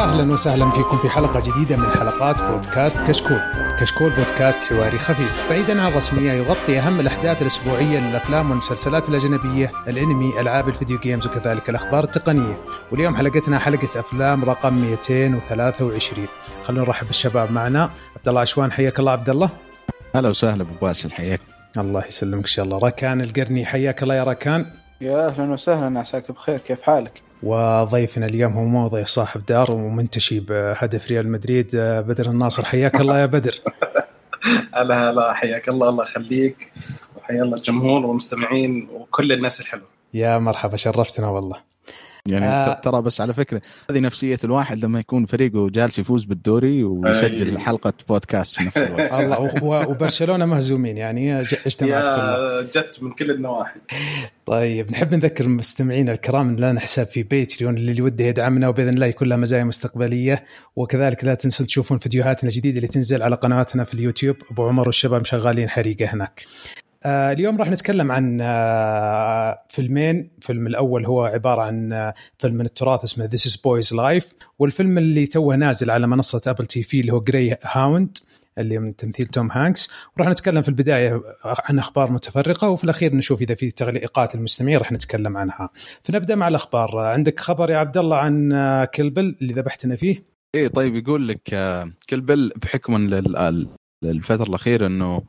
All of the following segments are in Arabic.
أهلا وسهلا فيكم في حلقة جديدة من حلقات بودكاست كشكول. كشكول بودكاست حواري خفيف، بعيدا عن الرسميه يغطي أهم الأحداث الأسبوعية للأفلام والمسلسلات الأجنبية، الأنمي، ألعاب الفيديو games وكذلك الأخبار التقنية. واليوم حلقتنا حلقة أفلام رقم 223. خلونا نرحب بالشباب معنا، عبد الله عشوان حياك الله عبد الله. هلا وسهلا أبو باسل حياك. الله يسلمك إن شاء الله، ركان القرني حياك الله يا ركان. يا أهلا وسهلا عساك بخير كيف حالك؟ وضيفنا اليوم هو مو ضيف صاحب دار ومنتشي بهدف ريال مدريد بدر الناصر. حياك الله يا بدر. هلا هلا حياك الله. الله يخليك. وحيا الله الجمهور والمستمعين وكل الناس الحلوة. يا مرحبا شرفتنا والله. يعني آه. ترى بس على فكرة هذه نفسية الواحد لما يكون فريقه جالس يفوز بالدوري ويسجل أي. حلقة بودكاست في نفس الوقت. الله وبرشلونة مهزومين يعني اجتمعت كلها. جت من كل النواحي. طيب نحب نذكر المستمعين الكرام إن لنا حساب في Patreon اللي وده يدعمنا وبإذن الله يكون لها مزايا مستقبلية. وكذلك لا تنسون تشوفون فيديوهاتنا الجديدة اللي تنزل على قناتنا في اليوتيوب. أبو عمر والشباب شغالين حريقة هناك. آه اليوم راح نتكلم عن آه فيلمين. الفيلم الأول هو عبارة عن آه فيلم من التراث اسمه This is Boys Life. والفيلم اللي توه نازل على منصة Apple TV اللي هو Greyhound اللي من تمثيل توم هانكس. وراح نتكلم في البداية عن أخبار متفرقة وفي الأخير نشوف إذا في تعليقات المستمعين راح نتكلم عنها. فنبدأ مع الأخبار. عندك خبر يا عبد الله عن كلبل اللي ذبحتنا فيه؟ إيه طيب يقول لك كلبل بحكم الفترة الأخيرة أنه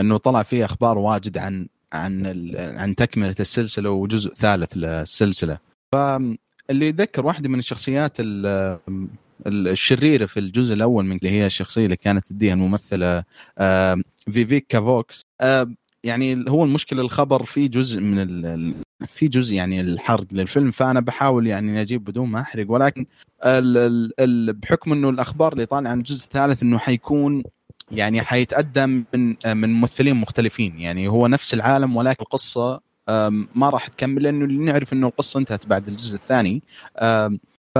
إنه طلع فيه أخبار واجد عن عن عن تكملة السلسلة وجزء ثالث للسلسلة. فاللي يذكر واحدة من الشخصيات الشريرة في الجزء الأول من اللي هي الشخصية اللي كانت تديها الممثله فيفيك كافوكس يعني هو المشكلة الخبر في جزء من ال... في جزء يعني الحرق للفيلم فأنا بحاول يعني أجيب بدون ما أحرق ولكن ال... ال... بحكم إنه الأخبار اللي طالعة عن الجزء الثالث إنه حيكون يعني حيتقدم من من ممثلين مختلفين. يعني هو نفس العالم ولكن القصة ما راح تكمل لأنه نعرف إنه القصة انتهت بعد الجزء الثاني. ف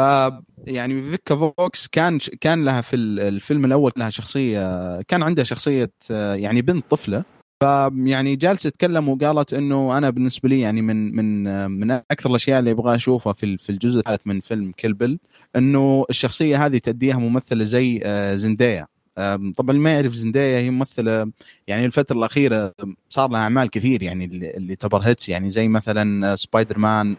يعني فيكا فوكس كان كان لها في الفيلم الأول لها شخصية كان عندها شخصية يعني بنت طفلة. فيعني جالسة تتكلم وقالت إنه أنا بالنسبة لي يعني من من من أكثر الأشياء اللي أبغى أشوفها في في الجزء الثالث من فيلم Kill Bill إنه الشخصية هذه تديها ممثلة زي زندايا طبعا ما يعرف زندايا هي ممثلة يعني الفترة الأخيرة صار لها أعمال كثير يعني اللي تعتبر hits يعني زي مثلا سبايدر مان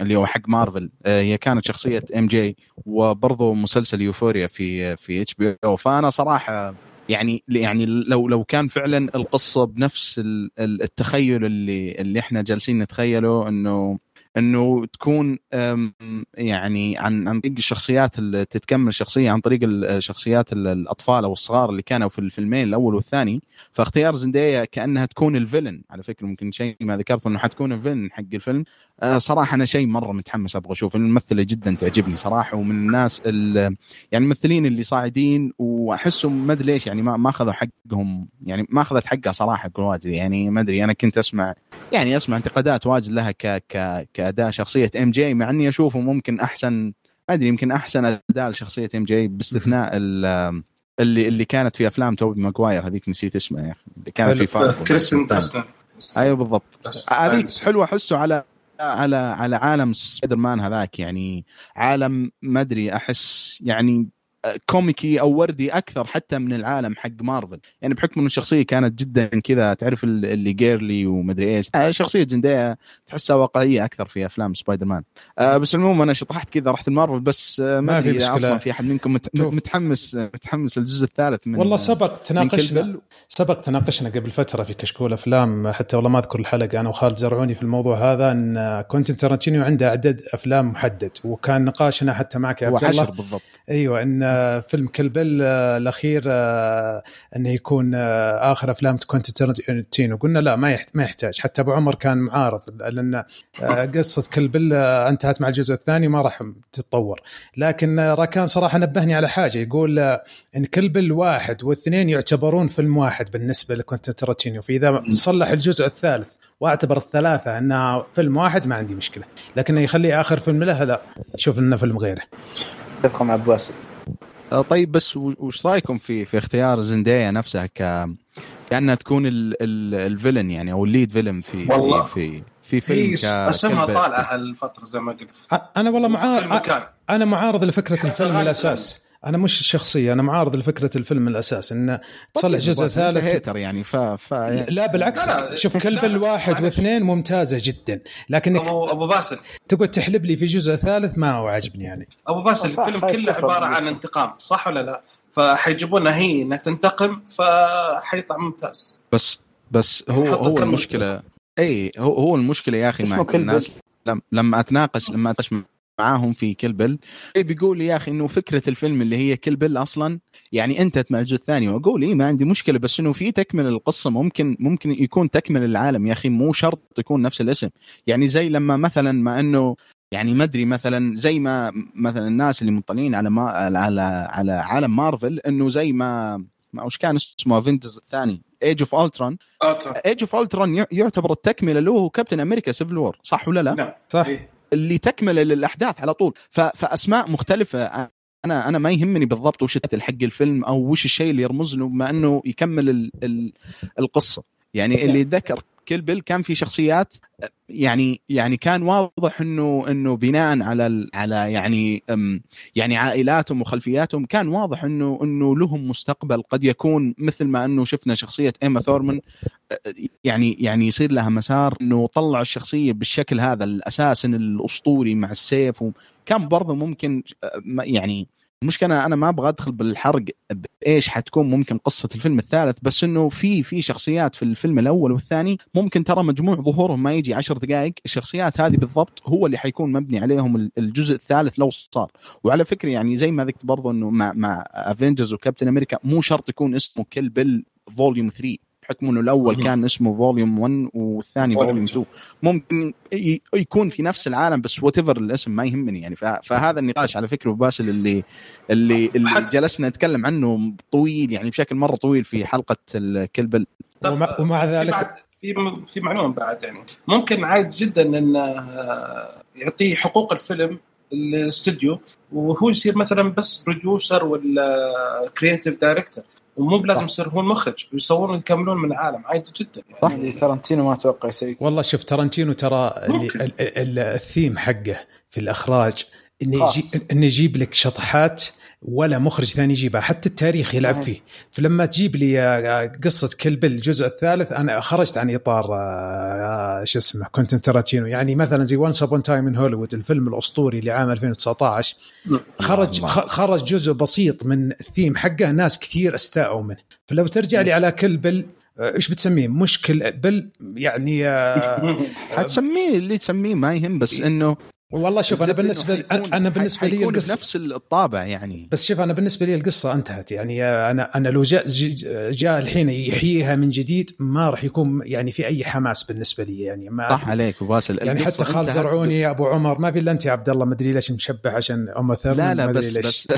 اللي هو حق مارفل. هي كانت شخصية MJ وبرضه مسلسل Euphoria في في HBO. فأنا صراحة يعني يعني لو لو كان فعلا القصة بنفس التخيل اللي اللي إحنا جالسين نتخيله إنه إنه تكون يعني عن عن طريق الشخصيات اللي تتكمل الشخصيه عن طريق الشخصيات الأطفال أو الصغار اللي كانوا في الفيلمين الأول والثاني. فاختيار زندية كأنها تكون ال villain. على فكرة ممكن شيء ما ذكرته إنه حتكون ال villain حق الفيلم صراحة أنا شيء مرة متحمس أبغى أشوف. الممثلة جدا تعجبني صراحة ومن الناس يعني الممثلين اللي صاعدين وأحسهم ما أدري ليش يعني ما ما أخذوا حقهم يعني ما أخذت حقها صراحة واجد يعني ما أدري أنا كنت أسمع يعني أسمع انتقادات واجد لها ك ك كأداء شخصية MJ مع إني أشوفه ممكن أحسن ما أدري يمكن أحسن أداء لشخصية MJ باستثناء اللي اللي كانت في أفلام توبي ماجواير هذيك نسيت اسمها يا أخي اللي كانت في فارغ كريستن أيوه بالضبط. هذيك حلوة أحسه على على على عالم سبايدر مان هذاك يعني عالم ما أدري أحس يعني comic ي أو وردي أكثر حتى من العالم حق مارفل. يعني بحكم إنه الشخصيه كانت جدا كذا تعرف اللي girly ومدري إيش. شخصية زندية تحسها واقعية أكثر في أفلام سبايدر مان آه بس عموما أنا شطحت كذا رحت المارفل بس آه ما في مشكلة. أصلا في أحد منكم متحمس متحمس الجزء الثالث من والله سبق تناقشنا سبق تناقشنا قبل فترة في كشكول أفلام حتى والله ما أذكر الحلقة أنا وخالد زرعوني في الموضوع هذا إن كوينتن تارانتينو عنده عدد أفلام محدد وكان نقاشنا حتى معك يا عبد الله. بالضبط. أيوه إن فيلم Kill Bill الأخير إنه يكون آخر أفلام كوينتن تارانتينو. قلنا لا ما ما يحتاج. حتى أبو عمر كان معارض لأن قصة Kill Bill انتهت مع الجزء الثاني ما راح تتطور. لكن راكان صراحة نبهني على حاجة. يقول إن Kill Bill واحد واثنين يعتبرون فيلم واحد بالنسبة لكوينتن تارانتينو. فإذا صلح الجزء الثالث وأعتبر الثلاثة انها فيلم واحد ما عندي مشكلة. لكن يخليه آخر فيلم له لا شوف إنه فيلم غيره. أتفق مع آه، طيب بس وش رأيكم في في اختيار زندية نفسها ك كأنها تكون ال... ال... ال villain يعني أو ال lead villain في والله. في في فيلم في ك... اسمها طالعة هالفترة زي ما قلت. أنا والله في كل معار مكان أنا معارض لفكرة الفيلم الأساس. أنا مش الشخصيه أنا معارض لفكرة الفيلم من الاساس إنه تصلح طيب، جزء ثالث. هيتر يعني ف, ف... لا بالعكس لا، لا، شوف الواحد معلش. واثنين ممتازة جدا لكنك ابو أبو باسل. تقعد تحلب لي في جزء ثالث ما هو عاجبني يعني. أبو باسل الفيلم كله عبارة عن. انتقام صح ولا لا؟ فحيجيبونها هي إنها تنتقم فحيطلع ممتاز. بس بس هو حط هو كم المشكلة اي هو هو المشكلة يا أخي مع كل الناس. لم- لما أتناقش لما أتناقش معاهم في كل بل إيه بيقول يا أخي إنه فكرة الفيلم اللي هي كل بل أصلا يعني انتهت مع الجزء الثاني وأقول اي ما عندي مشكلة بس إنه في تكمل القصة ممكن ممكن يكون تكمل العالم يا أخي مو شرط يكون نفس الاسم يعني زي لما مثلا ما إنه يعني ما أدري مثلا زي ما مثلا الناس اللي مطلعين على ما على على عالم مارفل إنه زي ما ما وش كان اسمه Avengers الثاني Age of Ultron. Age of Ultron يعتبر التكملة له هو كابتن أمريكا Civil War صح ولا لا؟ نعم صح إيه. اللي تكمل للاحداث على طول. فأسماء مختلفة. أنا أنا ما يهمني بالضبط وش حق الفيلم أو وش الشيء اللي يرمز له بما أنه يكمل ال... ال... القصة. يعني اللي يتذكر Kill Bill كان في شخصيات يعني يعني كان واضح إنه إنه بناء على. على يعني يعني عائلاتهم وخلفياتهم كان واضح إنه إنه لهم مستقبل قد يكون مثل ما إنه شفنا شخصية إيما ثورمان يعني يعني يصير لها مسار إنه طلع الشخصية بالشكل هذا الاساسا الأسطوري مع السيف وكان برضه ممكن يعني المشكلة أنا ما أبغى أدخل بالحرق بإيش حتكون ممكن قصة الفيلم الثالث بس إنه في في شخصيات في الفيلم الأول والثاني ممكن ترى مجموع ظهورهم ما يجي عشر دقائق الشخصيات هذه بالضبط هو اللي حيكون مبني عليهم ال- الجزء الثالث لو صار. وعلى فكرة يعني زي ما ذكرت برضه إنه مع مع Avengers وكابتن أمريكا مو شرط يكون اسمه Kill Bill volume 3 بحكم إنه الأول. كان اسمه volume 1 والثاني volume volume 2 ممكن يكون في نفس العالم بس what الاسم ما يهمني يعني. فهذا النقاش على فكرة باسل اللي اللي اللي جلسنا نتكلم عنه طويل يعني بشكل مرة طويل في حلقة ال Kill Bill ومع, ومع في ذلك بعد في في معلومة بعد يعني. ممكن عادي جدا انه آه، يعطيه حقوق الفيلم الاستوديو وهو يصير مثلا بس producer ولا creative director ومو بلازم يصير هو المخرج. ويصورون يكملون من العالم عادي جدا. يعني اللي ترنتينو ما أتوقع يسوي كذا. والله شوف ترنتينو ترى الثيم حقه في الإخراج إنه خاص. يجي إنه يجيب لك شطحات ولا مخرج ثاني يجيبها حتى التاريخ يلعب. فيه. فلما تجيب لي آه، قصة Kill Bill الجزء الثالث أنا خرجت عن إطار آه، آه، شو اسمه كوينتن ترنتينو يعني مثلا زي Once Upon a Time in Hollywood الفيلم الأسطوري اللي عام 2019 خرج الله. خ- خرج جزء بسيط من الثيم حقه ناس كثير استاءوا منه. فلو ترجع لي على Kill Bill آه، إيش بتسميه؟ مش Kill Bill يعني حتسميه اللي تسميه ما يهم بس إنه والله شوف أنا بالنسبة حيكون- أنا بالنسبة لي القصة بنفس الطابع يعني. بس شوف أنا بالنسبة لي القصة انتهت. يعني أنا أنا لو جاء جاء الحين يحييها من جديد ما راح يكون يعني في أي حماس بالنسبة لي. يعني ما صح عليك وباسل. يعني القصة حتى انتهت. زرعوني يا أبو عمر ما في إلا أنت يا عبد الله. ما أدري ليش مشبه عشان أم ثيرمان لا لا بس ليش. بس.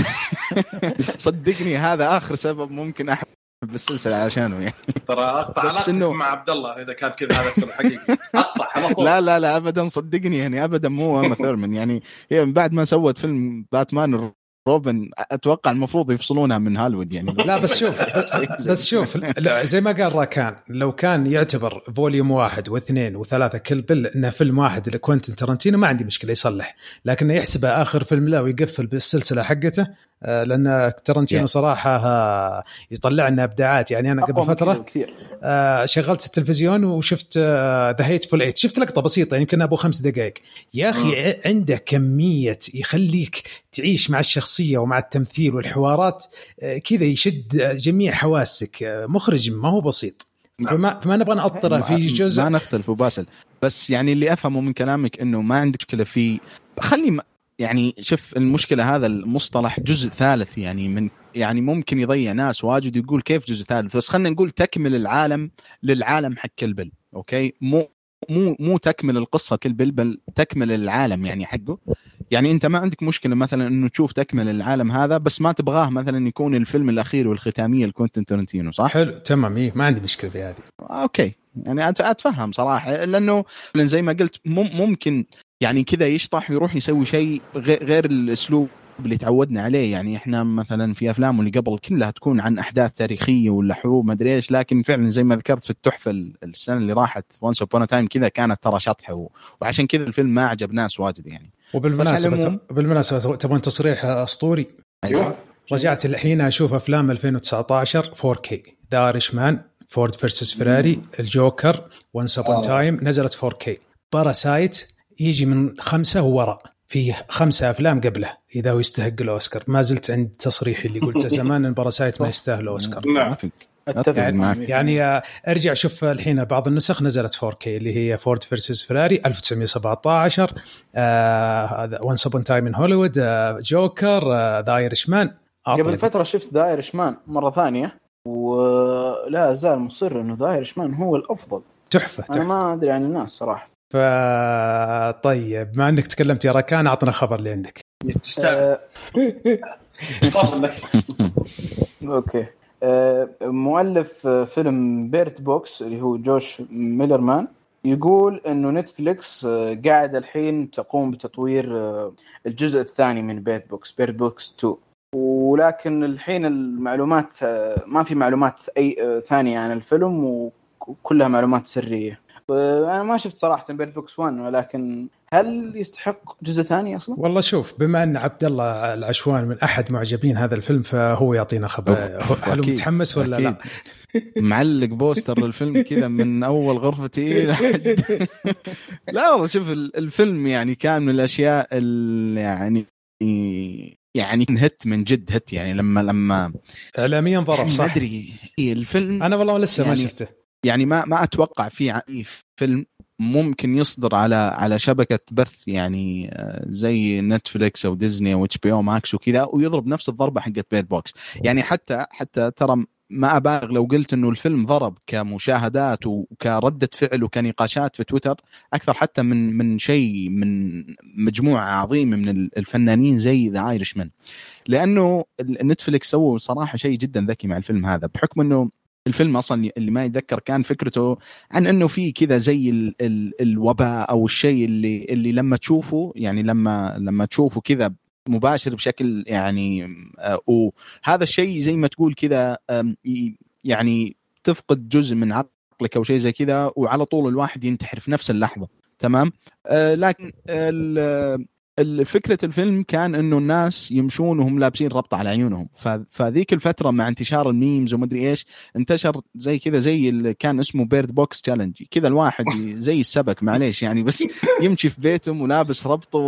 صدقني هذا آخر سبب ممكن أحب السلسله عشانه يعني. ترى أقطع علاقتك إنه- مع عبد الله إذا كان كذا هذا السبب حقيقي. أقطع على طول لا لا لا ابدا صدقني يعني ابدا مو أما ثيرمان يعني هي من بعد ما سوت فيلم باتمان and Robin أتوقع المفروض يفصلونها من هوليوود يعني. لا بس شوف بس شوف زي ما قال راكان لو كان يعتبر volume واحد واثنين وثلاثة Kill Bill إنه فيلم واحد لكوينتن ترنتينو ما عندي مشكلة يصلح. لكنه يحسبه آخر فيلم له ويقفل بالسلسلة حقته لأن ترنتينو Yeah. صراحة آه، يطلع لنا أبداعات. يعني أنا قبل فترة آه، شغلت التلفزيون وشفت The Hateful Eight شفت لقطة بسيطة يمكن أبو خمس دقائق. يا أخي عنده كمية يخليك تعيش مع الشخصية ومع التمثيل والحوارات آه، كذا يشد آه، جميع حواسك. آه، مخرج ما هو بسيط. نعم. فما فما نبغى نأطره في جزء. ما نختلف وباسل بس يعني اللي أفهمه من كلامك إنه ما عندك مشكلة في خلي يعني شوف المشكلة هذا المصطلح جزء ثالث يعني من يعني ممكن يضيع ناس واجد يقول كيف جزء ثالث. بس خلينا نقول تكمل العالم للعالم حق Kill Bill okay؟ مو مو مو تكمل القصة Kill Bill بل تكمل العالم يعني حقه. يعني أنت ما عندك مشكلة مثلا إنه تشوف تكمل العالم هذا بس ما تبغاه مثلا يكون الفيلم الأخير والختامية لكوينتن ترنتينو صح؟ حلو تمام إيه ما عندي مشكلة في هذه. okay يعني أتفهم صراحة لأنه زي ما قلت مم- ممكن يعني كذا يشطح ويروح يسوي شيء غي- غير الأسلوب اللي تعودنا عليه. يعني إحنا مثلا في أفلام اللي قبل كلها تكون عن أحداث تاريخية ولا حروب ما أدري إيش لكن فعلا زي ما ذكرت في التحفة السنة اللي راحت Once Upon a Time كذا كانت ترى شطحة وعشان كذا الفيلم ما عجب ناس واجد يعني. وبالمناسبة بالمناسبة تبغون تصريح أسطوري؟ أيوه. رجعت الحين أشوف أفلام 2019 4K The Irishman Ford versus Ferrari ال Joker Once Upon a Time نزلت 4K Parasite يجي من خمسة ووراء في خمسة أفلام قبله إذا هو يستحق الأوسكار. ما زلت عند تصريحي اللي قلته زمان إن Parasite ما يستاهل الأوسكار. نعم. أتفق يعني, معك. يعني آه، أرجع شوف الحين بعض النسخ نزلت 4K اللي هي Ford versus Ferrari 1917 Once Upon a Time in Hollywood Joker The Irishman قبل فترة شفت The Irishman مرة ثانية ولا زال مصر إنه The Irishman هو الأفضل. تحفة تحفة. أنا ما أدري عن الناس صراحة. ف طيب بما انك تكلمت يا ركان أعطنا خبر اللي عندك. تستاهل. okay. آه، مؤلف فيلم Bird Box اللي هو جوش ماليرمان يقول إنه نتفليكس آه، قاعد الحين تقوم بتطوير آه، الجزء الثاني من Bird Box Bird Box 2 ولكن الحين المعلومات ما في معلومات أي ثانية عن الفيلم وكلها معلومات سرية. أنا ما شفت صراحة Bird Box 1 ولكن هل يستحق جزء ثاني أصلا؟ والله شوف بما أن عبد الله العشوان من أحد معجبين هذا الفيلم فهو يعطينا خبر هل متحمس ولا لا؟ معلق بوستر للفيلم كذا من أول غرفتي لا والله شوف الفيلم يعني كان من الأشياء اللي يعني يعني هت من جد هت يعني لما لما اعلاميا ضرب يعني صح؟ أدري الفيلم أنا والله لسه يعني ما شفته يعني ما ما أتوقع في فيلم ممكن يصدر على على شبكة بث يعني آه، زي نتفليكس أو ديزني أو HBO Max وكذا ويضرب نفس الضربة حقت Bird Box يعني حتى حتى ترى ما أبالغ لو قلت إنه الفيلم ضرب كمشاهدات وكرده فعل وكنقاشات في تويتر أكثر حتى من من شيء من مجموعة عظيمة من الفنانين زي The Irishman لأنه نتفليكس سووا صراحة شيء جدا ذكي مع الفيلم هذا بحكم إنه الفيلم أصلا اللي ما يتذكر كان فكرته عن إنه في كذا زي ال ال الوباء أو الشيء اللي اللي لما تشوفه يعني لما لما تشوفه كذا مباشر بشكل يعني آه وهذا الشيء زي ما تقول كذا يعني تفقد جزء من عقلك أو شيء زي كذا وعلى طول الواحد ينتحر في نفس اللحظة. تمام؟ آه لكن فكرة الفيلم كان إنه الناس يمشون وهم لابسين ربطة على عيونهم. فذيك الفترة مع انتشار ال memes ومدري إيش انتشر زي كذا زي اللي كان اسمه Bird Box challenge كذا الواحد زي السبك معليش يعني بس يمشي في بيتهم ولابس ربطة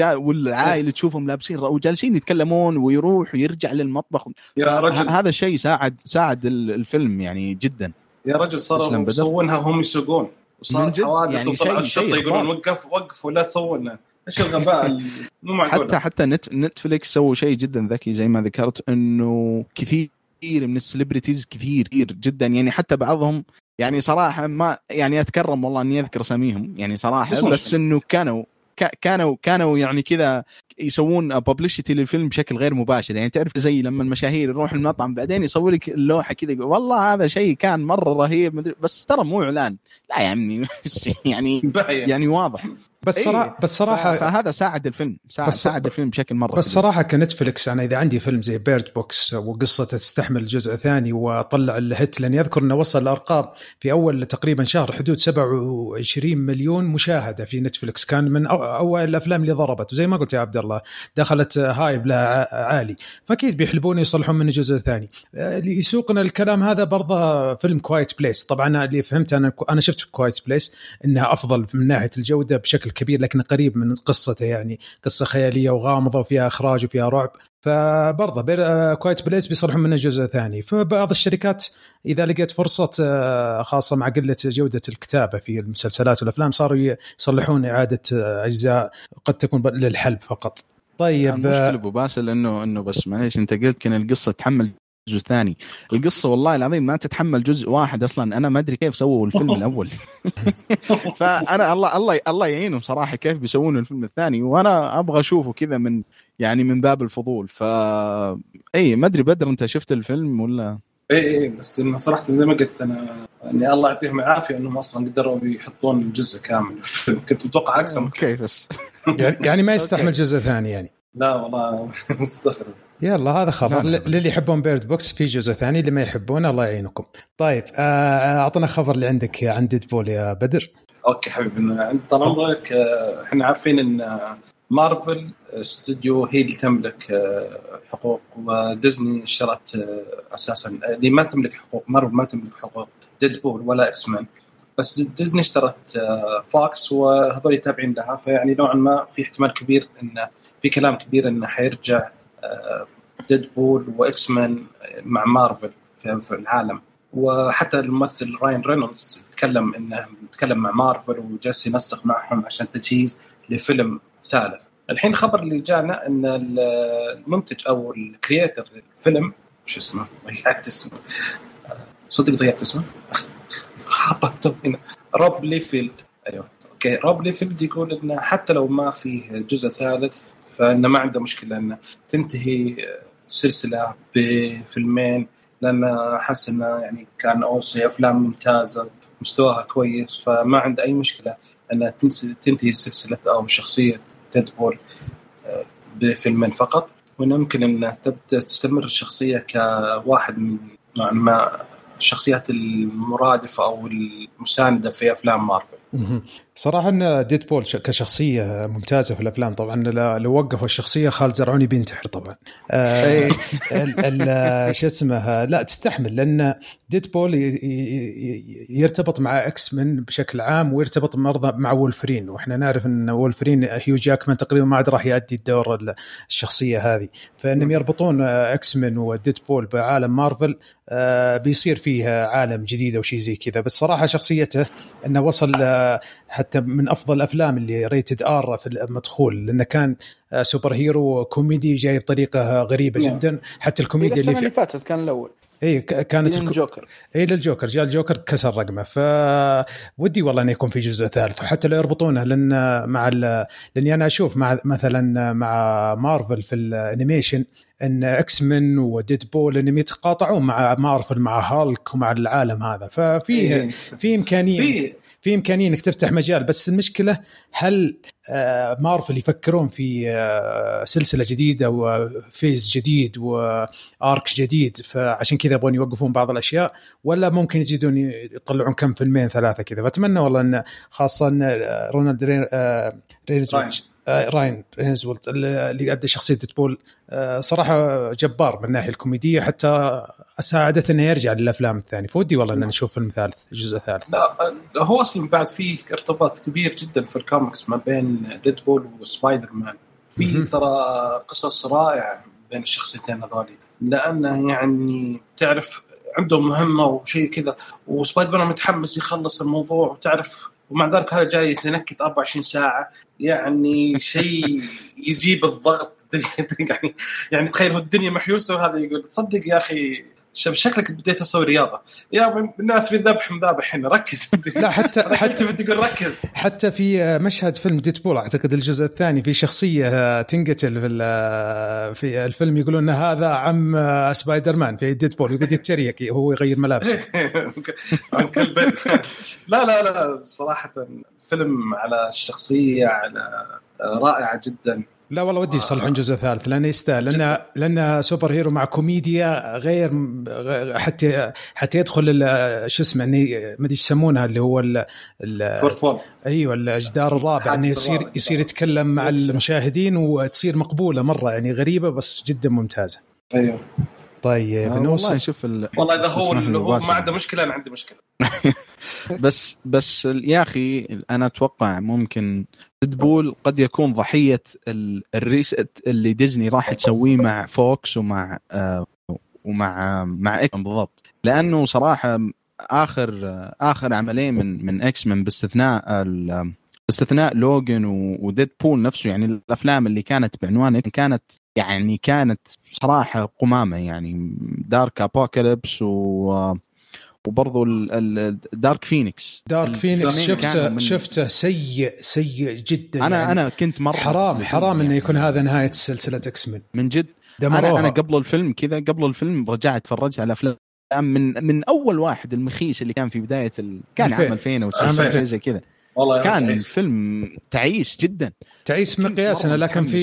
والعائلة تشوفهم لابسين وجالسين يتكلمون ويروح ويرجع للمطبخ. يا رجل. هذا الشيء ساعد ساعد الفيلم يعني جدا. يا رجل صاروا يسوونها وهم يسوقون. وصارت حوادث يعني وطلعوا الشرطة يقولون وقف وقف ولا تسوونها. إيش الغباء مو معقول. حتى حتى نت نتفليكس سووا شيء جدا ذكي زي ما ذكرت إنه كثير من ال celebrities كثير كثير جدا. يعني حتى بعضهم يعني صراحة ما يعني أتكرم والله إني أذكر أساميهم. يعني صراحة بس إنه كانوا كانوا كانوا يعني كذا يسوون publicity للفيلم بشكل غير مباشر. يعني تعرف زي لما المشاهير يروح المطعم بعدين يصور لك اللوحة كذا والله هذا شيء كان مرة رهيب بس ترى مو إعلان. لا يعني يعني يعني واضح. بس صراحة إيه؟ بس صراحة فهذا ساعد الفيلم ساعد, بس ساعد الفيلم بشكل مرة بس صراحة كنتفليكس أنا إذا عندي فيلم زي Bird Box وقصته تستحمل جزء ثاني وأطلع ال hit لاني اذكر إنه وصل الأرقام في أول تقريبا شهر حدود 27 مليون مشاهدة في نتفلكس. كان من أول الأفلام اللي ضربت. وزي ما قلت يا عبد الله دخلت hype لها عالي. فأكيد بيحلبون يصلحون منه جزء ثاني. اللي يسوقنا الكلام هذا برضه فيلم Quiet Place طبعا اللي فهمت أنا أنا شفت Quiet Place إنها أفضل من ناحية الجودة بشكل كبير لكن قريب من قصته يعني. قصة خيالية وغامضة وفيها إخراج وفيها رعب. فبرضه Quiet Place بيصلحون منه جزء ثاني. فبعض الشركات إذا لقيت فرصة آه، خاصة مع قلة جودة الكتابة في المسلسلات والأفلام صاروا يصلحون إعادة آه، أجزاء قد تكون للحلب فقط. طيب المشكلة أبو باسل انه إنه بس معليش أنت قلت كان القصة تحمل جزء ثاني. القصة والله العظيم ما تتحمل جزء واحد أصلا. أنا ما أدري كيف سووا الفيلم الأول. فأنا الله الله الله يعينهم صراحة كيف بيسوون الفيلم الثاني. وأنا أبغى أشوفه كذا من يعني من باب الفضول. ف اي ما أدري بدر أنت شفت الفيلم ولا؟ اي اي بس إنه صراحة زي ما قلت أنا إني الله يعطيهم العافية إنهم أصلا قدروا يحطون الجزء كامل كنت متوقع أكثر okay بس. يعني ما يستحمل جزء ثاني يعني. لا والله مستغرب. يلا هذا خبر. للي يحبون بيرد بوكس في جزء ثاني اللي ما يحبونه الله يعينكم. طيب آه، أعطنا خبر اللي عندك عن ديدبول يا بدر. okay حبيبي عند طال عمرك آه، إحنا عارفين إن آه، مارفل استوديو هي اللي تملك آه، حقوق وديزني اشترت آه، أساسا آه، اللي ما تملك حقوق مارفل ما تملك حقوق ديدبول ولا إكس مان بس ديزني اشترت آه، فوكس وهذول تابعين لها فيعني نوعا ما في احتمال كبير انه في كلام كبير إنه حيرجع آه، ديدبول واكس مان مع مارفل في العالم. وحتى الممثل راين رينولدز تكلم إنه تكلم مع مارفل وجالس ينسق معهم عشان تجهيز لفيلم ثالث. الحين الخبر اللي جانا إن المنتج أو ال creator للفيلم شو اسمه؟ ضيعت اسمه. صدق ضيعت اسمه؟ حاطه هنا. روب ليفيلد أيوه. okay. روب ليفيلد يقول إنه حتى لو ما فيه جزء ثالث فانه ما عنده مشكلة انه تنتهي السلسله بفيلمين لأنه حس انه يعني كان اوصي أفلام ممتازة مستواها كويس فما عنده أي مشكلة انها تنتهي سلسلة أو شخصية ديدبول آه، بفيلمين فقط وانه يمكن انه تبدأ تستمر الشخصية كواحد من نوعا ما الشخصيات المرادفة أو المساندة في أفلام مارفل. صراحة إن ديدبول كشخصية ممتازة في الأفلام طبعا لو وقفوا الشخصية خالد زرعوني بينتحر طبعا. آه ال- شو اسمه لا تستحمل لأن ديدبول يرتبط مع إكس مان بشكل عام ويرتبط برضه مع وولفرين. وإحنا نعرف إن وولفرين هيو جاكمان تقريبا ما عاد راح يؤدي الدور ال- الشخصية هذه. فإنهم يربطون إكس مان وديدبول بعالم مارفل آه، بيصير فيه عالم جديد أو شيء زي كذا. بس صراحة شخصيته إنه وصل آه، حتى من أفضل الأفلام اللي rated R في المدخول لأنه كان super hero كوميدي جاي بطريقه غريبة نعم. جدا. حتى الكوميديا اللي اللي في فاتت كان الأول. اي كانت من الكو... جوكر اي للجوكر جاء الجوكر كسر رقمه. ف ودي والله إنه يكون في جزء ثالث. وحتى لو يربطونه لأن مع ال... لأني أنا أشوف مع مثلا مع مارفل في ال animation إن إكس مان وديدبول انهم يتقاطعون مع مارفل مع هالك ومع العالم هذا. ففيه إيه. في إمكانية. في إمكانية إنك تفتح مجال بس المشكلة هل آه، مارفل يفكرون في آه، سلسلة جديدة و phase جديد و arc جديد فعشان كذا يبغون يوقفون بعض الأشياء ولا ممكن يزيدون يطلعون كم فيلمين ثلاثة كذا فأتمنى والله إن خاصة إن رونالد رين آه، رينزولد راين. آه، رينزولد اللي ادى شخصية ديدبول آه، صراحة جبار من الناحية الكوميدية حتى ساعدته إنه يرجع للأفلام الثانية. فودي والله إن نشوف فيلم ثالث الجزء الثالث لا هو أصلا بعد في ارتباط كبير جدا في الكوميكس ما بين ديدبول وسبايدر مان في. ترى قصص رائعة بين الشخصيتين هذولي. لأنه يعني تعرف عندهم مهمة وشيء كذا وسبايدر مان متحمس يخلص الموضوع وتعرف ومع ذلك هذا جاي يتنكد 24 ساعة. يعني شيء يجيب الضغط. يعني يعني تخيل الدنيا محيوسة وهذا يقول تصدق يا أخي شب- شكلك بديت تسوي رياضة. يا الناس في ذبح مذابح هنا ركز. لا حتى حتى تقول ركز. حتى في مشهد فيلم ديدبول أعتقد الجزء الثاني في شخصية تنقتل في ال- في الفيلم يقولون إن هذا عم سبايدر مان في ديدبول يقعد يتريق هو يغير ملابسه. عن لا لا لا صراحة فيلم على الشخصية على رائعة جدا. لا والله ودي يصلحون جزء ثالث لأنه يستاهل لأنه لأنه super hero مع كوميديا غير حتى حتى يدخل ال- شو اسمه ما أدري إيش يسمونها اللي هو ال أيوه الجدار الرابع إنه يصير الرابع. يصير يتكلم مع. المشاهدين وتصير مقبولة مرة يعني غريبة بس جدا ممتازة أيوه طيب آه، نوصل والله شوف ال... والله إذا هو. ما عنده مشكلة أنا عندي مشكلة بس بس يا أخي أنا أتوقع ممكن ديدبول قد يكون ضحية ال- ال reset اللي ديزني راح تسويه مع فوكس ومع آه ومع مع إكس. بالضبط. لأنه صراحة آخر آخر عملين من من إكس مان باستثناء باستثناء لوجن وديدبول نفسه يعني الأفلام اللي كانت بعنوان كانت يعني كانت صراحة قمامة يعني دارك ابوكاليبس و وبرضو دارك فينيكس دارك فينيكس شفته من- شفته سيء سيء جدا أنا يعني. أنا كنت مرة حرام حرام إنه يعني. يكون هذا نهاية سلسلة إكس مان من جد. دمروها. أنا أنا قبل الفيلم كذا قبل الفيلم رجعت تفرجت على أفلام. من من أول واحد المخيس اللي كان في بداية ال... كان عام 2000. 2009 عام شيء زي كذا. والله كان تعيس. فيلم تعيس جدا. تعيس مقياسنا لكن في.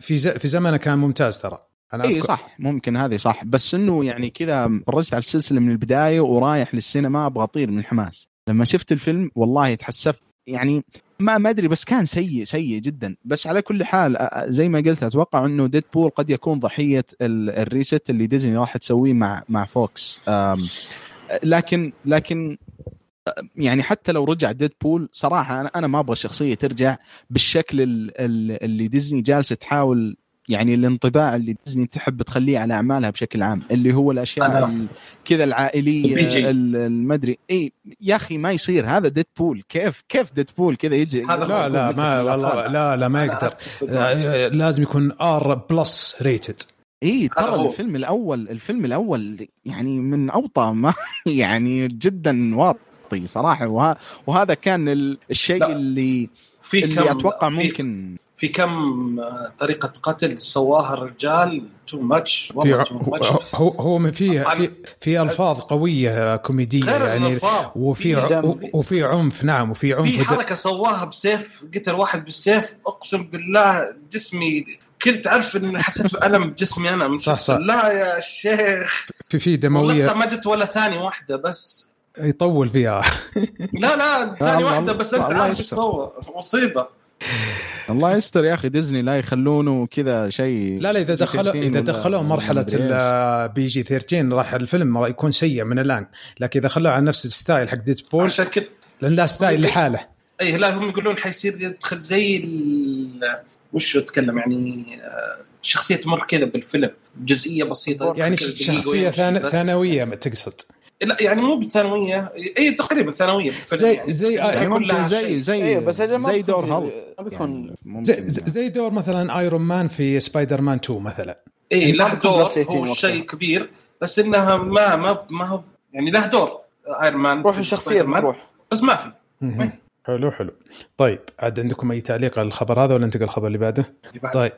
في ز- في زمنه كان ممتاز ترى. أنا اي صح. ممكن هذه صح. بس إنه يعني كذا فرجت على السلسلة من البداية ورايح للسينما أبغى أطير من الحماس. لما شفت الفيلم والله تحسفت. يعني ما ما أدري بس كان سيء سيء جدا. بس على كل حال زي ما قلت أتوقع إنه ديدبول قد يكون ضحية ال- ال reset اللي ديزني راح تسويه مع مع فوكس لكن لكن يعني حتى لو رجع ديدبول صراحة أنا أنا ما أبغى الشخصيه ترجع بالشكل ال- ال- اللي ديزني جالسة تحاول يعني الانطباع اللي ديزني تحب تخليه على أعمالها بشكل عام اللي هو الأشياء كذا العائلية المدري إي يا أخي ما يصير. هذا Deadpool كيف كيف Deadpool كذا يجي؟ هذا لا لا ما والله لا لا ما يقدر. آه، لازم يكون R plus rated إي ترى. الفيلم الأول الفيلم الأول يعني من أوطى ما يعني جدا واطي صراحة. وه... وهذا كان ال- الشيء لا. اللي في اللي كم أتوقع في- ممكن في كم آه، طريقة قتل سواها الرجال؟ too much في والله ع- too much هو هو من فيه في في ألفاظ قوية كوميدية غير يعني وفي وفي عنف نعم وفي عنف. في حركة سواها بسيف قتل واحد بالسيف أقسم بالله جسمي كنت عارف اني حسيت بألم بجسمي أنا من صح،. صح. لا يا شيخ. في في دموية. ما جت ولا ثاني واحدة بس. يطول فيها. لا لا ثاني الله- واحدة بس أنت عارف إيش. سوى مصيبة. الله يستر يا أخي ديزني لا يخلونه كذا شيء لا لا إذا دخلوا 13 إذا ولا مرحلة. ال PG 13 راح الفيلم راح يكون سيء من الآن. لكن إذا خلوه على نفس ال style حق Deadpool عشان كذا. لأن لا style لحاله. اي لا هم يقولون حيصير يدخل زي ال- وش أتكلم يعني آه، شخصية تمر كذا بالفيلم. جزئية بسيطة يعني شخصية. ثانوية تقصد. لا يعني مو بالثانوية اي تقريبا ثانوية زي- يعني. زي- يعني يعني ممكن زي. زي أيوه بس زي دور بيكون يعني ممكن زي, زي- زي دور مثلا Iron Man في سبايدر مان 2 مثلا اي له ما بيكون دور plus 18 هو. شيء كبير بس إنها ما ما ما هو يعني له دور Iron Man روح الشخصيه بتروح بس ما في. حلو حلو. طيب عاد عندكم أي تعليق على الخبر هذا ولا ننتقل الخبر اللي بعده؟ اللي بعد. طيب.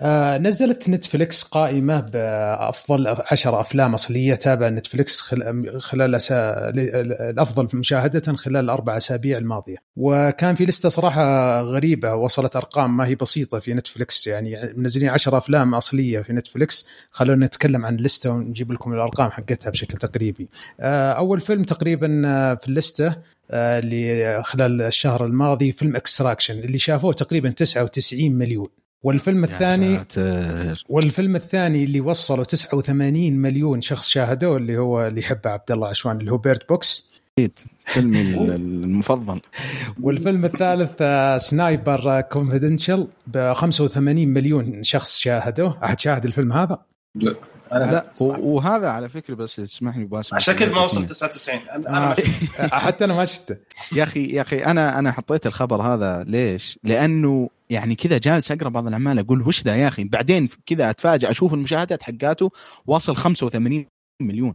آه نزلت Netflix قائمة بأفضل عشر أفلام أصلية تابع Netflix خل- خلال أسا... الأفضل مشاهدة خلال الأربع أسابيع الماضية. وكان في لستة صراحة غريبة وصلت أرقام ما هي بسيطة في Netflix يعني منزلين عشر أفلام أصلية في Netflix خلونا نتكلم عن اللستة ونجيب لكم الأرقام حقتها بشكل تقريبي. آه أول فيلم تقريبا آه، في اللستة آه، اللي خلال الشهر الماضي فيلم Extraction اللي شافوه تقريبا 99 مليون. والفيلم الثاني ساتر. والفيلم الثاني اللي وصلوا 89 مليون شخص شاهدوه اللي هو اللي يحبه عبد الله عشوان اللي هو Bird Box فيلمي ال- المفضل. والفيلم الثالث آه، Spenser Confidential ب 85 مليون شخص شاهدوه. أحد شاهد الفيلم هذا؟ أنا لا و- وهذا على فكرة بس تسمح لي باسم عشان كذا ما وصلت 99 أنا أنا آه حتى أنا ما شفته. يا أخي يا أخي أنا أنا حطيت الخبر هذا ليش؟ لأنه يعني كذا جالس أقرأ بعض الأعمال أقول وش ذا يا أخي؟ بعدين كذا اتفاجئ أشوف المشاهدات حقاته واصل 85 مليون.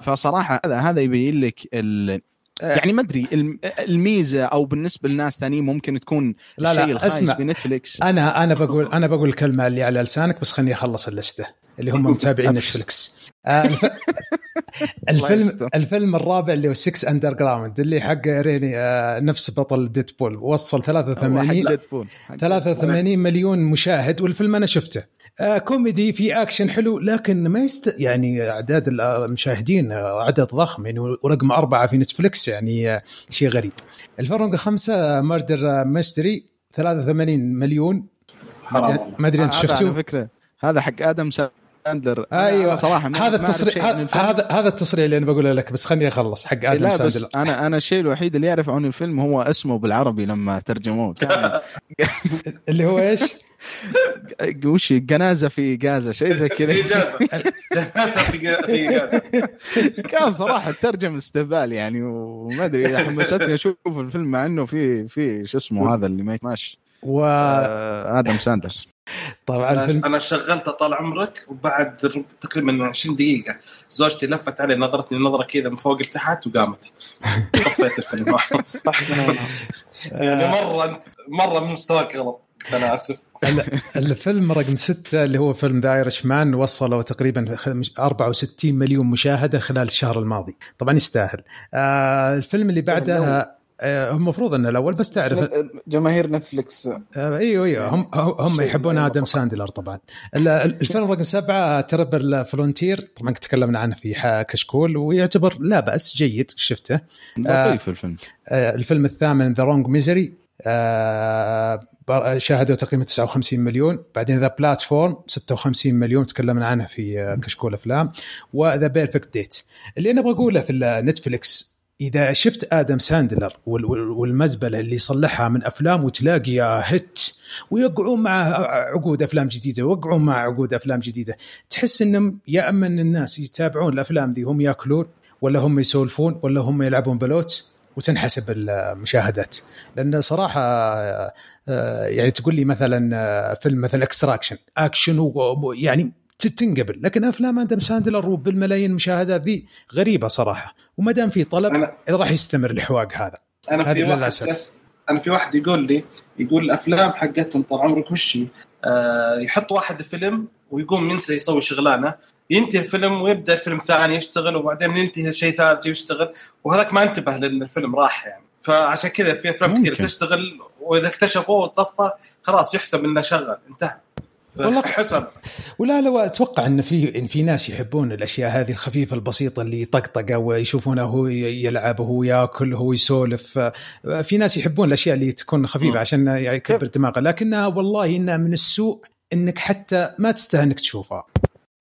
فصراحة هذا هذا يبين لك ال يعني ما أدري الم- الميزة أو بالنسبة لناس ثانيين ممكن تكون لا الشيء لا الخايس اسمع. في نتفليكس أنا أنا بقول أنا بقول الكلمة اللي على لسانك بس خليني أخلص اللستة. اللي هم متابعين. Netflix آه، الف... الفيلم. الفيلم الرابع اللي هو 6 Underground اللي حق ريني آه، نفس بطل Deadpool وصل 83 Deadpool 83 مليون مشاهد والفيلم أنا شفته. آه كوميدي في أكشن حلو لكن ما يست يعني أعداد المشاهدين عدد ضخم يعني ورقم أربعة في Netflix يعني شيء غريب. الرقم خمسة Murder Mystery 83 مليون. ما ادري أنت شفتوه؟ فكرة هذا حق آدم ساندلر أيوه. صراحة ما- هذا التصريح هذا. هذا التصريح اللي أنا بقوله لك بس خليني أخلص حق آدم لا بس ساندلر أنا أنا الشيء الوحيد اللي يعرف عن الفيلم هو اسمه بالعربي لما ترجموه. كان اللي هو إيش؟ وش جنازة في غازه شيء زي كذا. اجازه اجازه في اجازه كان صراحة ترجم استهبال يعني وما أدري حمستني أشوف الفيلم مع إنه في في شو اسمه هذا اللي ما ماشي. وطبعا آه آدم ساندلر. الفيلم أنا شغلته طال عمرك وبعد تقريبا 20 دقيقة زوجتي لفت علي نظرتني نظرة كذا من فوق لتحت وقامت. طفيت الفيلم. يعني مرة مرة من مستواك غلط أنا آسف. الفيلم رقم ستة اللي هو فيلم The Irishman وصلوا تقريبا 64 مليون مشاهدة خلال الشهر الماضي. طبعا يستاهل. آه الفيلم اللي بعده هم المفروض إنه الأول بس تعرف جماهير Netflix آه، أيوه أيوه. هم هم يحبون آدم. ساندلر طبعا. ال- ال- الفيلم رقم سبعة Triple Frontier طبعا تكلمنا عنه في كشكول ويعتبر لا بأس جيد شفته. لطيف الفيلم. آه، الفيلم الثامن The Wrong Missy شاهدوا تقريبا 59 مليون. بعدين The Platform 56 مليون. تكلمنا عنه في آه، كشكول أفلام. و The Perfect Date اللي أنا أبغى اقوله في Netflix إذا شفت آدم ساندلر وال- وال- والمزبلة اللي يصلحها من أفلام وتلاقي hit ويقعون مع عقود أفلام جديدة ويقعون مع عقود أفلام جديدة. تحس إنهم يا أما إن الناس يتابعون الأفلام ذي هم يأكلون ولا هم يسولفون ولا هم يلعبون بلوت وتنحسب المشاهدات. لأن صراحة آه، يعني تقول لي مثلا آه، فيلم مثل Extraction action يعني تنقبل لكن أفلام آدم ساندلر وبالملايين مشاهدات ذي غريبة صراحة وما دام في طلب أنا راح يستمر الحواق هذا أنا في. يس- أنا في واحد يقول لي يقول الأفلام حقتهم طال عمرك وش؟ آه يحط واحد فيلم ويقوم ينسى يسوي شغلانة ينتهي الفيلم ويبدأ الفيلم ثاني يشتغل وبعدين ينتهي شيء ثالث يشتغل وهذاك ما انتبه لأن الفيلم راح يعني فعشان كذا في أفلام. كثير تشتغل وإذا اكتشفوه وطفى خلاص يحسب إنه شغل انتهى والله- حسب. ولا لو أتوقع إن في إن في ناس يحبون الأشياء هذه الخفيفة البسيطة اللي طقطقه ويشوفونه هو يلعب وهو يأكل وهو يسولف. في ناس يحبون الأشياء اللي تكون خفيفة مم. عشان يعني يكبر دماغه لكنها والله انها من السوء إنك حتى ما تستاهل إنك تشوفها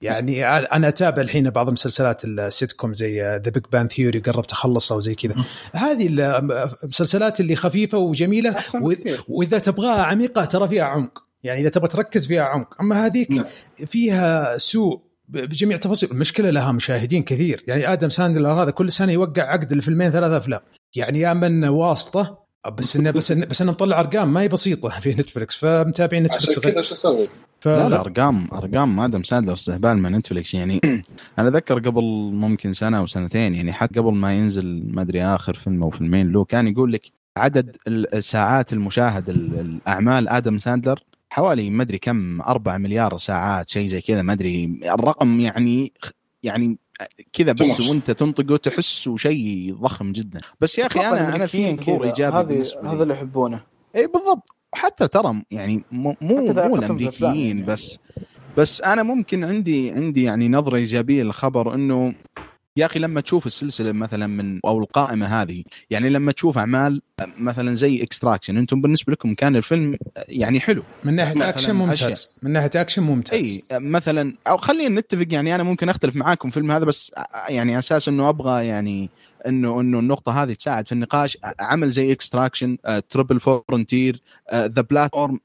يعني أنا أتابع الحين بعض مسلسلات السيت كوم زي The Big Bang Theory قربت اخلصها وزي كذا. هذه المسلسلات اللي خفيفة وجميلة. وإذا تبغاها عميقة ترى فيها عمق. يعني إذا تبغى تركز فيها عمق. أما هذيك نعم. فيها سوء بجميع التفاصيل. المشكلة لها مشاهدين كثير. يعني آدم ساندلر هذا كل سنة يوقع عقد الفيلمين ثلاثة أفلام. يعني يا من واسطة بس انه بس إنه بس إنه مطلع أرقام ما هي بسيطة في Netflix فمتابعين Netflix عشان كذا شو أسوي؟ ف... لا لا ارقام أرقام آدم ساندلر استهبال من Netflix يعني أنا أتذكر قبل ممكن سنة أو سنتين يعني حتى قبل ما ينزل ما أدري آخر فيلم أو فيلمين له كان يقول لك عدد الساعات المشاهد ال- الأعمال آدم ساندلر حوالي ما أدري كم 4 مليار ساعات شيء زي كذا ما أدري. الرقم يعني يعني كذا بس. وأنت تنطقه تحسه شيء ضخم جدا. بس يا أخي أنا أنا في منظور كذا، إيجابي هذا لي. اللي يحبونه. إي بالضبط. حتى ترى يعني مو مو, الأمريكيين يعني. بس. بس أنا ممكن عندي عندي يعني نظرة إيجابية للخبر إنه يا أخي لما تشوف السلسلة مثلا من أو القائمة هذه يعني لما تشوف أعمال مثلا زي Extraction أنتم بالنسبة لكم كان الفيلم يعني حلو. من ناحية اكشن ممتاز. من ناحية اكشن ممتاز. إي مثلا أو خلينا نتفق يعني أنا ممكن أختلف معاكم في الفيلم هذا بس يعني أساس إنه أبغى يعني إنه إنه النقطة هذه تساعد في النقاش. عمل زي Extraction Triple Frontier The Platform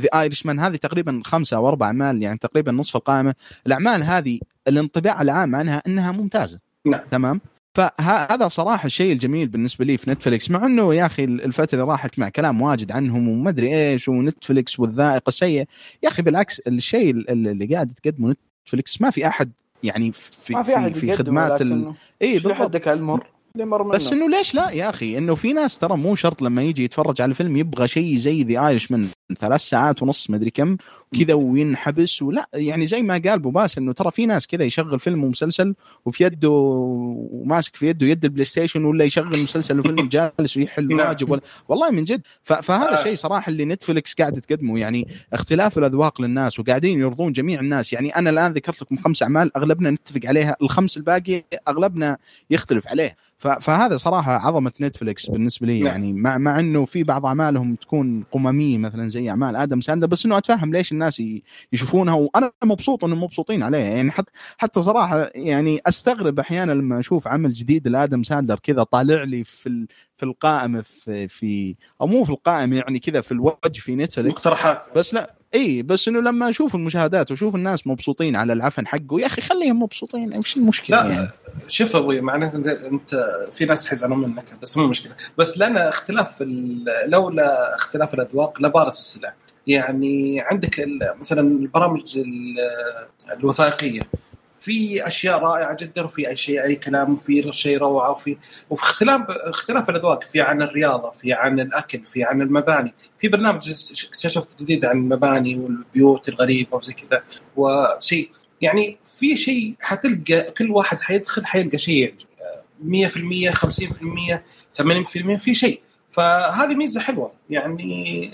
The Irishman هذه تقريبا خمسة أو أربع أعمال يعني تقريبا نصف القائمة. الأعمال هذه الانطباع العام عنها إنها ممتازة. نعم. تمام؟ فهذا صراحة الشيء الجميل بالنسبة لي في نتفلكس مع إنه يا أخي الفترة اللي راحت مع كلام واجد عنهم وما أدري إيش ونتفلكس والذائقة السيئة يا أخي بالعكس الشيء اللي قاعد تقدمه نتفلكس ما في أحد يعني في ما في أحد في, خدمات ال... اي بالضبط. حدك المر؟ اللي مر منه. بس إنه ليش لا يا أخي؟ إنه في ناس ترى مو شرط لما يجي يتفرج على فيلم يبغى شيء زي The Irishman ثلاث ساعات ونص مدري كم كذا وينحبس ولا يعني زي ما قال بوباس إنه ترى في ناس كذا يشغل فيلم ومسلسل وفي يده وماسك في يده يد البلاي ستيشن ولا يشغل مسلسل وفيلم جالس ويحل نعم. واجب ولا. والله من جد. فهذا آه. شيء صراحة اللي نتفلكس قاعد تقدمه يعني اختلاف الأذواق للناس وقاعدين يرضون جميع الناس. يعني أنا الآن ذكرت لكم خمس أعمال أغلبنا نتفق عليها الخمس الباقي أغلبنا يختلف عليه. ف- فهذا صراحة عظمة نتفلكس بالنسبة لي نعم. يعني مع مع إنه في بعض أعمالهم تكون قمامية مثلا زي أعمال آدم ساندلر بس إنه أتفهم ليش الناس يشوفونها وأنا مبسوط انهم مبسوطين عليها يعني حتى حتى صراحة يعني أستغرب أحيانا لما أشوف عمل جديد لآدم ساندلر كذا طالع لي في في القائمة في, في أو مو في القائمة يعني كذا في الوجه في نتفلكس مقترحات. بس لا إي بس إنه لما أشوف المشاهدات وأشوف الناس مبسوطين على العفن حقه يا أخي خليهم مبسوطين وش المشكلة لا يعني. شوف أبوي معناته أنت في ناس حيزعلون منك بس مو مشكلة. بس لنا اختلاف لولا اختلاف الأذواق لبارت السلع. يعني عندك مثلا البرامج ال- الوثائقية. في أشياء رائعة جدا وفي شيء أي كلام وفي شيء روعة وفي وفي اختلاف اختلاف الأذواق في عن الرياضة في عن الأكل في عن المباني. في برنامج اكتشفت جديد عن المباني والبيوت الغريبة وزي كذا وشيء. يعني في شيء حتلقى كل واحد حيدخل حيلقى شيء 100% 50% 80% في شيء. فهذه ميزة حلوة. يعني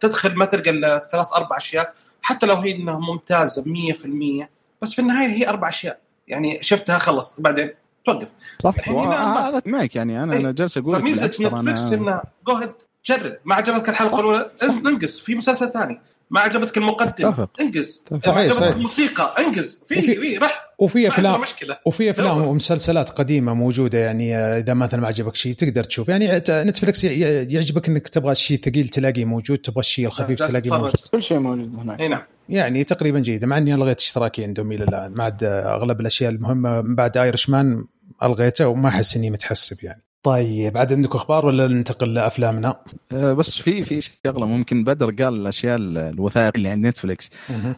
تدخل ما تلقى إلا ثلاث أربع أشياء حتى لو هي إنها ممتازة 100% بس في النهاية هي أربع أشياء. يعني شفتها خلص. بعدين توقف. صح. هذا معك يعني. أنا إيه. أنا جالس أقول فميزة نتفلكس إنه جو هيد جرب. ما عجبتك الحلقة الأولى؟ انقز في مسلسل ثاني. ما عجبتك المقدمه اتفق. انقز. ما عجبتك. الموسيقى؟ انقز في في رح وفي افلام مشكلة. وفي أفلام. ومسلسلات قديمة موجودة يعني آه، إذا مثلا ما عجبك شيء تقدر تشوف. يعني نتفلكس يعجبك إنك تبغى الشيء الثقيل تلاقيه موجود تبغى الشيء الخفيف جالس تلاقيه. موجود. كل شيء موجود هناك. إي نعم. يعني تقريبا جيده مع إني الغيت اشتراكي عندهم إلى الآن. ما عاد آه، أغلب الأشياء المهمة من بعد Irishman ألغيته وما أحس إني متحسف يعني. طيب بعد عندكم أخبار ولا ننتقل لأفلامنا؟ آه، بس في في شغلة ممكن بدر قال الأشياء ال- الوثائقية اللي عند نتفلكس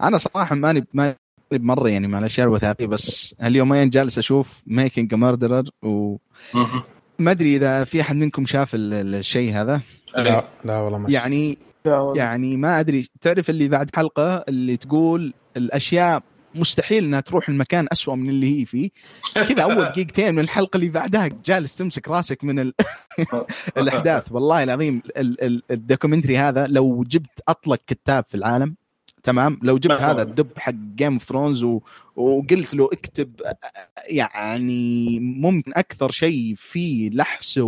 أنا صراحة ماني ماني مرة يعني مع الاشياء الوثائقيه بس اليومين جالس أشوف Making a Murderer وما مهم. أدري إذا في أحد منكم شاف ال- ال- الشيء هذا لا لا والله ما شفت. يعني. يعني ما أدري تعرف اللي بعد حلقة اللي تقول الأشياء مستحيل إنها تروح المكان أسوأ من اللي هي فيه كذا أول دقيقتين من الحلقة اللي بعدها جالس تمسك راسك من ال... الأحداث والله العظيم ال... ال... ال documentary هذا لو جبت أطلق كاتب في العالم تمام لو جبت. هذا الدب حق Game of Thrones. وقلت له اكتب يعني ممكن أكثر شيء فيه لحس.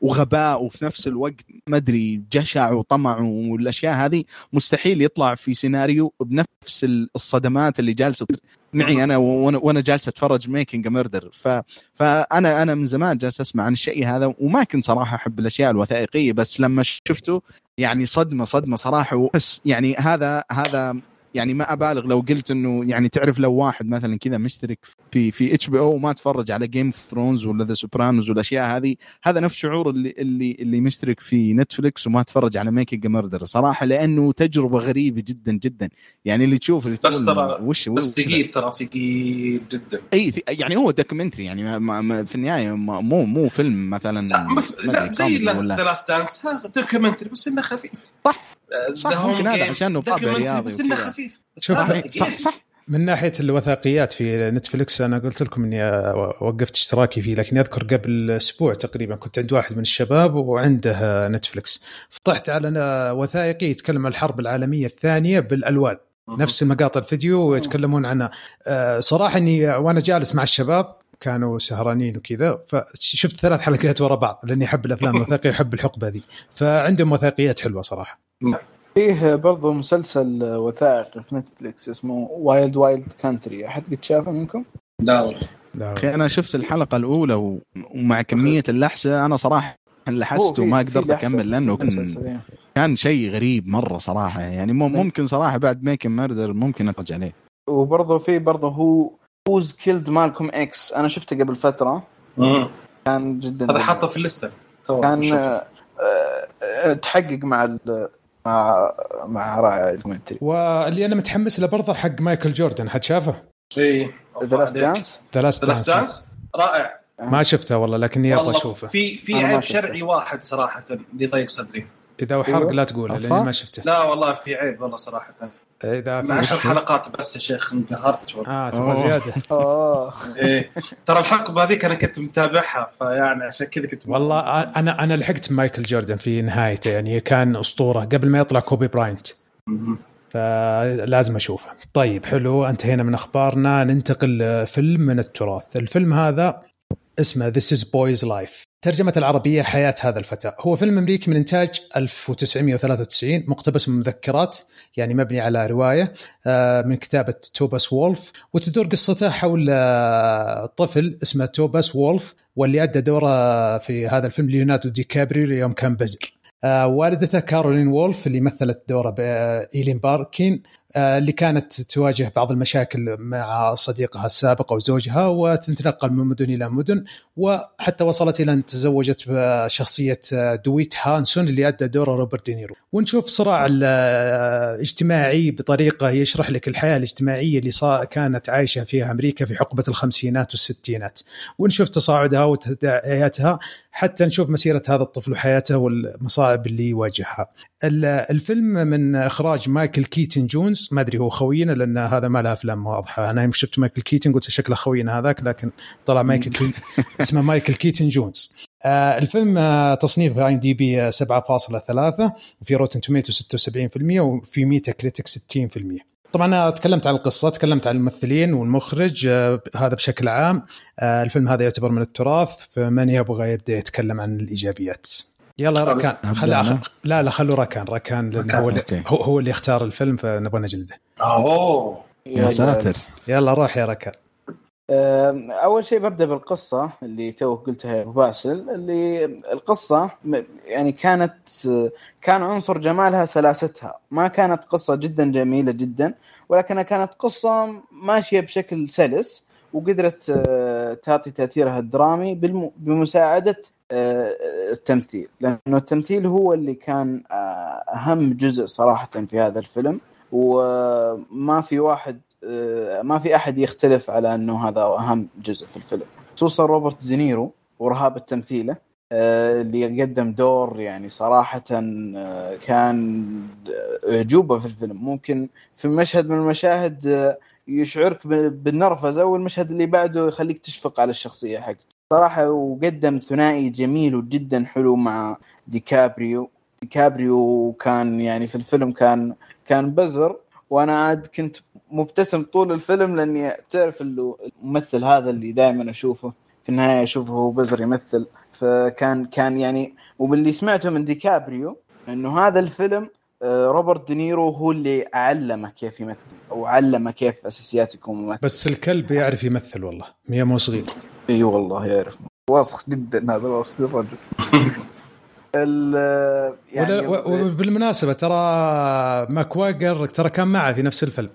وغباء وفي نفس الوقت ما أدري جشع وطمع والأشياء هذه مستحيل يطلع في سيناريو بنفس الصدمات اللي جالسة معي أنا وأنا جالس أتفرج Making a Murderer فانا أنا من زمان جالس أسمع عن الشيء هذا وما كنت صراحة أحب الأشياء الوثائقية بس لما شفته يعني صدمه صدمة صراحة يعني هذا هذا يعني ما أبالغ لو قلت إنه يعني تعرف لو واحد مثلا كذا مشترك في في HBO وما تفرج على Game of Thrones ولا The Sopranos والاشياء هذه هذا نفس شعور اللي اللي اللي مشترك في نتفلكس وما تفرج على Making a Murderer صراحة لأنه تجربة غريبة جدا جدا يعني اللي تشوف اللي بس ترى- وش بس؟ ثقيل ترى ثقيل جدا إي يعني هو documentary يعني ما ما ما في النهاية ما- مو مو فيلم مثلا لا, لا زي The Last Dance documentary بس إنه خفيف صح. صح، ممكن هذا عشان طابع رياضي بس إنه. خفيف. شوف، هذا صح-. صح. من ناحية الوثائقيات في نتفلكس أنا قلت لكم إني وقفت اشتراكي فيه لكن أذكر قبل أسبوع تقريبا كنت عند واحد من الشباب وعنده نتفلكس فتحت على وثائقي يتكلم عن الحرب العالمية الثانية بالألوان. نفس مقاطع الفيديو ويتكلمون عنها. آه، صراحة إني وأنا جالس مع الشباب كانوا سهرانين وكذا فشفت ثلاث حلقات ورا بعض لأني أحب الأفلام الوثائقية احب الحقبة ذي فعندهم وثائقيات حلوة صراحة. فيه برضو مسلسل وثائقي في نتفليكس اسمه Wild Wild Country أحد قد شافه منكم؟ لا والله. أخي أنا شفت الحلقة الأولى ومع كمية اللحسة أنا صراحة لحست وما قدرت أكمل لأنه كان إيه. كان شيء غريب مرة صراحة. يعني مم- ممكن صراحة بعد Making a Murderer ممكن اتفرج عليه وبرضه في برضه هو Who Killed Malcolm X أنا شفته قبل فترة. مم. كان جدا هذا حاطه في ال list ه. كان. آه، آه، تحقق مع مع مع رائع ال commentary واللي أنا متحمس له برضه حق مايكل جوردن حد شافه؟ إيه. The Last Dance The Last Dance رائع. ما شفته والله لكني أبغى أشوفه. في في عيب. شرعي واحد صراحة اللي ضيق صدري. إذا هو حرق أيوه. لا تقوله؟ لأني ما شفته. لا والله في عيب والله صراحة. إذا من في عشر حلقات بس يا شيخ انقهرت والله آه تبغى. زيادة آه إيه. ترى الحقبة هذيك أنا كنت متابعها فيعني عشان كذا كنت والله أنا أنا لحقت مايكل جوردن في نهايته يعني كان أسطورة قبل ما يطلع كوبي براينت. فلازم أشوفه. طيب حلو انتهينا من أخبارنا ننتقل لفيلم من التراث، الفيلم هذا اسمه This Boy's Life ترجمة العربية حياة هذا الفتى. هو فيلم أمريكي من إنتاج 1993 مقتبس من مذكرات يعني مبني على رواية آه، من كتابة توباياس وولف. وتدور قصته حول آه، طفل اسمه توباياس وولف واللي أدى دوره في هذا الفيلم ليوناردو دي كابريو يوم كان بزر آه، والدته كارولين وولف اللي مثلت دورها إيلين باركين. اللي كانت تواجه بعض المشاكل مع صديقها السابق أو زوجها وتتنقل من مدن إلى مدن وحتى وصلت إلى أن تزوجت بشخصية آه، دوايت هانسن اللي أدى دور روبرت دينيرو ونشوف صراع الاجتماعي بطريقة يشرح لك الحياة الاجتماعية اللي كانت عايشة فيها أمريكا في حقبه الخمسينات والستينات ونشوف تصاعدها وتداعياتها حتى نشوف مسيرة هذا الطفل وحياته والمصاعب اللي يواجهها. ال- الفيلم من إخراج مايكل كيتن جونز جونز ما أدري هو خوينا لأن هذا ما له أفلام واضحة. أنا يوم شفت مايكل كيتن قلت شكله خوينا هذاك لكن طلع مايكل كي... اسمه مايكل كيتن جونز. آه الفيلم آه تصنيف IMDb 7.3 وفي روتن توميتوز 76% وفي ميتا كريتيك 60% طبعا أنا تكلمت عن القصة تكلمت عن الممثلين والمخرج آه هذا بشكل عام. آه الفيلم هذا يعتبر من التراث فمن يبغى يبدأ يتكلم عن الإيجابيات؟ يلا يا ركان. خلي أخ... لا لا خلوا ركان. ركان لأن هو اللي هو, هو اللي اختار الفيلم فنبغى نجلده. أوه. يا ساتر. يلا روح يا ركان. أول شيء ببدأ بالقصة اللي تو قلتها يا أبو باسل اللي القصة يعني كانت كان عنصر جمالها سلاستها ما كانت قصة جدا جميلة جدا ولكنها كانت قصة ماشية بشكل سلس وقدرت تعطي تأثيرها الدرامي بمساعدة التمثيل لأنه التمثيل هو اللي كان أهم جزء صراحة في هذا الفيلم وما في واحد ما في أحد يختلف على أنه هذا أهم جزء في الفيلم. خصوصا روبرت زينيرو ورهابه تمثيله اللي قدم دور يعني صراحة كان أعجوبة في الفيلم. ممكن في مشهد من المشاهد يشعرك بالنرفزة والمشهد اللي بعده يخليك تشفق على الشخصية حقته. صراحة وقدم ثنائي جميل وجدا حلو مع ديكابريو. ديكابريو كان يعني في الفيلم كان كان بزر. وأنا عاد كنت مبتسم طول الفيلم لأني تعرف الممثل هذا اللي دائما أشوفه في النهاية أشوفه هو بزر يمثل. فكان كان يعني وباللي سمعته من ديكابريو إنه هذا الفيلم روبرت دينيرو هو اللي علمه كيف يمثل أو علمه كيف اساسيات يكون ممثل بس الكلب يعرف يمثل والله هو مو صغير. إي والله يعرف. واضح جدا هذا وصف الرجل يعني وبالمناسبه ترى ماجواير ترى كان معه في نفس الفيلم.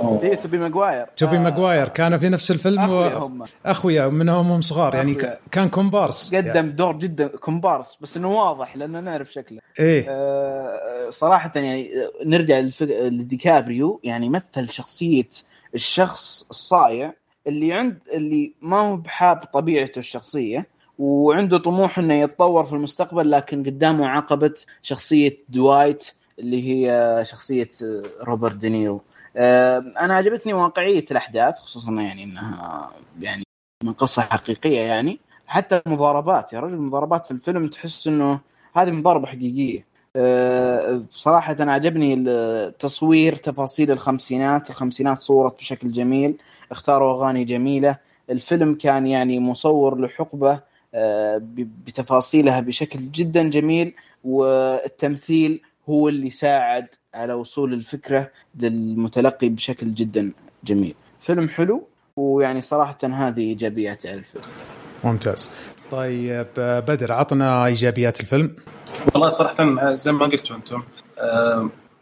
إيه توبي ماجواير توبي آه. ماجواير كانوا في نفس الفيلم أخويا و... هم. أخويا منهم هم صغار يعني أخويا. كان كومبارس. قدم يعني. دور جدا كومبارس بس إنه واضح لأن نعرف شكله. إيه. آه صراحة يعني نرجع للفك... لديكابريو يعني مثل شخصية الشخص الصايع اللي عند اللي ما هو بحاب طبيعته الشخصية وعنده طموح إنه يتطور في المستقبل لكن قدامه عقبة شخصية دوايت اللي هي شخصية روبرت دينيرو. أنا عجبتني واقعية الأحداث خصوصا يعني إنها يعني من قصة حقيقية يعني. حتى المضاربات يا رجل المضاربات في الفيلم تحس إنه هذه مضاربة حقيقية. بصراحة أنا عجبني التصوير تفاصيل الخمسينات الخمسينات صورت بشكل جميل. اختاروا أغاني جميلة. الفيلم كان يعني مصور لحقبة بتفاصيلها بشكل جدا جميل والتمثيل هو اللي ساعد على وصول الفكرة للمتلقي بشكل جدا جميل. فيلم حلو ويعني صراحة هذه إيجابيات الفيلم. ممتاز. طيب بدر عطنا إيجابيات الفيلم. والله صراحة زي ما قلتوا أنتم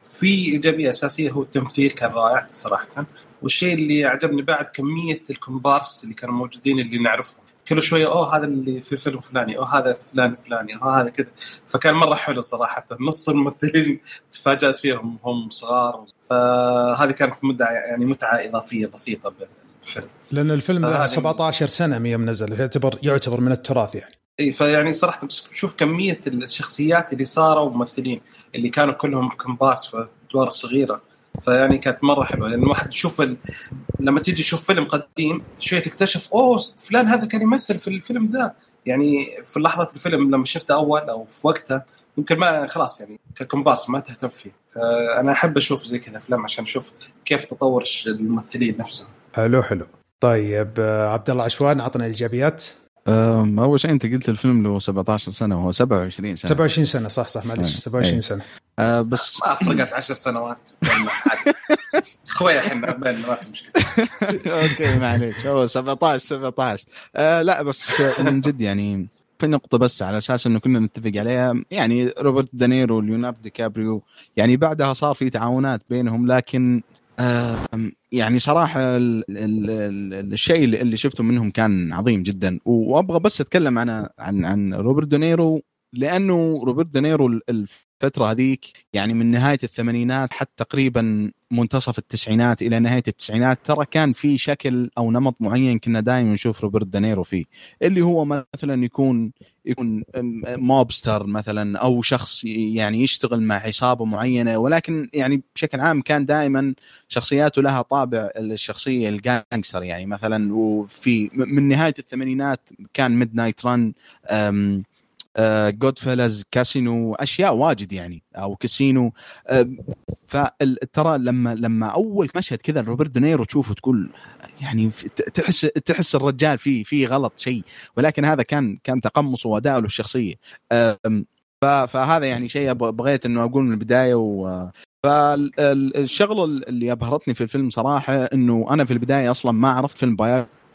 في إيجابية أساسية هو التمثيل كان رائع صراحة. والشيء اللي عجبني بعد كمية الكومبارس اللي كانوا موجودين اللي نعرفهم. كل شوية أوه هذا اللي في فيلم فلاني أوه هذا فلان فلاني أوه هذا كذا. فكان مرة حلو صراحة. نص الممثلين تفاجأت فيهم هم صغار. فهذه كانت متعه يعني متعة إضافية بسيطة بالفيلم. لأن الفيلم له 17 سنة يوم نزل يعتبر يعتبر من التراث يعني. إي فيعني صراحة شوف كمية الشخصيات اللي صاروا ممثلين اللي كانوا كلهم كومبارس في الادوار الصغيره فيعني كانت مرة حلوة. يعني الواحد يشوف ال... لما تيجي تشوف فيلم قديم شوية تكتشف أوه فلان هذا كان يمثل في الفيلم ذا. يعني في لحظة الفيلم لما شفته أول أو في وقتها يمكن ما خلاص يعني ككومبارس ما تهتم فيه. فأنا أحب أشوف زي كذا أفلام عشان أشوف كيف تطور الممثلين نفسهم. حلو حلو. طيب عبد الله عشوان اعطنا إيجابيات. أول شيء أنت قلت الفيلم له 17 سنة وهو 27 سنة. 27 سنة صح صح معلش 27 سنة. آه بس ما فرقت 10 سنوات. اخويا إحنا ما في مشكلة. okay معليش هو 17 17 آه لا بس من جد يعني في نقطة بس على أساس إنه كنا نتفق عليها. يعني روبرت دينيرو وليوناردو دي كابريو يعني بعدها صار في تعاونات بينهم لكن يعني صراحة ال ال ال الشيء اللي شفته منهم كان عظيم جدا. وأبغى بس أتكلم عن عن عن روبرت دينيرو لأنه روبرت دينيرو الفترة هذيك يعني من نهاية الثمانينات حتى تقريبا منتصف التسعينات إلى نهاية التسعينات ترى كان في شكل أو نمط معين كنا دائما نشوف روبرت دينيرو فيه. اللي هو مثلا يكون يكون mobster مثلا أو شخص يعني يشتغل مع عصابة معينة ولكن يعني بشكل عام كان دائما شخصياته لها طابع الشخصية ال gangster يعني مثلا. وفي من نهاية الثمانينات كان ميد نايت ران جود فيلاز كاسينو أشياء واجد يعني أو كاسينو فترى لما لما أول مشهد كذا روبرت دينيرو تشوفه تقول يعني تحس تحس الرجال فيه فيه غلط شيء ولكن هذا كان كان تقمصه واداؤه للشخصية. فهذا يعني شيء بغيت إنه أقول من البداية و فالشغله اللي أبهرتني في الفيلم صراحة إنه أنا في البداية أصلا ما عرفت فيلم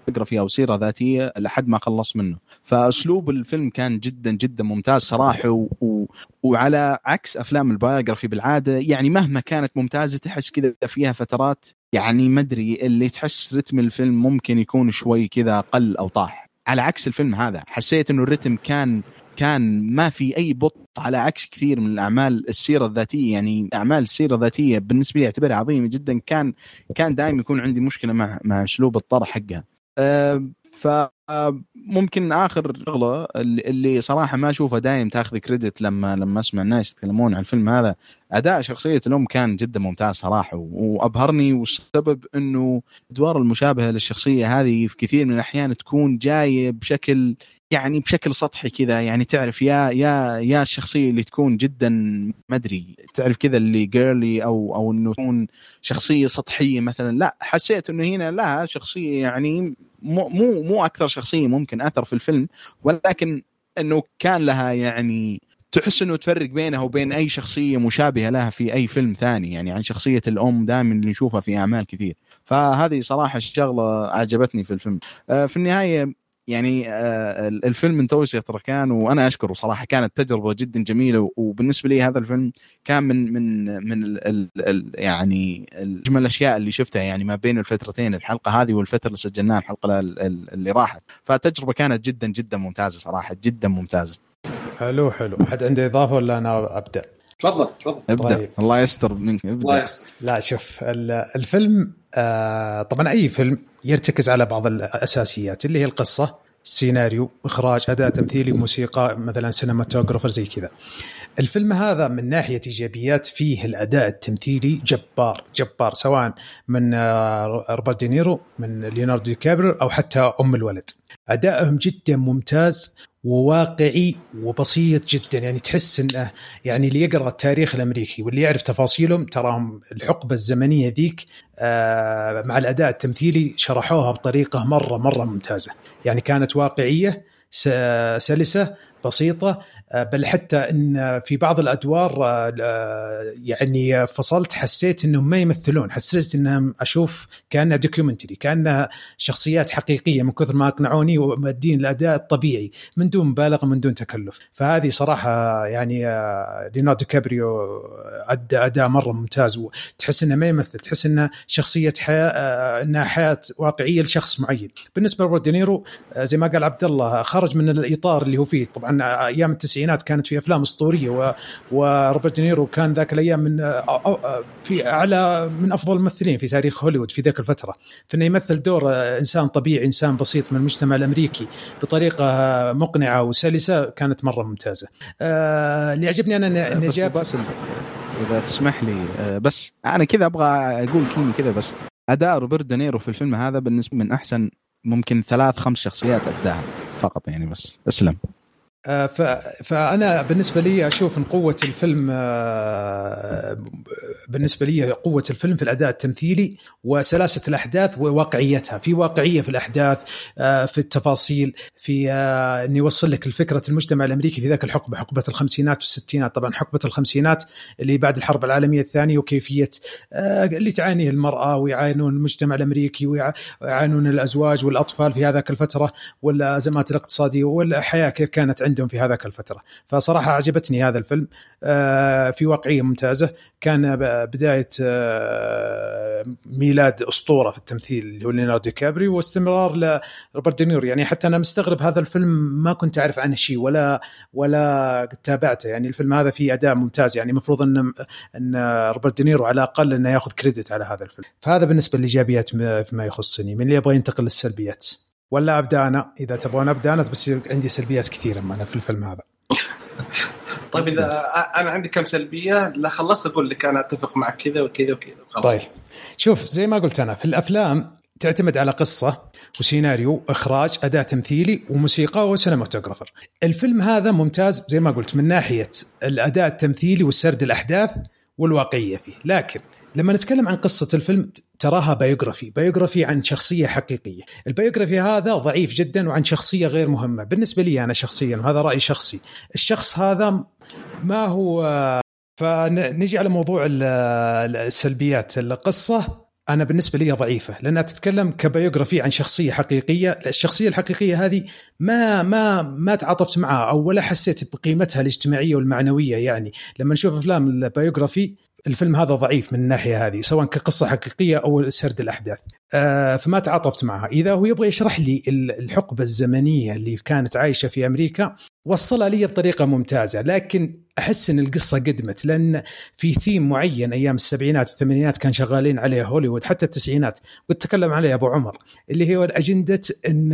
biography أو سيره ذاتية لحد ما خلص منه. فأسلوب الفيلم كان جدا جدا ممتاز صراحة و... و... وعلى عكس أفلام ال biography بالعادة يعني مهما كانت ممتازة تحس كذا فيها فترات يعني ما أدري اللي تحس رتم الفيلم ممكن يكون شوي كذا قل أو طاح. على عكس الفيلم هذا حسيت إنه الرتم كان كان ما في أي بط على عكس كثير من الأعمال السيرة الذاتية يعني أعمال السيرة الذاتية بالنسبة لي اعتبرها عظيمة جدا كان كان دائما يكون عندي مشكلة مع مع أسلوب الطرح حقها. فممكن آخر شغلة اللي صراحة ما أشوفها دايم تاخذ كريدت لما لما أسمع الناس يتكلمون عن الفيلم هذا. أداء شخصية الام كان جدا ممتاز صراحة وأبهرني والسبب إنه الادوار المشابهة للشخصية هذه في كثير من الأحيان تكون جاية بشكل يعني بشكل سطحي كذا يعني تعرف يا يا يا الشخصيه اللي تكون جدا ما أدري تعرف كذا اللي جيرلي أو أو إنه تكون شخصية سطحية مثلا لا حسيت إنه هنا لها شخصية يعني مو مو مو أكثر شخصية ممكن أثر في الفيلم ولكن إنه كان لها يعني تحس إنه تفرق بينها وبين أي شخصية مشابهة لها في أي فيلم ثاني يعني عن شخصية الأم دائما اللي نشوفها في أعمال كثير. فهذه صراحة الشغلة عجبتني في الفيلم. آه، في النهاية يعني آه، الفيلم من توسية تركان وأنا أشكره صراحة كانت تجربة جدا جميلة وبالنسبة لي هذا الفيلم كان من من من ال ال يعني أجمل الأشياء اللي شفتها يعني ما بين الفترتين الحلقة هذه والفترة اللي سجلناها الحلقة اللي راحت فالتجربة كانت جدا جدا ممتازة صراحة جدا ممتازة حلو حلو حد عنده إضافة ولا أنا أبدأ؟ تفضل تفضل ابدأ طيب. الله يستر منك ابدأ الله يستر. لا شوف الفيلم آه طبعا أي فيلم يرتكز على بعض الأساسيات اللي هي القصة سيناريو إخراج أداء تمثيلي موسيقى مثلا cinematographer زي كذا. الفيلم هذا من ناحية إيجابيات فيه الأداء التمثيلي جبار جبار سواء من آه، روبرت دينيرو من ليوناردو دي كابريو أو حتى أم الولد. أدائهم جدا ممتاز وواقعي وبسيط جدا. يعني تحس إنه يعني اللي يقرأ التاريخ الأمريكي واللي يعرف تفاصيلهم تراهم الحقبة الزمنية ذيك آه، مع الأداء التمثيلي شرحوها بطريقة مرة مرة ممتازة. يعني كانت واقعية سلسة بسيطة آه، بل حتى إن في بعض الأدوار آه، آه، يعني فصلت حسيت إنهم ما يمثلون حسيت إنهم أشوف كأنها دوكيومنتري كأنها شخصيات حقيقية من كثر ما أقنعوني ومادين الاداء الطبيعي من دون مبالغه من دون تكلف. فهذه صراحة يعني ليوناردو كابريو ادى أداء مرة ممتاز وتحس إنه ما يمثل تحس إنه شخصية حياة إنها حياة واقعية لشخص معين. بالنسبة لروبرت دينيرو زي ما قال عبد الله خرج من الإطار اللي هو فيه. طبعا أيام التسعينات كانت في أفلام أسطورية و... وروبرت دينيرو كان ذاك الأيام من في اعلى من أفضل الممثلين في تاريخ هوليوود في ذاك الفترة. فإنه يمثل دور إنسان طبيعي إنسان بسيط من المجتمع الأمريكي بطريقة مقنعة وسلسة كانت مرة ممتازة. آه، اللي عجبني أنا إنه جاب إذا تسمح لي آه، بس أنا كذا أبغى أقول كلمة كذا بس. أداء روبرت دينيرو في الفيلم هذا بالنسبة من أحسن ممكن ثلاث خمس شخصيات أداها فقط يعني بس. أسلم. فأنا بالنسبة لي أشوف إن قوة الفيلم آه، بالنسبة لي قوة الفيلم في الأداء التمثيلي وسلاسة الأحداث وواقعيتها. في واقعية في الأحداث آه، في التفاصيل في انه يوصل لك الفكرة المجتمع الأمريكي في ذاك الحقبة حقبة الخمسينات والستينات. طبعا حقبة الخمسينات اللي بعد الحرب العالمية الثانية وكيفية اللي تعانيه المرأة ويعانون المجتمع الأمريكي ويعانون الأزواج والأطفال في هذاك الفترة والأزمات الاقتصادية والحياة كيف كانت عند عندهم في هذاك الفترة. فصراحة عجبتني هذا الفيلم. آه، في واقعية ممتازة. كان بداية آه، ميلاد أسطورة في التمثيل اللي هو ليوناردو كابريو واستمرار لروبرت دينيرو. يعني حتى أنا مستغرب هذا الفيلم ما كنت أعرف عنه شيء ولا ولا تابعته. يعني الفيلم هذا فيه أداء ممتاز. يعني المفروض أن أن روبرت دينيرو على الأقل أنه ياخذ credit على هذا الفيلم. فهذا بالنسبة للايجابيات فيما يخصني. من اللي يبغى ينتقل للسلبيات. ولا أبدأ أنا؟ إذا تبغون أبدأ أنا بس عندي سلبيات كثيرة أنا في الفيلم هذا. طيب إذا أنا عندي كم سلبية لا خلصت أقول لك أنا أتفق معك كذا وكذا وكذا خلاص طيب. شوف زي ما قلت أنا في الأفلام تعتمد على قصة وسيناريو إخراج أداء تمثيلي وموسيقى وسينماتوجرافر الفيلم هذا ممتاز زي ما قلت من ناحية الأداء التمثيلي والسرد الأحداث والواقعية فيه. لكن لما نتكلم عن قصة الفيلم تراها biography biography عن شخصية حقيقية. ال biography هذا ضعيف جدا وعن شخصية غير مهمة. بالنسبة لي أنا شخصيا وهذا رأي شخصي. الشخص هذا ما هو؟ فنجي على موضوع السلبيات. القصة أنا بالنسبة لي ضعيفة. لأنها تتكلم ك biography عن شخصية حقيقية. الشخصية الحقيقية هذه ما ما ما تعاطفت معها أو ولا حسيت بقيمتها الاجتماعية والمعنوية يعني. لما نشوف أفلام ال biography الفيلم هذا ضعيف من الناحية هذه سواء كقصة حقيقية أو سرد الأحداث. آه فما تعاطفت معها. إذا هو يبغى يشرح لي الحقبة الزمنية اللي كانت عايشة في أمريكا وصلها لي بطريقة ممتازة. لكن أحس إن القصة قدمت لأن في ثيم معين أيام السبعينات والثمانينات كان شغالين عليه هوليوود حتى التسعينات وتكلم عليه أبو عمر اللي هو أجندة إن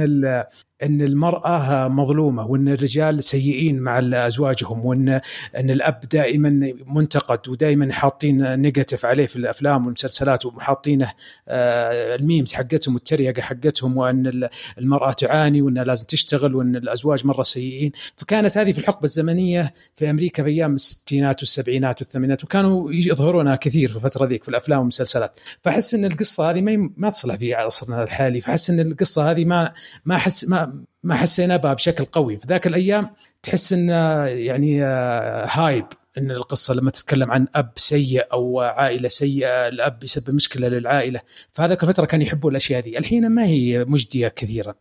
إن المرأة مظلومة وإن الرجال سيئين مع أزواجهم وان إن الأب دائما منتقد ودائما حاطين negative عليه في الأفلام والمسلسلات وحاطينه آه، ال memes حقتهم والتريقة حقتهم وإن المرأة تعاني وإنها لازم تشتغل وإن الأزواج مرة سيئين. فكانت هذه في الحقبة الزمنية في أمريكا أيام الستينات والسبعينات والثمانينات وكانوا يظهرونها كثير في الفترة ذيك في الأفلام والمسلسلات. فأحس إن القصة هذه ما ما تصلح في عصرنا الحالي. فأحس إن القصة هذه ما ما احس ما ما حسينا بها بشكل قوي. في ذاك الأيام تحس إن يعني هايب إن القصة لما تتكلم عن أب سيء أو عائلة سيئة الأب يسبب مشكلة للعائلة. فهذاك الفترة كانوا يحبوا الأشياء هذه. الحين ما هي مجدية كثيرا.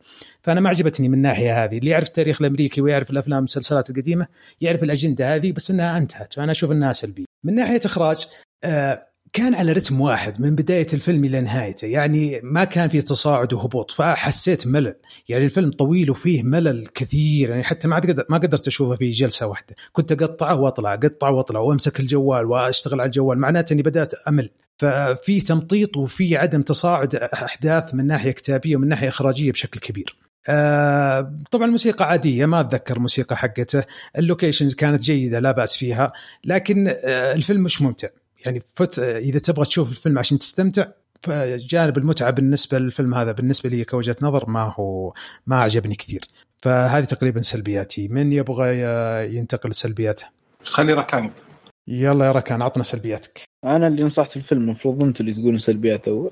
فأنا ما عجبتني من الناحيه هذه. اللي يعرف التاريخ الأمريكي ويعرف الأفلام والمسلسلات القديمة يعرف الأجندة هذه بس إنها أنتهت. فأنا أشوف إنها سلبية. من ناحية إخراج آه كان على رتم واحد من بداية الفيلم إلى نهايته. يعني ما كان في تصاعد وهبوط فحسيت ملل. يعني الفيلم طويل وفيه ملل كثير. يعني حتى ما قدر ما قدرت أشوفه في جلسة واحدة. كنت أقطعه وأطلع أقطعه وأطلع وأمسك الجوال وأشتغل على الجوال. معناته أني بدأت أمل. ففي تمطيط وفي عدم تصاعد أحداث من ناحية كتابية ومن ناحية إخراجية بشكل كبير. آه طبعا الموسيقى عادية ما أتذكر الموسيقى حقته. اللوكيشنز كانت جيدة لا بأس فيها. لكن آه الفيلم مش ممتع. يعني فت إذا تبغى تشوف الفيلم عشان تستمتع فجانب المتعة بالنسبة للفيلم هذا بالنسبة لي كوجهة نظر ما هو ما عجبني كثير. فهذه تقريبا سلبياتي. من يبغى ينتقل لسلبياته؟ خلي ركان يلا يا ركان عطنا سلبياتك. أنا اللي نصحت الفيلم المفروض أنتم اللي تقولون سلبيات أول.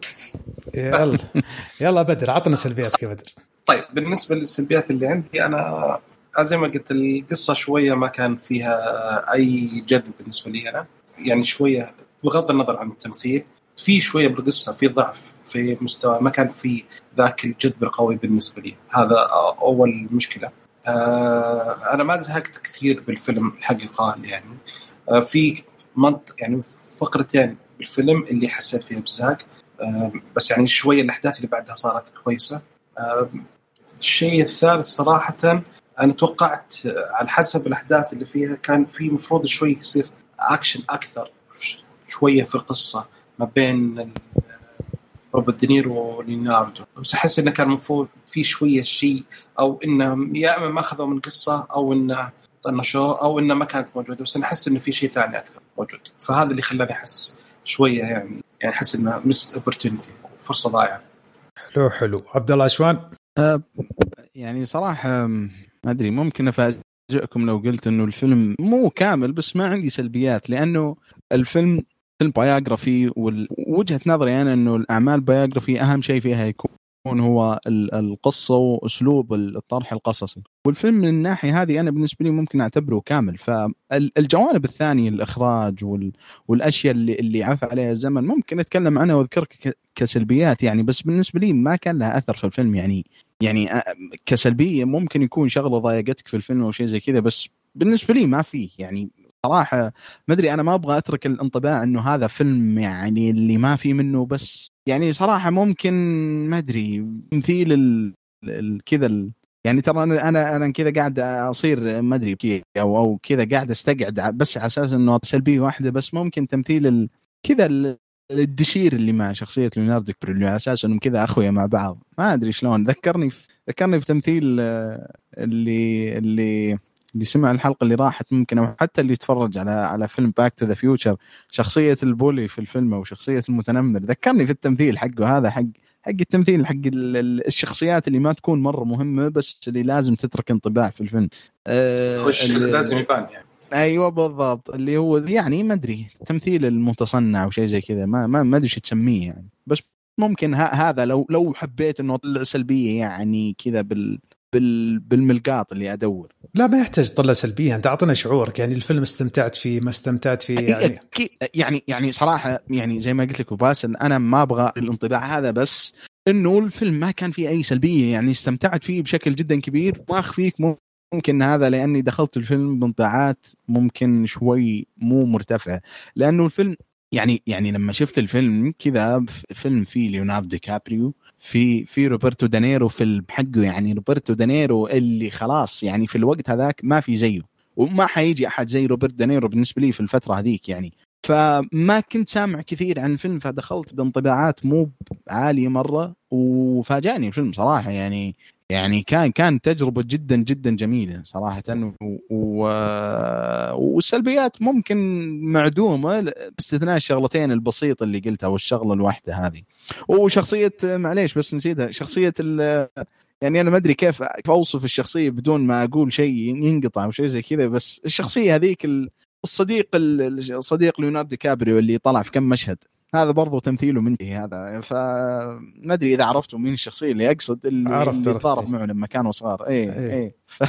يلا. يلا بدر عطنا سلبياتك يا بدر. طيب بالنسبة للسلبيات اللي عندي أنا زي ما قلت القصة شوية ما كان فيها أي جذب بالنسبة لي أنا. يعني شوية بغض النظر عن التمثيل في شوية بالقصة في ضعف في مستوى ما كان في ذاك الجذب القوي بالنسبة لي. هذا أول مشكلة. آه أنا ما زهقت كثير بالفيلم الحق يقال يعني. آه في منطق يعني فقرتين بالفيلم اللي حسيت فيها بزهق. آه بس يعني شوية الأحداث اللي بعدها صارت كويسة. آه الشيء الثالث صراحة أنا توقعت على حسب الأحداث اللي فيها كان في مفروض شوي يصير اكشن أكثر شوية في القصة ما بين روبرت دينيرو وليوناردو بس أحس إنه كان المفروض في شوية شيء أو إنه يا إما ما أخذوا من القصة أو إنه طنشوه أو إنه ما كانت موجودة. بس أنا أحس إنه في شيء ثاني أكثر موجود. فهذا اللي خلاني أحس شوية يعني يعني أحس إنه missed opportunity فرصة ضايعة. حلو حلو. عبد الله عشوان؟ أه يعني صراحة ما أدري ممكن افاجئ افاجئكم لو قلت إنه الفيلم مو كامل بس ما عندي سلبيات لأنه الفيلم فيلم biography ووجهه نظري أنا إنه الأعمال biography أهم شيء فيها يكون. هو ال- القصة وأسلوب الطرح القصصي. والفيلم من الناحية هذه أنا بالنسبة لي ممكن أعتبره كامل. فالجوانب الثانية الإخراج وال- والأشياء اللي اللي عفى عليها الزمن ممكن أتكلم عنها واذكرها ك- كسلبيات يعني بس بالنسبة لي ما كان لها أثر في الفيلم يعني يعني كسلبية ممكن يكون شغلة ضايقتك في الفيلم أو شيء زي كذا بس بالنسبة لي ما فيه يعني. صراحة ما أدري أنا ما أبغى أترك الانطباع إنه هذا فيلم يعني اللي ما في منه بس يعني صراحة ممكن ما أدري تمثيل كذا يعني ترى أنا أنا أنا كذا قاعد أصير ما أدري أو أو كذا قاعد أستقعد بس على أساس إنه سلبيه واحدة بس ممكن تمثيل كذا ال- الدشير اللي مع شخصية ليوناردو كبري اللي على أساس إنهم كذا أخويا مع بعض. ما أدري شلون. ذكرني في ذكرني في تمثيل آه، اللي اللي اللي سمع الحلقة اللي راحت ممكن أو حتى اللي يتفرج على على فيلم Back to the Future شخصية ال bully في الفيلم أو شخصية المتنمر. ذكرني في التمثيل حقه هذا حق حق التمثيل حق ال- ال- الشخصيات اللي ما تكون مرة مهمة بس اللي لازم تترك انطباع في الفيلم. آه، خش لازم يبان يعني. أيوه بالضبط. اللي هو يعني ما أدري تمثيل المتصنع أو شيء زي كذا ما ما ما أدري إيش تسميه يعني. بس ممكن ه- هذا لو لو حبيت إنه اطلع سلبية يعني كذا بال بال بالملقاط اللي أدور. لا ما يحتاج تطلع سلبية. أنت اعطنا شعورك. يعني الفيلم استمتعت فيه ما استمتعت فيه يعني. يعني يعني يعني صراحة يعني زي ما قلت لك وباسل أنا ما أبغى الانطباع هذا بس إنه الفيلم ما كان فيه أي سلبية. يعني استمتعت فيه بشكل جدا كبير. ما أخفيك ممكن هذا لأني دخلت الفيلم بانطباعات ممكن شوي مو مرتفعة. لأنه الفيلم يعني يعني لما شفت الفيلم كذا فيلم فيه ليوناردو دي كابريو في في روبرتو دانيرو في حقه يعني روبرتو دانيرو اللي خلاص يعني في الوقت هذاك ما في زيه. وما حيجي أحد زي روبرت دانيرو بالنسبة لي في الفترة هذيك يعني. فما كنت سامع كثير عن الفيلم فدخلت بانطباعات مو عالية مرة وفاجأني الفيلم صراحة يعني. يعني كان كان تجربة جدا جدا جميلة صراحة و... و... والسلبيات ممكن معدومة باستثناء الشغلتين البسيطة اللي قلتها والشغلة الواحدة هذه. وشخصية معليش بس نسيتها شخصية ال... يعني أنا ما أدري كيف أوصف الشخصية بدون ما أقول شيء ينقطع أو شيء زي كذا بس الشخصية هذيك الصديق الصديق ليوناردو كابريو اللي طلع في كم مشهد. هذا برضو تمثيله منتهي هذا فما أدري إذا عرفتوا مين الشخصية اللي أقصد اللي, عرفت اللي عرفت. ضارب معه لما كانوا صغار. اي إيه. اي ف...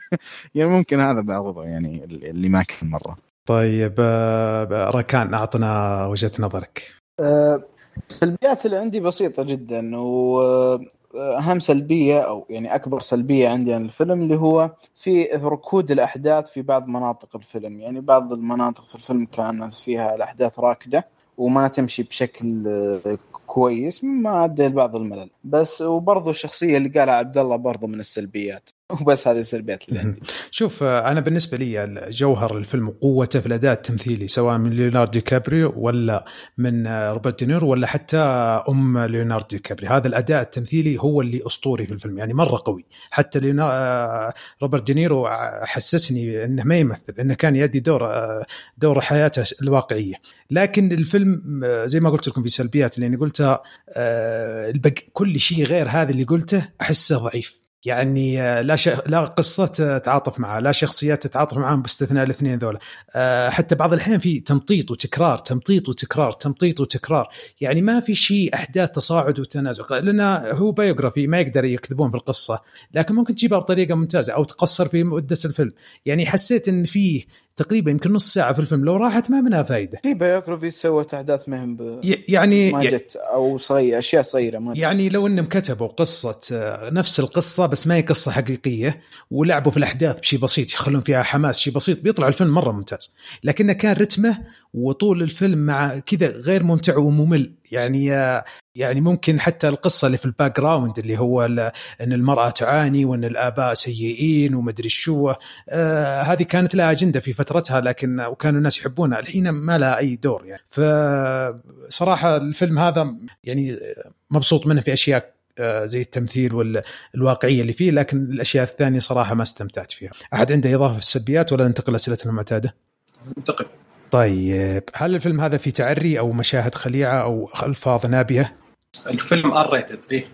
يعني ممكن هذا بعرضه يعني اللي ما كان مرة. طيب آه، ركان أعطنا وجهة نظرك. آه، السلبيات اللي عندي بسيطة جدا وأهم سلبية أو يعني أكبر سلبية عندي عن الفيلم اللي هو في ركود الأحداث في بعض مناطق الفيلم. يعني بعض المناطق في الفيلم كانت فيها الأحداث راكدة. وما تمشي بشكل آه، كويس ما أدى لبعض الملل. بس وبرضه الشخصية اللي قالها عبد الله برضه من السلبيات. وبس هذه السلبيات اللي عندي شوف آه، أنا بالنسبة لي جوهر الفيلم وقوته في الاداء التمثيلي سواء من ليوناردو دي كابريو ولا من آه، روبرت دينيرو ولا حتى أم ليوناردو دي كابريو هذا الأداء التمثيلي هو اللي أسطوري في الفيلم يعني مرة قوي حتى. آه، روبرت دينيرو حسسني إنه ما يمثل إنه كان يؤدي دور دور حياته الواقعية لكن الفيلم زي ما قلت لكم في سلبيات اللي قلتها. كل شيء غير هذا اللي قلته أحسه ضعيف يعني آه، لا ش... لا قصة تتعاطف معها لا شخصيات تتعاطف معاهم باستثناء الاثنين ذولا. آه، حتى بعض الأحيان في تمطيط وتكرار تمطيط وتكرار تمطيط وتكرار. يعني ما في شيء أحداث تصاعد وتنازل. لأن هو biography ما يقدر يكذبون في القصة. لكن ممكن تجيبها بطريقة ممتازة أو تقصر في مدة الفيلم. يعني حسيت إن فيه تقريبا يمكن نص ساعة في الفيلم لو راحت ما منها فائده في biography سوت أحداث مهم ب... يعني ما جت أو صغير أشياء صغيرة ما يعني لو إنهم كتبوا قصة آه، نفس القصة بس ما هي قصة حقيقية ولعبوا في الأحداث بشيء بسيط يخلون فيها حماس شيء بسيط بيطلع الفيلم مرة ممتاز. لكنه كان رتمه وطول الفيلم مع كذا غير ممتع وممل. يعني يعني ممكن حتى القصة اللي في ال background اللي هو إن المرأة تعاني وإن الآباء سيئين ومدري شو آه هذه كانت لها أجندة في فترتها لكن وكانوا الناس يحبونها الحين ما لها أي دور يعني فصراحه الفيلم هذا يعني مبسوط منه في أشياء آه، زي التمثيل والواقعيه اللي فيه لكن الأشياء الثانية صراحة ما استمتعت فيها. أحد عنده إضافة في السلبيات ولا ننتقل لأسئلتنا المعتادة؟ انتقل طيب هل الفيلم هذا في تعري أو مشاهد خليعة أو ألفاظ نابيه؟ الفيلم R rated إيه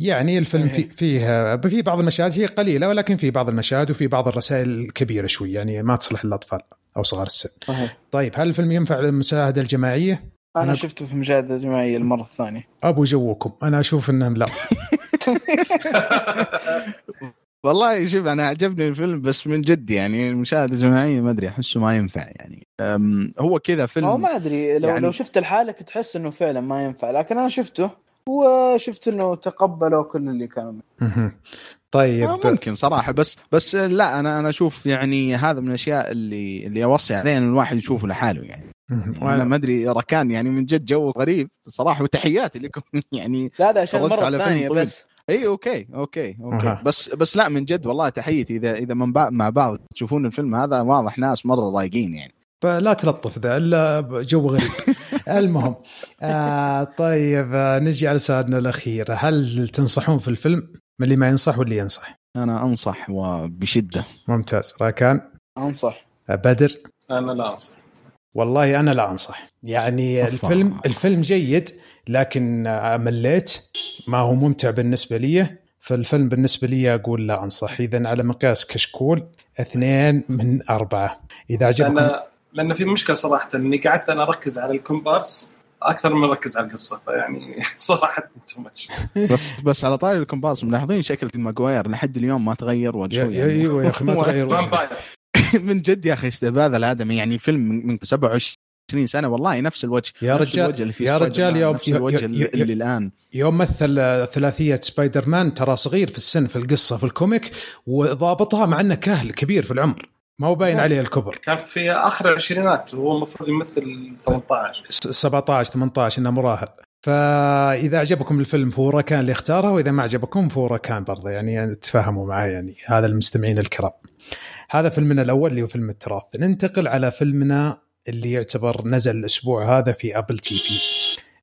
يعني الفيلم إيه. في فيه في بعض المشاهد هي قليلة ولكن في بعض المشاهد وفي بعض الرسائل الكبيرة شوي يعني ما تصلح للأطفال أو صغار السن. صحيح طيب هل الفيلم ينفع للمشاهده الجماعية؟ أنا أنا- شفته في مشاهده جماعيه المرة الثانية أبو جوكم أنا أشوف إنهم لا والله شوف أنا عجبني الفيلم بس من جد يعني المشاهدة الجماعية ما أدري أحسه ما ينفع يعني هو كذا فيلم هو ما أدري لو يعني- لو شفت لحالك تحس إنه فعلا ما ينفع لكن أنا شفته وشفت إنه تقبلوا كل اللي كانوا. طيب آه، ممكن صراحة بس بس لا أنا أنا أشوف يعني هذا من الأشياء اللي اللي أوصي عليه إن الواحد يشوفه لحاله يعني. وأنا ما أدري ركان يعني من جد جو غريب صراحة وتحياتي لكم يعني لا هذا عشان الثانية طويل. بس إي أوكي أوكي أوكي. أها. بس بس لا من جد والله تحيتي إذا إذا من بعض مع بعض تشوفون الفيلم هذا واضح ناس مرة رايقين يعني. لا تلطف ذا إلا جو غريب. المهم آه طيب آه نجي على سؤالنا الأخير. هل تنصحون في الفيلم؟ من اللي ما ينصح واللي ينصح. أنا أنصح وبشدة. ممتاز. راكان؟ أنصح. آه، بدر؟ أنا لا أنصح. والله أنا لا أنصح. يعني أوفا. الفيلم الفيلم جيد لكن مليت ما هو ممتع بالنسبة لي فالفيلم بالنسبة لي أقول لا أنصح. إذا على مقياس كشكول اثنين من أربعة. إذا عجبكم أنا لأن في مشكلة صراحة. إني قعدت أنا أركز على الكومبارس أكثر من أركز على القصة. فيعني صراحة too much بس بس على طاري الكومبارس ملاحظين شكل ماجواير لحد اليوم ما تغير وجهه يعني. أيوه يا أخي ما تغير وجهه. من جد يا أخي استهبال الآدمي. يعني الفيلم من 27 20 سنة والله نفس الوجه يا نفس رجال الوجه اللي في يا رجال يوم نفس الوجه يوم اللي, اللي الآن. يوم مثل ثلاثية سبايدر مان ترى صغير في السن في القصة في ال comic وضابطها مع إنه كاهل كبير في العمر. ما هو باين نعم. عليه الكبر. كان في آخر العشرينات وهو المفروض يمثل 18 17 18 إنه مراهق. فإذا عجبكم الفيلم فهو كان اللي اختاره وإذا ما عجبكم فهو كان برضه يعني تفهموا معي يعني هذا المستمعين الكرام. هذا فيلمنا الأول اللي هو فيلم التراث. ننتقل على فيلمنا اللي يعتبر نزل الأسبوع هذا في Apple TV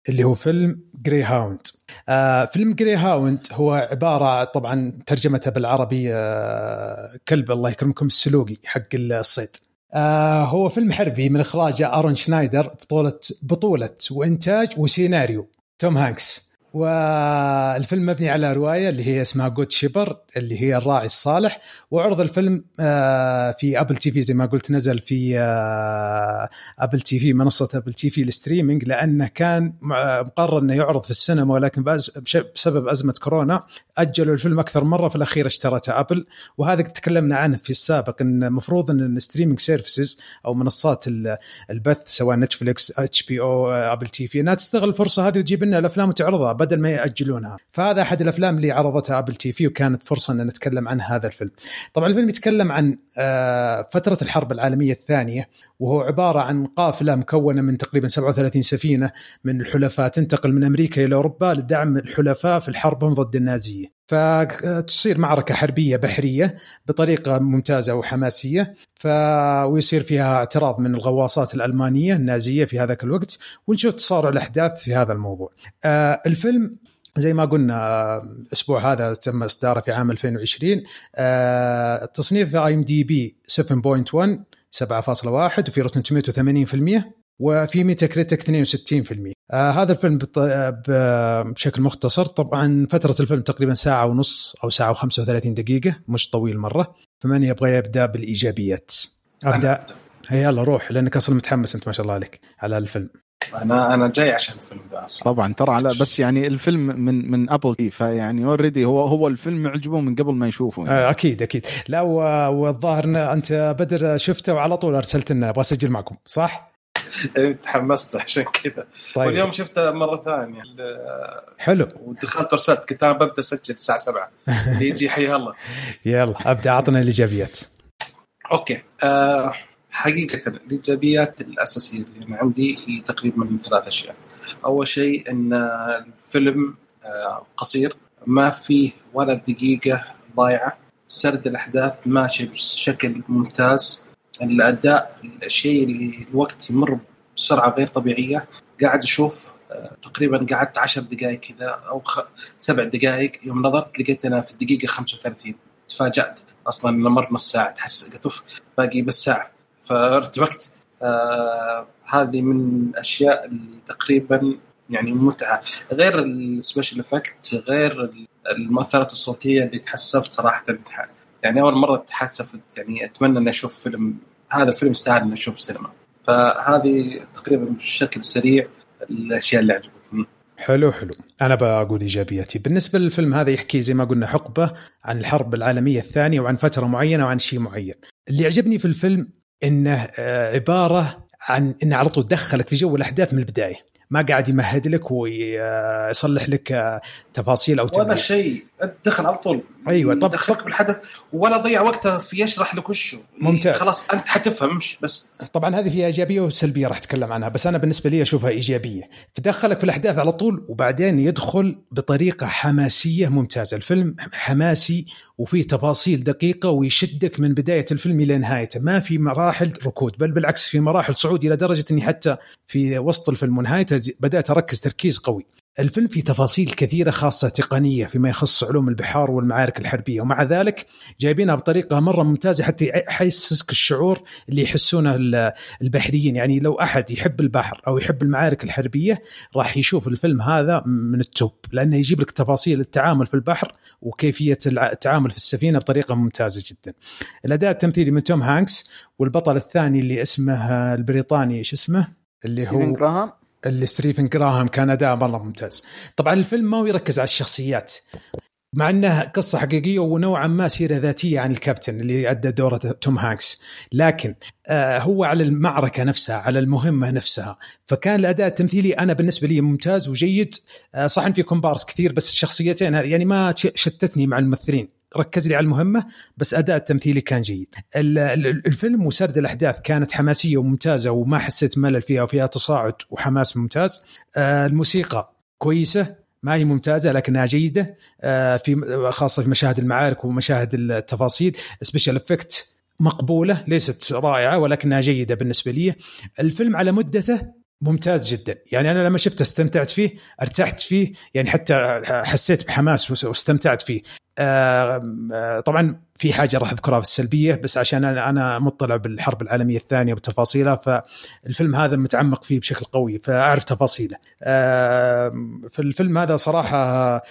اللي هو فيلم Greyhound آه فيلم Greyhound هو عبارة طبعا ترجمته بالعربي آه كلب الله يكرمكم السلوقي حق الصيد. آه هو فيلم حربي من اخراج أرون شنايدر بطولة بطولة وإنتاج وسيناريو. توم هانكس. والفيلم مبني على رواية اللي هي اسمها Good Shepherd اللي هي الراعي الصالح. وعرض الفيلم آه، في Apple TV زي ما قلت نزل في آه، Apple TV منصة Apple TV ال streaming لأنه كان مع- مقرر إنه يعرض في السينما ولكن بسبب أزمة كورونا أجلوا الفيلم أكثر مرة في الأخير اشترته Apple وهذا تكلمنا عنه في السابق إن المفروض إن ال streaming services أو منصات ال- البث سواء Netflix HBO Apple TV إنها تستغل الفرصة هذه وتجيب لنا الأفلام وتعرضها. بدل ما يأجلونها. فهذا أحد الأفلام اللي عرضتها Apple TV وكانت فرصة إن نتكلم عن هذا الفيلم. طبعا الفيلم يتكلم عن آه، فترة الحرب العالمية الثانية وهو عبارة عن قافلة مكونة من تقريبا 37 سفينة من الحلفاء تنتقل من أمريكا إلى أوروبا لدعم الحلفاء في حربهم ضد النازيه فتصير معركة حربية بحرية بطريقة ممتازة وحماسية ف ويصير فيها اعتراض من الغواصات الألمانية النازية في هذاك الوقت ونشوف تصارع الأحداث في هذا الموضوع. آه الفيلم زي ما قلنا آه، الأسبوع هذا تم إصداره في عام 2020 آه تصنيف اي ام دي بي 7.1 7.1 وفي Rotten Tomato 80% وفي Metacritic 62% آه هذا الفيلم بط- آه، ب- بشكل مختصر. طبعا فترة الفيلم تقريبا ساعة ونص أو ساعة و35 دقيقة مش طويل مرة. فمن يبغى يبدأ بالإيجابيات؟ أبدأ. هيا يلا روح لأنك أصلا متحمس أنت ما شاء الله عليك على الفيلم. أنا أنا جاي عشان الفيلم ده أصلا. طبعا ترى على بس يعني الفيلم من من Apple TV عني already هو هو الفيلم يعجبه من قبل ما يشوفه يعني. آه أكيد أكيد. لا والظاهر أنت بدر شفته وعلى طول أرسلت لنا أبغى أسجل معكم صح؟ إيه، تحمست عشان كذا. طيب. واليوم شفته مرة ثانية. حلو. ودخلت ارسلت قلت أنا ببدا اسجل الساعة 7 اللي يجي حي الله. يلا أبدأ أعطنا الإيجابيات. أوكي. أه حقيقة الإيجابيات الأساسية اللي أنا عندي هي تقريبا من ثلاث أشياء. أول شيء إن الفيلم آه، قصير ما فيه ولا دقيقة ضايعة. سرد الأحداث ماشي بشكل ممتاز. الأداء الشيء اللي الوقت يمر بسرعة غير طبيعية. قاعد أشوف آه، تقريبا قعدت عشر دقائق كذا أو خ... سبع دقائق يوم نظرت لقيت أنا في الدقيقة 35 تفاجأت. أصلا إنه مر نص ساعة تحس قلت اوف باقي بس ساعة. فارتبكت آه هذه من الأشياء اللي تقريبا يعني متعة. غير ال special effect غير المؤثرات الصوتية اللي تحسفت صراحة. يعني أول مرة تحسفت يعني أتمنى إني أشوف فيلم هذا الفيلم يستاهل إني أشوف سينما فهذه تقريبا بشكل سريع الأشياء اللي عجبتني. حلو حلو. أنا بقول ايجابياتي بالنسبة للفيلم هذا يحكي زي ما قلنا حقبة عن الحرب العالمية الثانية وعن فترة معينة وعن شيء معين. اللي عجبني في الفيلم إنه آه، عبارة عن انه على طول دخلك في جو الأحداث من البداية. ما قاعد يمهد لك ويصلح لك تفاصيل أو ولا تبديل شيء دخل على طول. أيوه طب دخلك بالحدث ولا ضيع وقته في يشرح لك وشه ممتاز. خلاص أنت حتفهمش بس. طبعا هذه فيها إيجابية وسلبية راح أتكلم عنها بس أنا بالنسبة لي أشوفها إيجابية. فدخلك في الأحداث على طول وبعدين يدخل بطريقة حماسية ممتازة. الفيلم حماسي وفيه تفاصيل دقيقة ويشدك من بداية الفيلم إلى نهايته. ما في مراحل ركود بل بالعكس في مراحل صعود إلى درجة إني حتى في وسط الفيلم ونهايته بدات أركز تركيز قوي. الفيلم فيه تفاصيل كثيرة خاصة تقنية فيما يخص علوم البحار والمعارك الحربية ومع ذلك جايبينها بطريقة مرة ممتازة حتى يحسسك الشعور اللي يحسونه ال- البحريين. يعني لو أحد يحب البحر أو يحب المعارك الحربية راح يشوف الفيلم هذا من ال top لأنه يجيب لك تفاصيل التعامل في البحر وكيفية الع- التعامل في السفينة بطريقة ممتازة جدا. الأداء التمثيلي من توم هانكس والبطل الثاني اللي اسمه البريطاني إيش اسمه؟ اللي هو جراهام. اللي ستيفن جراهام كان أداء مرة ممتاز. طبعا الفيلم ما يركز على الشخصيات مع إنها قصة حقيقية ونوعا ما سيرة ذاتية عن الكابتن اللي أدى دوره توم هانكس. لكن آه هو على المعركة نفسها على المهمة نفسها. فكان الأداء التمثيلي أنا بالنسبة لي ممتاز وجيد. آه صح إن في كومبارس كثير بس الشخصيتين يعني ما شتتني مع الممثلين. ركز لي على المهمة بس أداء التمثيلي كان جيد. ال- ال- الفيلم وسرد الأحداث كانت حماسية وممتازة وما حسيت ملل فيها وفيها تصاعد وحماس ممتاز. آه الموسيقى كويسة ما هي ممتازة لكنها جيدة. آه في خاصة في مشاهد المعارك ومشاهد التفاصيل. special effect مقبولة ليست رائعة ولكنها جيدة بالنسبة لي. الفيلم على مدته ممتاز جدا يعني أنا لما شفته استمتعت فيه ارتحت فيه يعني حتى حسيت بحماس واستمتعت فيه آه، آه، طبعا في حاجة راح أذكرها في السلبية بس عشان أنا أنا مطلع بالحرب العالمية الثانية وتفاصيلها فالفيلم هذا متعمق فيه بشكل قوي فأعرف تفاصيله. آه، في الفيلم هذا صراحة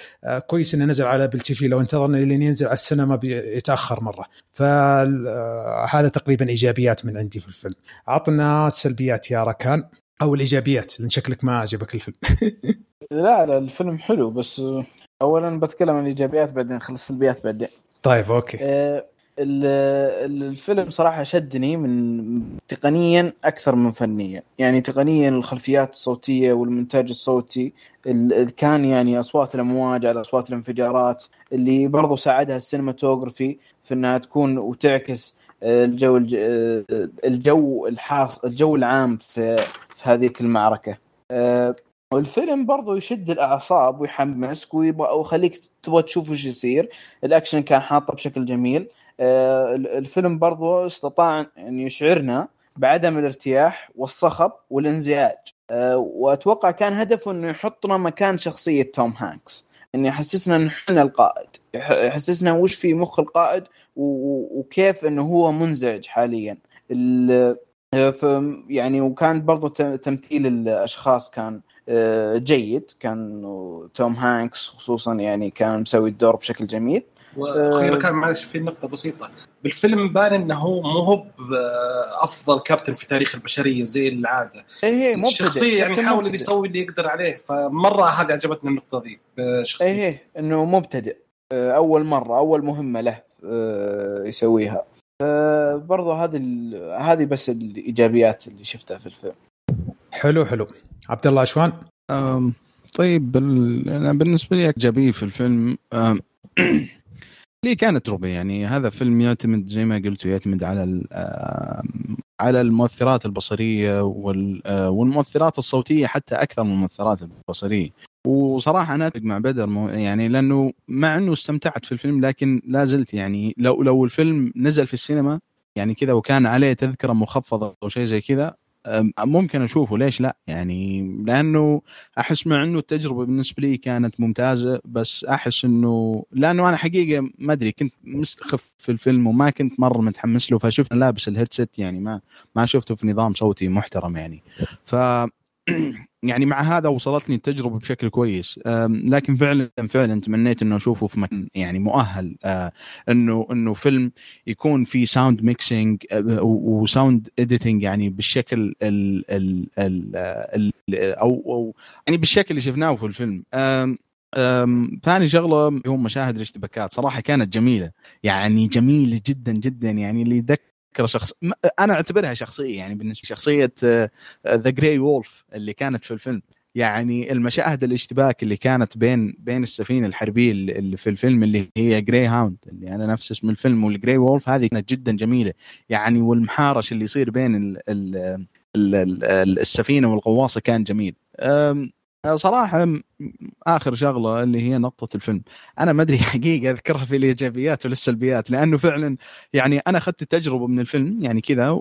كويس إنه نزل على Apple TV لو انتظرنا لين ينزل على السينما بيتأخر مرة. فهذا تقريبا إيجابيات من عندي في الفيلم. عطنا السلبيات يا ركان أو الإيجابيات لأن شكلك ما عجبك الفيلم. لا لا الفيلم حلو بس اولا بتكلم عن الإيجابيات بعدين خلص السلبيات بعدين طيب okay. آه، ال- ال- الفيلم صراحة شدني من تقنيا أكثر من فنيا يعني تقنيا الخلفيات الصوتية والمونتاج الصوتي ال- كان يعني أصوات الأمواج على أصوات الانفجارات اللي برضو ساعدها ال cinematography في إنها تكون وتعكس الجو الج- الجو الخاص الجو العام في في هذه المعركة. آه، والفيلم برضو يشد الأعصاب ويحمسك ويخليك تبغى تشوف وش يصير. الأكشن كان حاطه بشكل جميل. آه، الفيلم برضو استطاع أن يشعرنا بعدم الارتياح والصخب والانزعاج. آه، وأتوقع كان هدفه أنه يحطنا مكان شخصية توم هانكس انه يحسسنا أنه إحنا القائد. يحسسنا وش في مخ القائد وكيف إنه هو منزعج حاليا. آه، يعني وكان برضو تمثيل الأشخاص كان آه، جيد. كان توم هانكس خصوصا يعني كان مسوي الدور بشكل جميل. وأخيرا آه. كان معلش في نقطة بسيطة. بالفيلم بان إنه هو مو هو ب- أفضل كابتن في تاريخ البشرية زي العادة. اي اي مبتدئ الشخصية يعني مبتدئ. يسوي اللي يقدر عليه. فمرة هذه عجبتني النقطة ذي. بشخصيه إيه إيه إنه مبتدئ. آه، أول مرة أول مهمة له آه، يسويها. آه، برضو هذه ال- هذه بس الإيجابيات اللي شفتها في الفيلم. حلو حلو. عبد الله عشوان طيب بال... أنا بالنسبة لي ايجابيه في الفيلم لي كانت ربع؟ يعني هذا فيلم يعتمد زي ما قلت يعتمد على على المؤثرات البصرية وال... أه، والمؤثرات الصوتية حتى أكثر من المؤثرات البصرية. وصراحة أنا أتفق مع بدر يعني لأنه مع أنه استمتعت في الفيلم لكن لا زلت يعني لو لو الفيلم نزل في السينما يعني كذا وكان عليه تذكرة مخفضة أو شيء زي كذا ممكن أشوفه. ليش لا؟ يعني لأنه أحس مع أنه التجربة بالنسبة لي كانت ممتازة بس أحس أنه لأنه أنا حقيقة ما أدري كنت مستخف في الفيلم وما كنت مرة متحمس له فشفت لابس الهيدسет يعني ما ما شفته في نظام صوتي محترم يعني. ف يعني مع هذا وصلتني التجربة بشكل كويس. لكن فعلا فعلا تمنيت إنه أشوفه في مكان يعني مؤهل. آه، إنه إنه فيلم يكون في sound mixing و sound editing يعني بالشكل ال ال ال ال أو أو يعني بالشكل اللي شفناه في الفيلم. أم، ثاني شغلة هو مشاهد الاشتباكات صراحة كانت جميلة. يعني جميلة جدا جدا. يعني اللي يذكر شخص م- أنا أعتبرها شخصية يعني بالنسبة شخصية the Grey Wolf اللي كانت في الفيلم. يعني المشاهد الاشتباك اللي كانت بين بين السفينة الحربية اللي في الفيلم اللي هي Greyhound اللي أنا نفس اسم الفيلم وال Grey Wolf هذه كانت جدا جميلة. يعني والتحارش اللي يصير بين ال ال ال ال السفينة والغواصة كان جميل. صراحة آخر شغلة اللي هي نقطة الفيلم. أنا ما أدري حقيقة أذكرها في الإيجابيات ولا السلبيات لأنه فعلا يعني أنا أخذت التجربه من الفيلم يعني كذا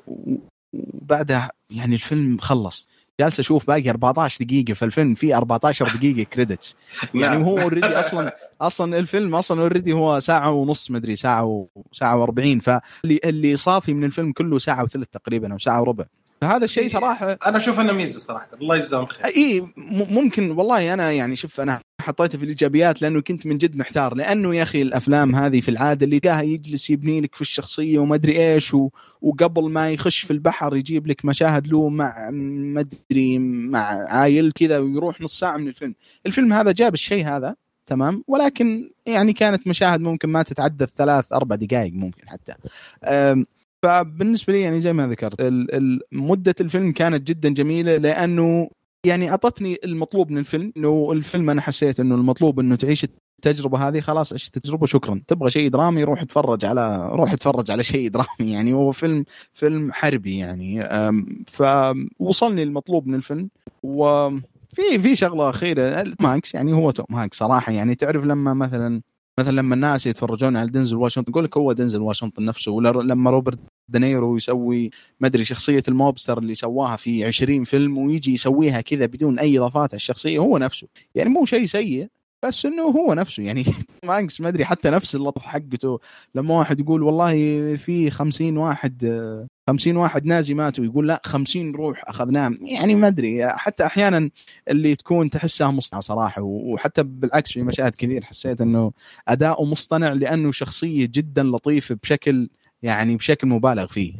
وبعدها يعني الفيلم خلص. جالس أشوف باقي 14 دقيقة في الفيلم في 14 دقيقه credits يعني. هو already أصلا أصلا الفيلم أصلا already هو ساعة ونص مدري ساعة و... ساعة و40 فاللي اللي صافي من الفيلم كله ساعة وثلث تقريبا أو ساعة وربع. فهذا الشيء صراحة أنا أشوف إنه ميزة صراحة. الله يجزاهم خير. اي ممكن والله أنا يعني شوف أنا حطيته في الإيجابيات لأنه كنت من جد محتار. لأنه يا أخي الأفلام هذه في العادة اللي تلقاها يجلس يبني لك في الشخصية وما أدري إيش و... وقبل ما يخش في البحر يجيب لك مشاهد له مع ما أدري مع عائلة كذا ويروح نص ساعة من الفيلم. الفيلم هذا جاب الشيء هذا تمام؟ ولكن يعني كانت مشاهد ممكن ما تتعدى الثلاث أربع دقائق ممكن حتى. أم، فبالنسبة لي يعني زي ما ذكرت مدة الفيلم كانت جدا جميلة لأنه يعني أعطتني المطلوب من الفيلم إنه الفيلم أنا حسيت إنه المطلوب إنه تعيش التجربة هذه خلاص عشت التجربة شكرا. تبغى شيء درامي روح اتفرج على روح اتفرج على شيء درامي. يعني هو فيلم فيلم حربي يعني. فوصلني المطلوب من الفيلم وفي في شغلة أخيرة. توم هانكس يعني هو توم هانكس صراحة. يعني تعرف لما مثلا مثلا لما الناس يتفرجون على دنزل واشنطن يقول لك هو دنزل واشنطن نفسه ولا لما روبرت دينيرو يسوي ما أدري شخصية ال mobster اللي سواها في 20 فيلم ويجي يسويها كذا بدون أي إضافات على الشخصية هو نفسه. يعني مو شيء سيء بس إنه هو نفسه يعني توم هانكس ما أدري حتى نفس اللطف حقته لما واحد يقول والله في 50 واحد 50 واحد نازي ماتوا يقول لا 50 روح اخذناهم يعني ما أدري حتى أحيانا اللي تكون تحسها مصنعه صراحة وحتى بالعكس في مشاهد كثير حسيت إنه اداؤه مصطنع لأنه شخصية جدا لطيفة بشكل يعني بشكل مبالغ فيه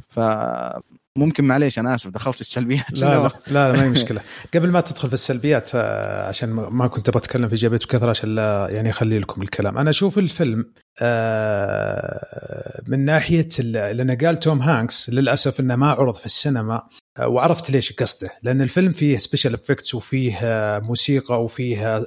فممكن معليش أنا آسف دخلت في السلبيات. لا لا, لا, لا ما هي مشكلة. قبل ما تدخل في السلبيات آه، عشان ما كنت بتكلم في ايجابيات بكثره عشان لا يعني أخلي لكم الكلام. أنا أشوف الفيلم آه، من ناحية لأن قال توم هانكس للأسف إنه ما عرض في السينما. وعرفت ليش قصده. لأن الفيلم فيه special effects وفيه آه، موسيقى وفيه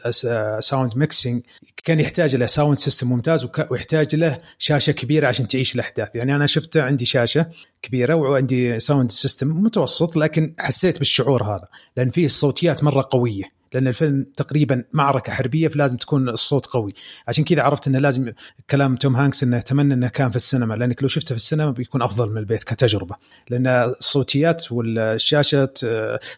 sound mixing كان يحتاج له sound system ممتاز ويحتاج له شاشة كبيرة عشان تعيش الأحداث. يعني أنا شفته عندي شاشة كبيرة وعندي sound system متوسط لكن حسيت بالشعور هذا. لأن فيه الصوتيات مرة قوية. لأن الفيلم تقريبا معركة حربية فلازم تكون الصوت قوي. عشان كذا عرفت إنه لازم كلام توم هانكس إنه أتمنى إنه كان في السينما لأنك لو شفته في السينما بيكون أفضل من البيت كتجربة. لأن الصوتيات والشاشه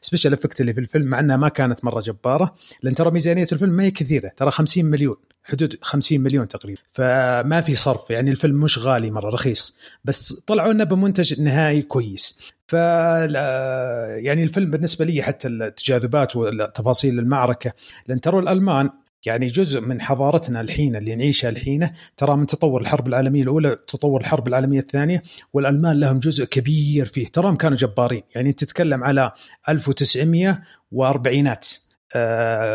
special effect اللي في الفيلم مع إنها ما كانت مرة جبارة لأن ترى ميزانية الفيلم ما هي كثيرة ترى 50 مليون. حدود 50 مليون تقريبا. فما في صرف يعني الفيلم مش غالي مرة رخيص. بس طلعوا لنا بمنتج نهائي كويس. ف يعني الفيلم بالنسبة لي حتى التجاذبات والتفاصيل المعركة لأن ترى الألمان يعني جزء من حضارتنا الحين اللي نعيشها الحين ترى من تطور الحرب العالمية الأولى تطور الحرب العالمية الثانية والألمان لهم جزء كبير فيه. تراهم كانوا جبارين. يعني تتكلم على 1940 أه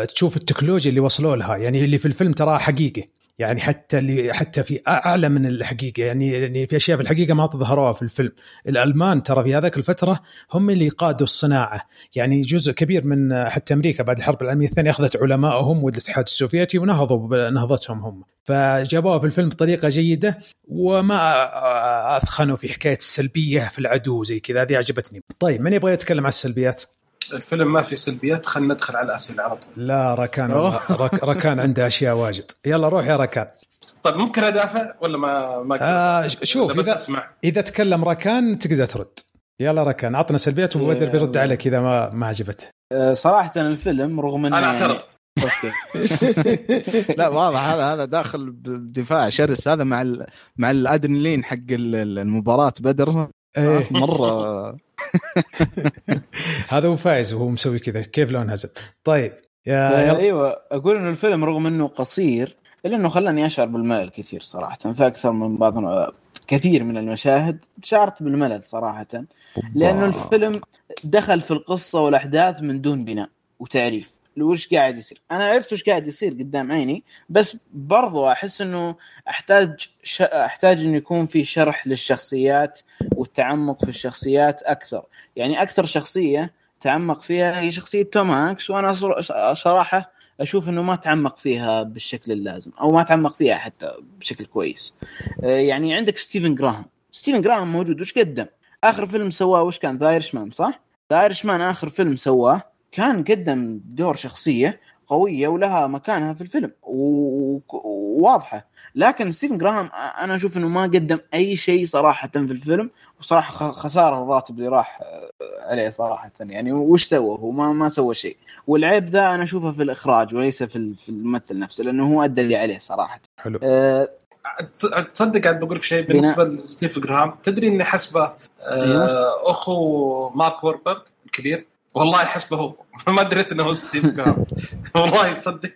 تشوف التكنولوجيا اللي وصلوا لها يعني اللي في الفيلم تراها حقيقة. يعني حتى اللي حتى في أعلى من الحقيقة يعني يعني في أشياء في الحقيقة ما تظهروها في الفيلم. الألمان ترى في هذاك الفترة هم اللي قادوا الصناعة. يعني جزء كبير من حتى أمريكا بعد الحرب العالمية الثانية أخذت علمائهم والاتحاد السوفيتي ونهضوا بنهضتهم هم. فجابوها في الفيلم بطريقة جيدة وما أثخنوا في حكاية السلبية في العدو زي كذا. هذه عجبتني. طيب من يبغى يتكلم عن السلبيات؟ الفيلم ما في سلبيات خلينا ندخل على الأسئلة على طول. لا ركان رك ركان عنده أشياء واجد. يلا روح يا ركان. طيب ممكن أدافع ولا ما ما آه شوف اذا اسمع. إذا تكلم ركان تقدر ترد. يلا ركان عطنا سلبيات وبدر بيرد عليك إذا ما ما عجبته. صراحة الفيلم رغم انه أنا أعترض. okay. لا واضح هذا هذا داخل بدفاع شرس هذا مع ال... مع الأدرينالين حق المباراة بدر. إيه. مرة. هذا هو فايز وهو مسوي كذا. كيف لو انهزم طيب يا آه، يلا. أيوه أقول إنه الفيلم رغم إنه قصير إلا إنه خلاني أشعر بالملل كثير صراحة. فاكثر من بعض كثير من المشاهد شعرت بالملل صراحة. لأنه الفيلم دخل في القصة والأحداث من دون بناء وتعريف. وش قاعد يصير؟ أنا عرفت وش قاعد يصير قدام عيني بس برضو أحس إنه أحتاج ش... أحتاج إنه يكون في شرح للشخصيات والتعمق في الشخصيات أكثر. يعني أكثر شخصية تعمق فيها هي شخصية توم هانكس وأنا صر- صراحة أشوف إنه ما تعمق فيها بالشكل اللازم أو ما تعمق فيها حتى بشكل كويس. آه، يعني عندك ستيفن جراهام. ستيفن جراهام موجود وش قدم؟ آخر فيلم سواه وش كان؟ The Irishman صح؟ The Irishman آخر فيلم سواه كان قدم دور شخصية قوية ولها مكانها في الفيلم وواضحة. لكن ستيفن جراهام أنا أشوف إنه ما قدم أي شيء صراحة في الفيلم وصراحة خ- خسارة الراتب اللي راح عليه صراحة. يعني وش سوى هو؟ ما ما سوى شيء. والعيب ذا أنا أشوفه في الإخراج وليس في في الممثل نفسه لأنه هو أدى اللي عليه صراحة. حلو. أه تصدق قاعد بقول لك شيء بالنسبة لستيف جراهام. تدري إني حسبه أيوه. أخو مارك ووربرغ الكبير؟ والله حسبه. هو ما دريت إنه هو ستيف جراهام والله صدق.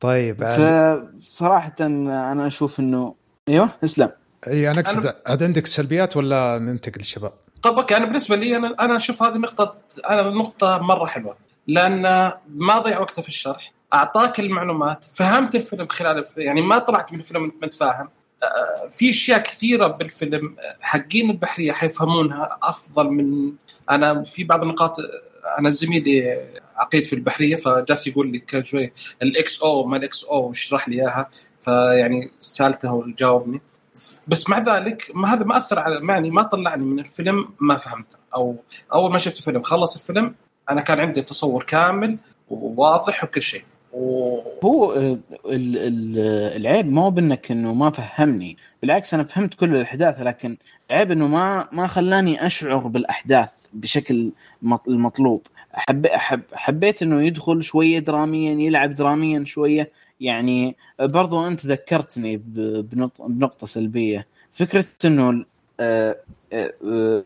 طيب فصراحه أنا أشوف إنه أيوه اسلم أي أنا أقصد عاد عندك سلبيات ولا ننتقل للشباب؟ طب okay أنا بالنسبة لي أنا أنا أشوف هذه نقطة أنا نقطة مرة حلوة. لأن ما ضيع وقته في الشرح أعطاك المعلومات فهمت الفيلم خلال الف... يعني ما طلعت من الفيلم انت متفاهم. في أشياء كثيرة بالفيلم حقين البحرية حيفهمونها أفضل من أنا. في بعض النقاط أنا زميلي عقيد في البحرية فجالس يقول لي كان شوي الإكس أو ما الإكس أو واشرح لي إياها. فيعني سألته وجاوبني. بس مع ذلك ما هذا ما أثر على معني ما طلعني من الفيلم ما فهمته. أو أول ما شفت الفيلم خلص الفيلم أنا كان عندي تصور كامل وواضح وكل شيء. هو ال- ال- العيب ما هو بإنك إنه ما فهمني بالعكس أنا فهمت كل الأحداث لكن عيب إنه ما ما خلاني أشعر بالأحداث بشكل مط- المطلوب. حب حب حبيت إنه يدخل شوية دراميا يلعب دراميا شوية يعني برضو أنت ذكرتني بنقطة سلبية. فكرة إنه آه، آه، آه،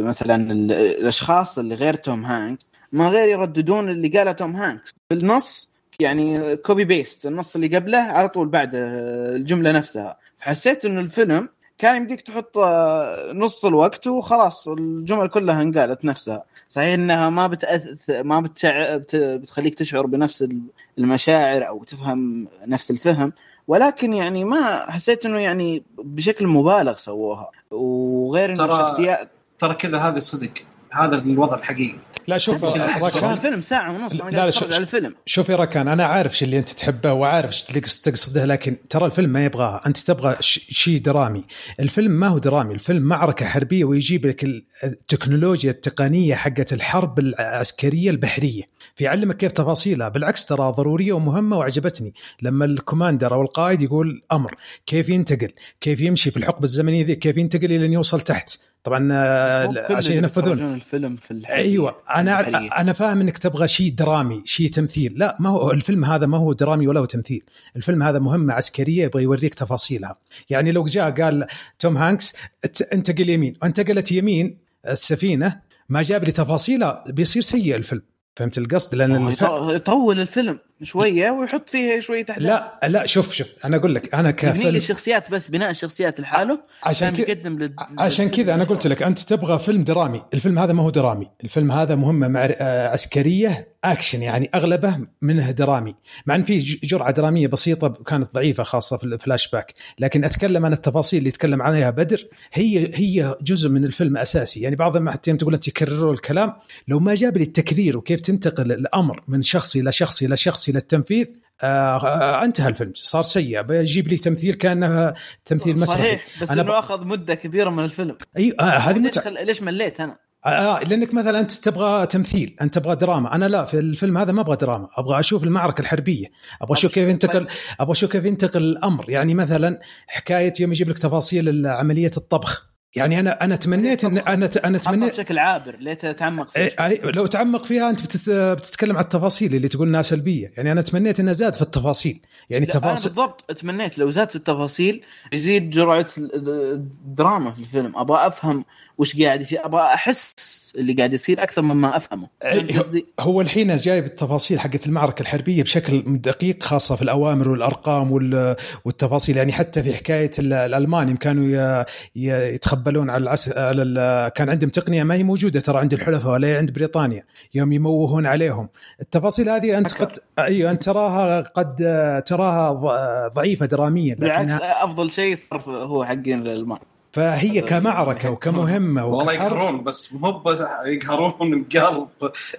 مثلا ال- الأشخاص اللي غير توم هانكس ما غير يرددون اللي قاله توم هانكس. بالنص يعني copy paste النص اللي قبله على طول بعد الجملة نفسها. فحسيت إنه الفيلم كان يمديك تحط آه، نص الوقت وخلاص الجمل كلها انقالت نفسها. صحيح إنها ما بتأث... ما بتشع... بت... بتخليك تشعر بنفس المشاعر أو تفهم نفس الفهم ولكن يعني ما حسيت إنه يعني بشكل مبالغ سووها. وغير إنه ترى- الشخصيات ترى كذا هذا صدق. هذا الوضع الحقيقي. لا شوف راكان الفيلم ساعة ونص لا، لا، أتفرج شو- على الفيلم. شوف يا راكان أنا عارف شو اللي أنت تحبه وعارف شو اللي قصد- تقصده لكن ترى الفيلم ما يبغاه. أنت تبغى شيء درامي. الفيلم ما هو درامي. الفيلم معركة حربية ويجيب لك ال- التكنولوجيا التقنية حقت الحرب العسكرية البحرية. فيعلمك كيف تفاصيلها. بالعكس ترى ضرورية ومهمة وعجبتني. لما ال commander أو القائد يقول أمر كيف ينتقل؟ كيف يمشي في الحقبة الزمنية ذي؟ كيف ينتقل إلى أن يوصل تحت؟ طبعا آه، عشان ينفذون. الفيلم في الحقيقة- أيوه أنا في البحرية. أنا فاهم إنك تبغى شيء درامي شيء تمثيل. لا ما هو الفيلم هذا ما هو درامي ولا هو تمثيل. الفيلم هذا مهمة عسكرية يبغى يوريك تفاصيلها. يعني لو جاء قال توم هانكس انتقل يمين. وانتقلت يمين السفينة ما جاب لي تفاصيلها بيصير سيء الفيلم. فهمت القصد؟ لأن الف... يط- يطول الفيلم. شوية ويحط فيه شوية أحداث. لا لا شوف شوف أنا أقول لك أنا يبني لي كفيلم الشخصيات بس بناء الشخصيات لحاله عشان كذا بيقدم لل... عشان كذا أنا قلت لك أنت تبغى فيلم درامي. الفيلم هذا ما هو درامي. الفيلم هذا مهمة مع آه، عسكرية أكشن يعني أغلبه منه درامي. مع إن في جرعة درامية بسيطة كانت ضعيفة خاصة في الفلاش باك. لكن أتكلم عن التفاصيل اللي يتكلم عنها بدر. هي هي جزء من الفيلم أساسي. يعني بعض ما حتى يوم تقول انت يكرروا الكلام. لو ما جاب لي التكرير وكيف تنتقل الأمر من شخص إلى شخص إلى شخص إلى التنفيذ آه آه انتهى الفيلم صار سيء بيجيب لي تمثيل كأنه تمثيل مسرحي. صحيح بس أنا إنه أخذ مدة كبيرة من الفيلم. اي آه هذه متعة. خل... ليش مليت أنا؟ آه لأنك مثلا أنت تبغى تمثيل أنت تبغى دراما. أنا لا في الفيلم هذا ما أبغى دراما أبغى أشوف المعركة الحربية أبغى أشوف كيف ينتقل أبغى أشوف كيف ينتقل الأمر. يعني مثلا حكاية يوم يجيب لك تفاصيل عملية الطبخ. يعني أنا أنا تمنيت ان أنا أنا تمنيت بشكل عابر ليه تتعمق فيه إيه، لو تعمق فيها أنت بتت- بتتكلم عن التفاصيل اللي تقول إنها سلبية. يعني أنا تمنيت إنها زاد في التفاصيل. يعني تفاصيل بالضبط تمنيت لو زاد في التفاصيل يزيد جرعة الدراما في الفيلم. أبغى أفهم وش قاعد يصير؟ أبغى أحس اللي قاعد يصير أكثر مما أفهمه. قصدي؟ هو الحين جايب التفاصيل حقت المعركة الحربية بشكل دقيق خاصة في الأوامر والأرقام وال- والتفاصيل؟ يعني حتى في حكاية ال- الالمان كانوا يتخبلون على العس... على ال... كان عندهم تقنية ما هي موجودة ترى عند الحلفاء ولا عند بريطانيا يوم يموهون عليهم. التفاصيل هذه أنت قد أيوه أنت تراها قد تراها ضعيفة دراميا بالعكس لكنها أفضل شيء صار هو حقين الألمان. فهي كمعركة وكمهمة والله يقهرون بس مو بس يقهرون القلب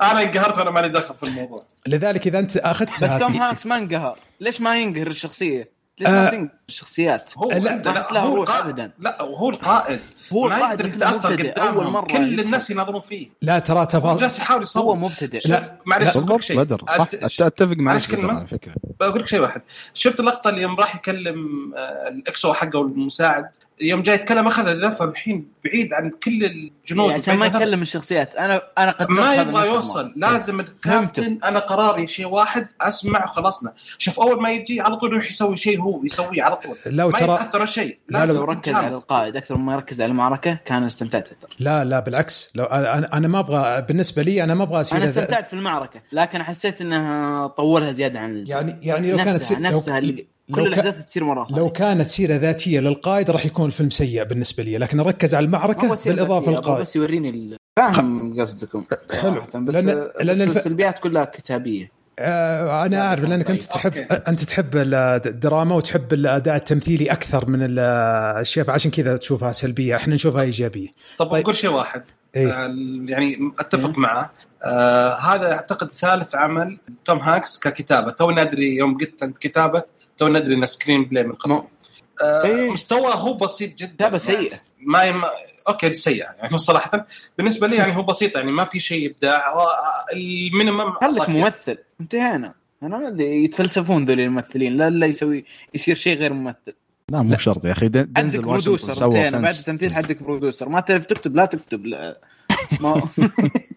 أنا انقهرت وأنا مالي دخل في الموضوع لذلك إذا أنت اخذت بس توم هانكس ما انقهر ليش ما ينقهر الشخصية؟ ليش آه. ما تنقهر الشخصيات؟ هو لا، هو روح القائد. لا وهو القائد هو ما القائد يقدر يتأثر قدامهم أول مرة كل. الناس يناظرون فيه لا ترى هو تفاصيل جالس يحاول هو يصور مبتدئ لا. شوف معلش لا، أقول لك شيء بدر صح أت- أتفق معك؟ على فكرة بقول لك شيء واحد شفت اللقطة اللي يوم راح يكلم آه، ال XO حقه المساعد يوم جاي يتكلم أخذ الذفه الحين بعيد عن كل الجنود يعني عشان ما يكلم الشخصيات. أنا أنا قدرت ما يبغى يوصل. لازم الكابتن أنا قراري شيء واحد أسمع وخلصنا. شوف أول ما يجي على طول يروح يسوي شيء هو يسويه على طول. لو ما ترى يتأثر الشيء لا، لو ركز. على القائد أكثر مما يركز على المعركة كان استمتعت أكثر. لا لا بالعكس. لو أنا أنا ما أبغى بالنسبة لي أنا ما أبغى اصير أنا استمتعت في المعركة لكن حسيت إنها طولها زيادة عن. يعني يعني لو نفسها كانت نفسها اللي كل الأحداث تصير وراها لو كانت سيرة ذاتية للقائد راح يكون الفيلم سيء بالنسبة لي لكن ركز على المعركة بالإضافة للقائد بس يوريني ال- فاهم قصدكم حلو. بس, لأن- لأن لأن الف- السلبيات كلها كتابية آه أنا أعرف لأنك أنت تحب. أنت تحب الدراما وتحب الأداء التمثيلي أكثر من الاشياء فعشان كذا تشوفها سلبية إحنا نشوفها إيجابية طب طيب. بقول شيء واحد إيه. آه، يعني أتفق إيه. معه آه هذا أعتقد ثالث عمل توم هانكس ككتابة توم ندري يوم قلت أنت كتابة توم ندري انه screenplay من قبل. آه إيه. مستواه هو بسيط جدا. يعني سيئه ما يم... okay سيئه يعني هو صراحة. بالنسبة لي يعني هو بسيط يعني ما في شيء ابداع هو ال minimum خليك أعطاك- ممثل. انتهينا. أنا ما أدري يتفلسفون ذول الممثلين. لا لا يسوي يصير شيء غير ممثل. لا مو بشرط يا أخي. دن- عندك producer انتهينا. بعد. التمثيل عندك producer ما تعرف تكتب لا تكتب. لا. ما طيب.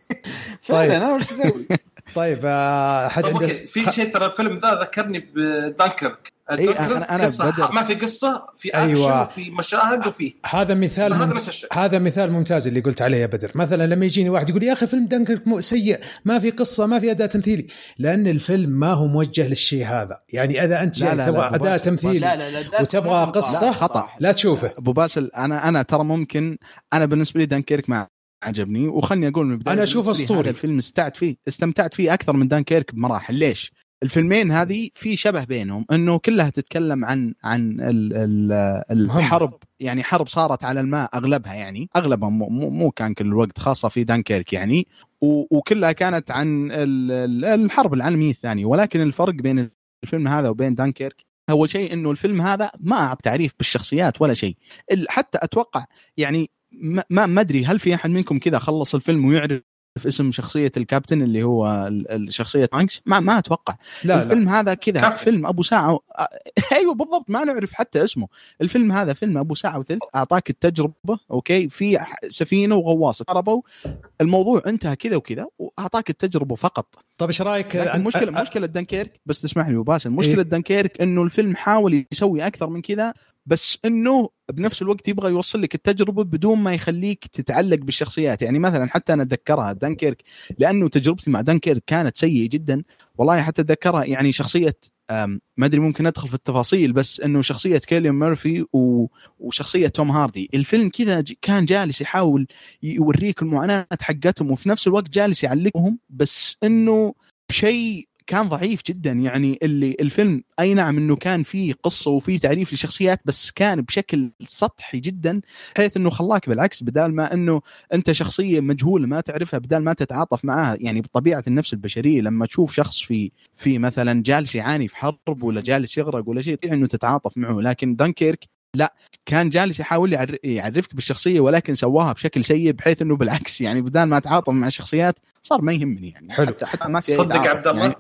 فعلا أنا وش أسوي؟ طيب آه حد طيب عنده okay في شيء ترى الفيلم ذا ذكرني بدانكرك دانكرك أنا- أنا قصة بدر. ما في قصة في اكشن أيوة. وفي مشاهد وفي هذا مثال هذا ممت... هذا مثال ممتاز اللي قلت عليه يا بدر مثلا لما يجيني واحد يقول يا أخي فيلم دنكرك مو سيء ما في قصة ما في أداء تمثيلي لأن الفيلم ما هو موجه للشيء هذا يعني إذا أنت لا، جاي لا، تبغى لا، أداء تمثيلي لا لا لا وتبغى قصة؟ لا، خطأ. لا تشوفه أبو باسل أنا أنا ترى ممكن أنا بالنسبة لي دانكيرك ما عجبني. وخلني أقول من البداية بالنسبة لي أسطوري. هذا الفيلم استمتعت فيه استمتعت فيه أكثر من دانكيرك بمراحل. ليش؟ الفيلمين هذه في شبه بينهم إنه كلها تتكلم عن عن ال ال مهم. الحرب. يعني حرب صارت على الماء أغلبها يعني. أغلبها مو, مو مو كان كل الوقت خاصة في دانكيرك يعني. وكلها كانت عن ال- ال- الحرب العالمية الثانية. ولكن الفرق بين الفيلم هذا وبين دانكيرك اول شيء إنه الفيلم هذا ما اعطى تعريف بالشخصيات ولا شيء. حتى أتوقع يعني ما ما ما أدري هل في أحد منكم كذا خلص الفيلم ويعرف اسم شخصية الكابتن اللي هو ال- ال- شخصية هانكس ما ما أتوقع. لا لا. الفيلم هذا كذا. فيلم أبو ساعة و... أيوه بالضبط ما نعرف حتى اسمه. الفيلم هذا فيلم أبو ساعة وثلث أعطاك التجربة okay? في سفينة وغواصه ضربوا الموضوع انتهى كذا وكذا وأعطاك التجربة فقط. طيب إيش رأيك؟ أنت- مشكله أ- مشكلة دانكيرك بس تسمح لي وباسل مشكلة إيه؟ دانكيرك إنه الفيلم حاول يسوي أكثر من كذا بس إنه بنفس الوقت يبغى يوصل لك التجربة بدون ما يخليك تتعلق بالشخصيات يعني مثلا حتى أنا أتذكرها دانكيرك لأنه تجربتي مع دانكيرك كانت سيئة جدا والله حتى أتذكرها يعني شخصية ما أدري ممكن أدخل في التفاصيل بس إنه شخصية كيليان ميرفي. وشخصية توم هاردي الفيلم كذا كان جالس يحاول يوريك المعاناة حقتهم وفي نفس الوقت جالس يعلقهم بس إنه بشيء كان ضعيف جدا. يعني اللي الفيلم أي نعم إنه كان فيه قصة وفيه تعريف لشخصيات بس كان بشكل سطحي جدا حيث إنه خلاك بالعكس بدال ما إنه أنت شخصية مجهولة ما تعرفها بدال ما تتعاطف معها. يعني بطبيعة النفس البشرية لما تشوف شخص في في مثلا جالس يعاني في حرب ولا جالس يغرق ولا شيء إنه تتعاطف معه. لكن دانكيرك لا كان جالس يحاول يعر- يعرفك بالشخصية ولكن سواها بشكل سيء بحيث إنه بالعكس يعني بدال ما اتعاطف مع الشخصيات صار ما يهمني يعني. حلو. حتى حتى ما في تعاطف عبد الله؟ يعني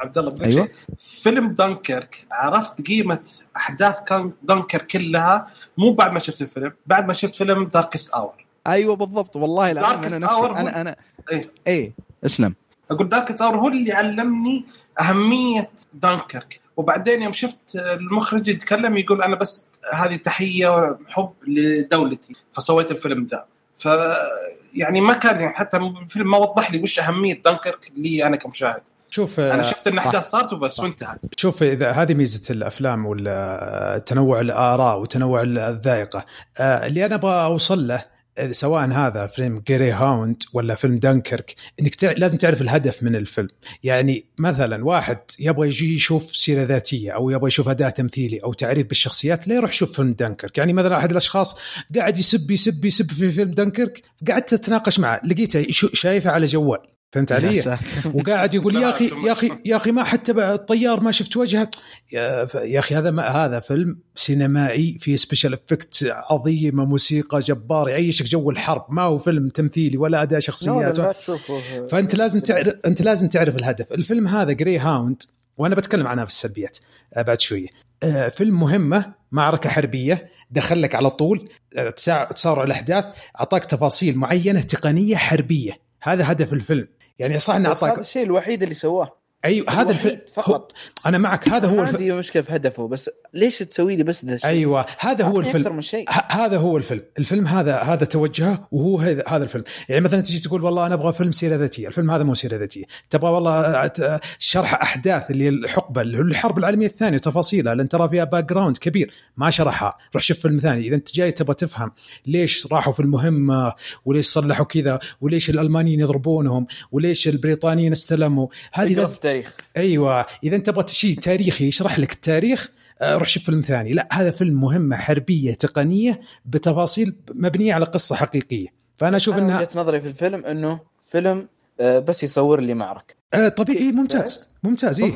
عبد الله بقول أيوة. فيلم دانكيرك عرفت قيمة أحداث كان دانكيرك كلها مو بعد ما شفت الفيلم بعد ما شفت فيلم Darkest Hour أيوه بالضبط والله العظيم أنا نفسي أنا أنا إيه. إيه اسلم. أقول Darkest Hour هو اللي علمني أهمية دانكيرك وبعدين يوم شفت المخرج يتكلم يقول أنا بس هذه تحية وحب لدولتي فسويت الفيلم ذا. ف يعني ما كان يعني حتى الفيلم ما وضح لي وش أهمية دانكيرك لي أنا كمشاهد. شوف أنا شفت إن. إحداث صارت وبس. وانتهت. شوف إذا هذه ميزة الأفلام ولا تنوع الآراء وتنوع الذائقة. آه، اللي أنا أبغى أوصل له سواء هذا فيلم Greyhound ولا فيلم دانكرك إنك تع... لازم تعرف الهدف من الفيلم. يعني مثلا واحد يبغى يجي يشوف سيرة ذاتية أو يبغى يشوف اداء تمثيلي أو تعريف بالشخصيات لا يروح يشوف فيلم دانكرك يعني مثلا أحد الأشخاص قاعد يسب يسب يسب في فيلم دانكرك قعدت اتناقش معه لقيته شايفه على جوال. فهمت علي؟ وقاعد يقول يا لا، أخي يا أخي يا أخي ما حتى الطيار ما شفت وجهه. يا, أخي هذا ما هذا فيلم سينمائي فيه special effect عظيمة موسيقى جبار يعيشك جو الحرب. ما هو فيلم تمثيلي ولا أداء شخصيات. لا تشوفه. فأنت لازم تعرف أنت لازم تعرف الهدف. الفيلم هذا Greyhound وأنا بتكلم عنها في السلبيات آه، بعد شوية. آه، فيلم مهمة معركة حربية دخل لك على طول آه، تسا- تسارع الأحداث أعطاك تفاصيل معينة تقنية حربية. هذا هدف الفيلم. يعني صح انه بس هذا اعطاك الشيء الوحيد اللي سواه. أيوه هذا الفيلم هو فقط. أنا معك هذا هو الفيلم عندي مشكلة في هدفه بس ليش تسوي لي بس ذا الشيء؟ أيوه هذا هو الفيلم. أكثر من شيء. هذا هو الفيلم. الفيلم هذا هذا توجهه وهو هذا هذا الفيلم. يعني مثلا تجي تقول والله أنا أبغى فيلم سيرة ذاتية الفيلم هذا مو سيرة ذاتية. تبغى والله شرح أحداث اللي الحقبة اللي هو الحرب العالمية الثانية وتفاصيلها لأن ترى فيها background كبير. ما شرحها. روح شوف فيلم ثاني. إذا أنت جاي تبغى تفهم ليش راحوا في المهمة وليش صلحوا كذا وليش الألمانيين يضربونهم وليش البريطانيين استلموا. هذه هذه لازم التاريخ. أيوه. إذا أنت تبغى شيء تاريخي يشرح لك التاريخ آه، روح شوف فيلم ثاني. لا هذا فيلم مهمه حربية تقنية بتفاصيل مبنية على قصة حقيقية. فأنا أشوف إنها وجهة نظري في الفيلم إنه فيلم بس يصور لي معركه آه طبيعي ممتاز. ممتاز إيه.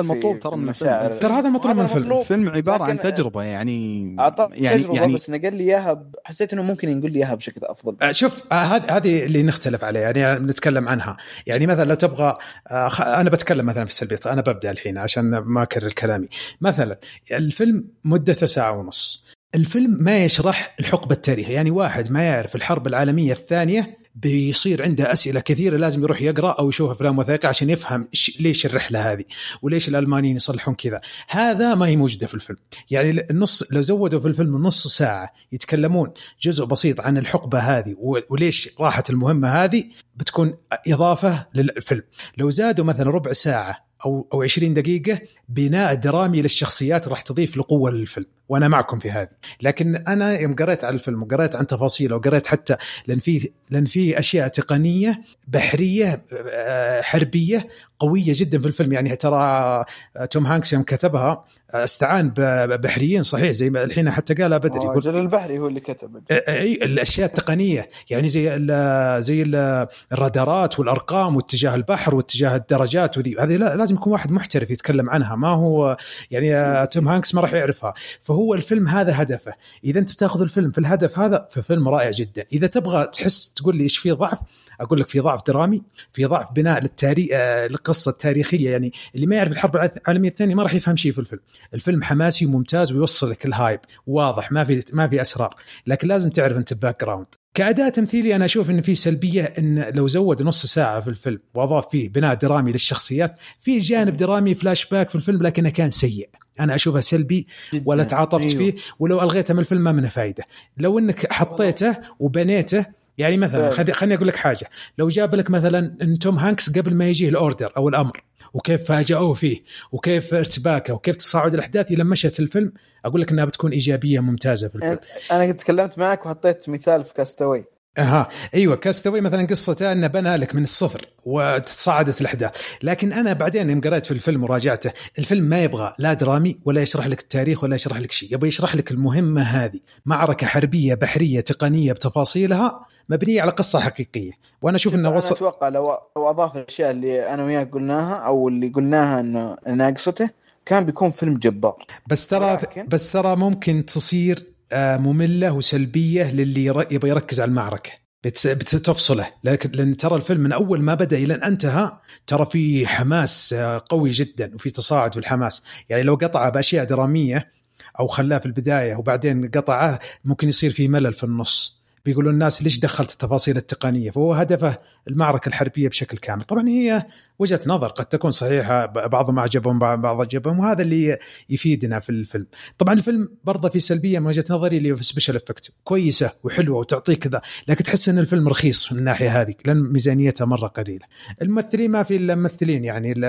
في المطلوب ترى من مشاعر. الفيلم. ترى هذا مطلوب من هذا الفيلم. الفيلم عبارة عن تجربة يعني اعطى يعني تجربة يعني بس نقل لي إياها حسيت إنه ممكن ينقل لي إياها بشكل أفضل. آه، شوف آه، هذه هذه اللي نختلف عليها يعني بنتكلم عنها. يعني مثلا لو تبغى آه، خ- أنا بتكلم مثلا في السلبيات أنا ببدأ الحين عشان ما أكرر كلامي. مثلا الفيلم مدته ساعة ونص. الفيلم ما يشرح الحقبة التاريخية يعني واحد ما يعرف الحرب العالمية الثانية بيصير عنده أسئلة كثيرة لازم يروح يقرأ أو يشوف أفلام وثائقية عشان يفهم ليش الرحلة هذه وليش الألمانيين يصلحون كذا. هذا ما هي موجودة في الفيلم. يعني النص لو زودوا في الفيلم نص ساعة يتكلمون جزء بسيط عن الحقبة هذه وليش راحت المهمة هذه بتكون إضافة للفيلم. لو زادوا مثلا ربع ساعة أو أو 20 دقيقة بناء درامي للشخصيات راح تضيف لقوة للفيلم. وأنا معكم في هذه. لكن أنا يوم قريت على الفيلم وقريت عن تفاصيله وقريت حتى لأن في لأن في أشياء تقنية بحرية آه، حربية قوية جدا في الفيلم. يعني ترى توم هانكس يوم كتبها استعان ببحريين صحيح زي ما الحين حتى قالها بدري آه، يقول جلال البحري هو اللي كتب. إي الأشياء التقنية يعني زي ال زي ال الرادارات والأرقام واتجاه البحر واتجاه الدرجات وذي هذه لا- لازم يكون واحد محترف يتكلم عنها ما هو يعني آه، توم هانكس ما راح يعرفها. فهو الفيلم هذا هدفه. إذا أنت بتاخذ الفيلم في الهدف هذا ففيلم رائع جدا. إذا تبغى تحس تقول لي إيش فيه ضعف أقول لك في ضعف درامي في ضعف بناء للتاريخ القصة التاريخية يعني اللي ما يعرف الحرب العالمية الثانية ما راح يفهم شيء في الفيلم. الفيلم حماسي وممتاز ويوصل لك ال hype واضح ما في ما في أسرار. لكن لازم تعرف أنت background كاداء تمثيلي أنا أشوف إن في سلبية إن لو زود نص ساعة في الفيلم وأضاف فيه بناء درامي للشخصيات في جانب درامي فلاش باك في الفيلم لكنه كان سيء. أنا أشوفه سلبي. ولا تعاطفت أيوه. فيه ولو ألغيته من الفيلم ما منه فائده لو إنك حطيته وبنيته يعني مثلا خليني أقول لك حاجة. لو جاب لك مثلا إن توم هانكس قبل ما يجيه ال order أو الأمر وكيف فاجأوه فيه وكيف ارتباكه وكيف تصاعد الأحداث إلى مشت الفيلم. أقول لك إنها بتكون إيجابية ممتازة في الفيلم. أنا تكلمت معك وحطيت مثال في Cast Away أها. أيوه Cast Away مثلا قصته انه بنى لك من الصفر وتصاعدت الأحداث، لكن أنا بعدين يوم قريت في الفيلم وراجعته، الفيلم ما يبغى لا درامي ولا يشرح لك التاريخ ولا يشرح لك شيء، يبغى يشرح لك المهمة هذه، معركة حربية بحرية تقنية بتفاصيلها مبنية على قصة حقيقية، وأنا أشوف إنه وصل أتوقع لو لو أضاف الأشياء اللي أنا وياك قلناها أو اللي قلناها انه ناقصته كان بيكون فيلم جبار. بس ترى ولكن- بس ترى ممكن تصير مملة وسلبية للي يبغى يركز على المعركة. بتفصله لكن لأن ترى الفيلم من أول ما بدأ إلى أن انتهى ترى في حماس آه، قوي جدا وفي تصاعد في الحماس. يعني لو قطعه بأشياء درامية أو خلاه في البداية وبعدين قطعه ممكن يصير في ملل في النص. بيقولوا الناس ليش دخلت التفاصيل التقنية؟ فهو هدفه المعركة الحربية بشكل كامل. طبعا هي وجهة نظر قد تكون صحيحة بعضهم أعجبهم بعض بعض عجبهم وهذا اللي يفيدنا في الفيلم. طبعا الفيلم برضه في سلبية من وجهة نظري اللي هو في special effect كويسة وحلوة وتعطيك كذا لكن تحس إن الفيلم رخيص من الناحية هذه لأن ميزانيتها مرة قليلة. الممثلين ما في إلا ممثلين يعني ال-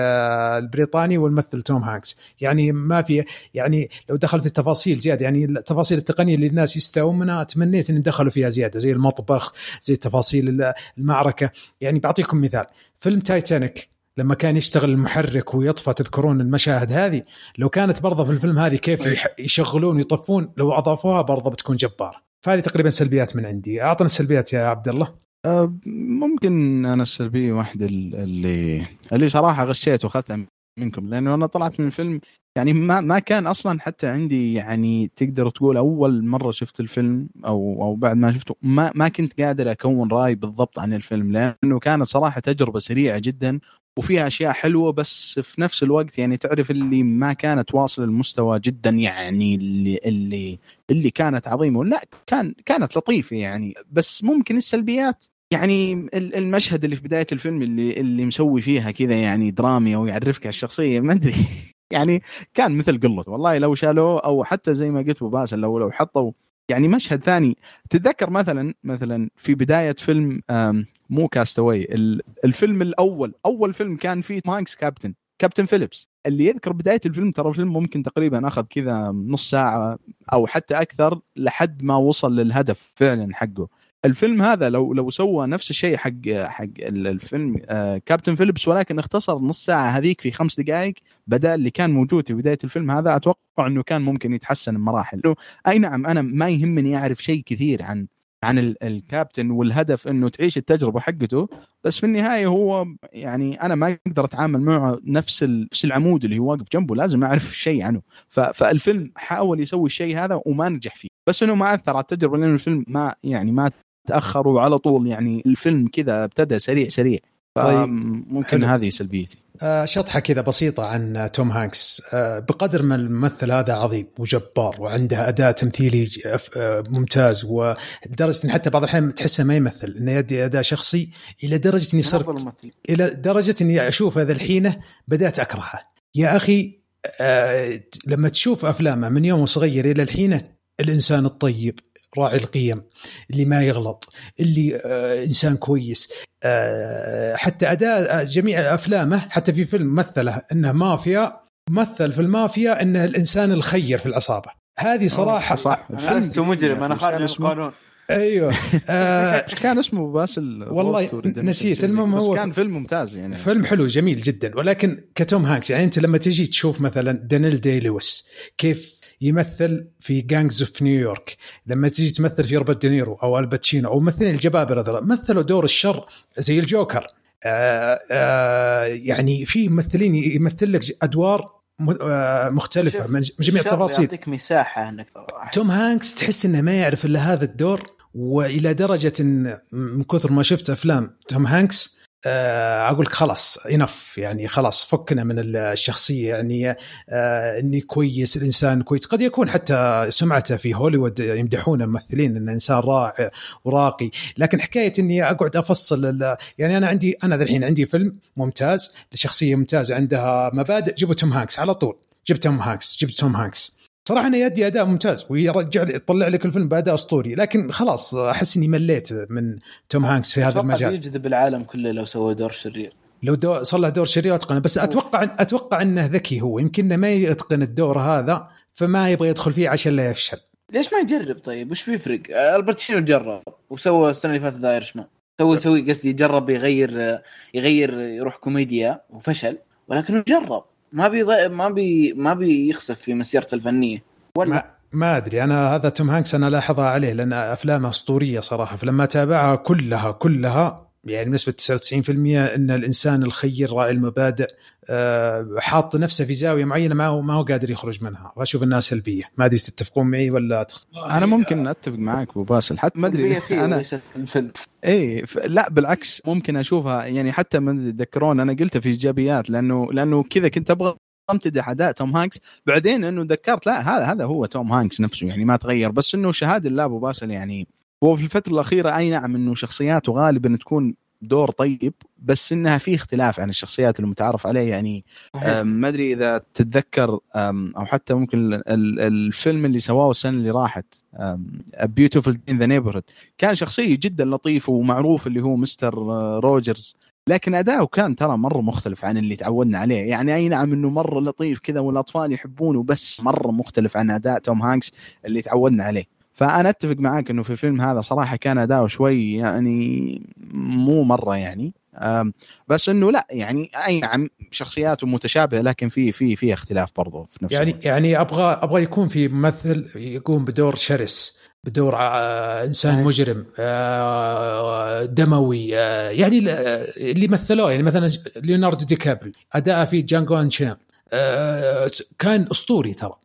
البريطاني والممثل توم هانكس. يعني ما في يعني لو دخل في التفاصيل زيادة يعني التفاصيل التقنية اللي الناس يستوون منها تمنيت ان دخلوا فيها زيادة. زي المطبخ زي تفاصيل ال- المعركة. يعني بعطيكم مثال فيلم تايتانيك لما كان يشتغل المحرك ويطفى تذكرون المشاهد هذه؟ لو كانت برضه في الفيلم هذه كيف يشغلون ويطفون لو أضافوها برضه بتكون جبار فهذه تقريبا سلبيات من عندي. أعطنا السلبيات يا عبد الله. أه، ممكن أنا السلبية واحدة ال- اللي اللي صراحة غشيت وأخذتها منكم لأنه أنا طلعت من الفيلم يعني ما ما كان أصلا حتى عندي يعني تقدر تقول أول مرة شفت الفيلم أو أو بعد ما شفته ما ما كنت قادر أكون رأي بالضبط عن الفيلم لأنه كانت صراحة تجربة سريعة جدا وفيها أشياء حلوة بس في نفس الوقت يعني تعرف اللي ما كانت واصل المستوى جدا يعني اللي اللي اللي كانت عظيمة لا كان كانت لطيفة يعني بس ممكن السلبيات يعني ال- المشهد اللي في بداية الفيلم اللي اللي مسوي فيها كذا يعني درامي أو يعرفك على الشخصية ما أدري. يعني كان مثل قلته والله لو شالوه أو حتى زي ما قلت باسل لو لو حطوا يعني مشهد ثاني. تتذكر مثلا مثلا في بداية فيلم مو Cast Away الفيلم الأول. أول فيلم كان فيه مايكس كابتن Captain Phillips اللي يذكر بداية الفيلم ترى الفيلم ممكن تقريبا أخذ كذا نص ساعة أو حتى أكثر لحد ما وصل للهدف فعلا حقه. الفيلم هذا لو لو سوى نفس الشيء حق حق ال- الفيلم آه كابتن فيليبس ولكن اختصر نص ساعة هذيك في خمس دقائق بدل اللي كان موجود في بداية الفيلم هذا أتوقع إنه كان ممكن يتحسن بمراحل. أي نعم أنا ما يهمني أعرف شيء كثير عن عن ال- الكابتن والهدف إنه تعيش التجربة حقته بس في النهاية هو يعني أنا ما أقدر أتعامل معه نفس نفس العمود اللي هو واقف جنبه لازم أعرف شيء عنه. فالفيلم حاول يسوي الشيء هذا وما نجح فيه. بس إنه ما أثر على التجربة لأنه الفيلم ما يعني ما تاخر وعلى طول يعني الفيلم كذا ابتدى سريع سريع. طيب، ممكن حلو. هذه سلبيتي. آه، شطحة كذا بسيطة عن توم هانكس. آه، بقدر ما الممثل هذا عظيم وجبار وعنده أداء تمثيلي آه، ممتاز ولدرجة أن حتى بعض الأحيان تحسه ما يمثل أنه يدي أداء شخصي إلى درجة أني افضل صرت ممثل. إلى درجة أني أشوفه ذا الحين بدأت أكرهه. يا أخي آه، لما تشوف أفلامه من يوم صغير إلى الحين الإنسان الطيب. راعي القيم اللي ما يغلط اللي آه إنسان كويس. آه حتى أداء جميع أفلامه حتى في فيلم مثله إنه مافيا مثل في المافيا انه الإنسان الخير في العصابة. هذه صراحة صح. أنا لست مجرم أنا خارج القانون. أيوه. آه إيش كان اسمه؟ باسل والله نسيت. المهم هو كان فيلم ممتاز يعني. فيلم حلو جميل جدا. ولكن كتوم هانكس يعني أنت لما تجي تشوف مثلا دانيال دي لويس كيف يمثل في Gangs of New York لما تجي تمثل في روبرت دينيرو أو الباتشينو أو ممثلين الجبابرة ذولا مثلوا دور الشر زي الجوكر. آه آه يعني في ممثلين يمثل لك أدوار آه مختلفة من جميع التفاصيل. يعطيك مساحة إنك توم هانكس تحس إنه ما يعرف إلا هذا الدور وإلى درجة إن من كثر ما شفت أفلام توم هانكس أقول لك خلاص enough يعني خلاص فكنا من الشخصية. يعني آه، إني كويس الإنسان كويس. قد يكون حتى سمعته في هوليوود يمدحون الممثلين انه إنسان رائع وراقي. لكن حكاية إني أقعد أفصل يعني أنا عندي أنا الحين عندي فيلم ممتاز لشخصيه ممتازة عندها مبادئ. جيبوا توم هانكس على طول. جبت توم هانكس جبت توم هانكس. صراحة أنا يدي أداء ممتاز ويرجع يطلع لك الفيلم بأداء أسطوري لكن خلاص أحس إني مليت من توم هانكس في هذا المجال. بيجذب العالم كله لو سوى دور شرير. لو دور صلح دور شرير اتقنه بس أتوقع أتوقع إنه ذكي هو يمكن ما يتقن الدور هذا فما يبغى يدخل فيه عشان لا يفشل. ليش ما يجرب طيب؟ وش بيفرق؟ آه، الباتشينو جرب؟ وسوى السنة اللي فاتت The Irishman سوى سوي قصدي جرب يغير يغير يروح كوميديا وفشل ولكنه جرب. ما بي ما بي ما بيخسف في مسيرته الفنية. ولا ما, ما أدري. أنا هذا توم هانكس أنا لاحظها عليه لأن أفلامه أسطورية صراحة. فلما تابعها كلها كلها يعني بنسبه 99% إن الإنسان الخير راعي المبادئ آه، حاط نفسه في زاوية معينة ما هو ما هو قادر يخرج منها. واشوف انها سلبية. ما أدري تتفقون معي ولا تخ... أنا ممكن أتفق معك أبو باسل. حتى ما أدري أنا الفيلم اي ف- لا بالعكس ممكن أشوفها. يعني حتى من تذكرون أنا قلتها في إيجابيات لأنه لأنه كذا كنت أبغى امتدح اداء توم هانكس. بعدين إنه ذكرت لا هذا هذا هو توم هانكس نفسه يعني ما تغير. بس إنه شهادة الله أبو باسل يعني هو في الفترة الأخيرة أي نعم إنه شخصياته غالبا تكون دور طيب بس إنها في اختلاف عن الشخصيات المتعارف عليه. يعني ما أدري إذا تتذكر أو حتى ممكن ال- ال- الفيلم اللي سواه السنة اللي راحت Beautiful in the Neighborhood كان شخصية جدا لطيف ومعروف اللي هو مستر روجرز. لكن أداؤه كان ترى مرة مختلف عن اللي تعودنا عليه. يعني أي نعم إنه مرة لطيف كذا والأطفال يحبونه بس مرة مختلف عن أداء توم هانكس اللي تعودنا عليه. فأنا أتفق معاك إنه في الفيلم هذا صراحة كان اداؤه شوي يعني مو مرة يعني بس إنه لا يعني أي نعم شخصياته متشابهة لكن في في في اختلاف برضه في نفس يعني الوقت. يعني أبغى أبغى يكون في ممثل يقوم بدور شرس بدور آه، إنسان. مجرم آه، دموي آه، يعني اللي مثلوه يعني مثلا ليوناردو دي كابري أداءه في جانجو انشان كان أسطوري ترى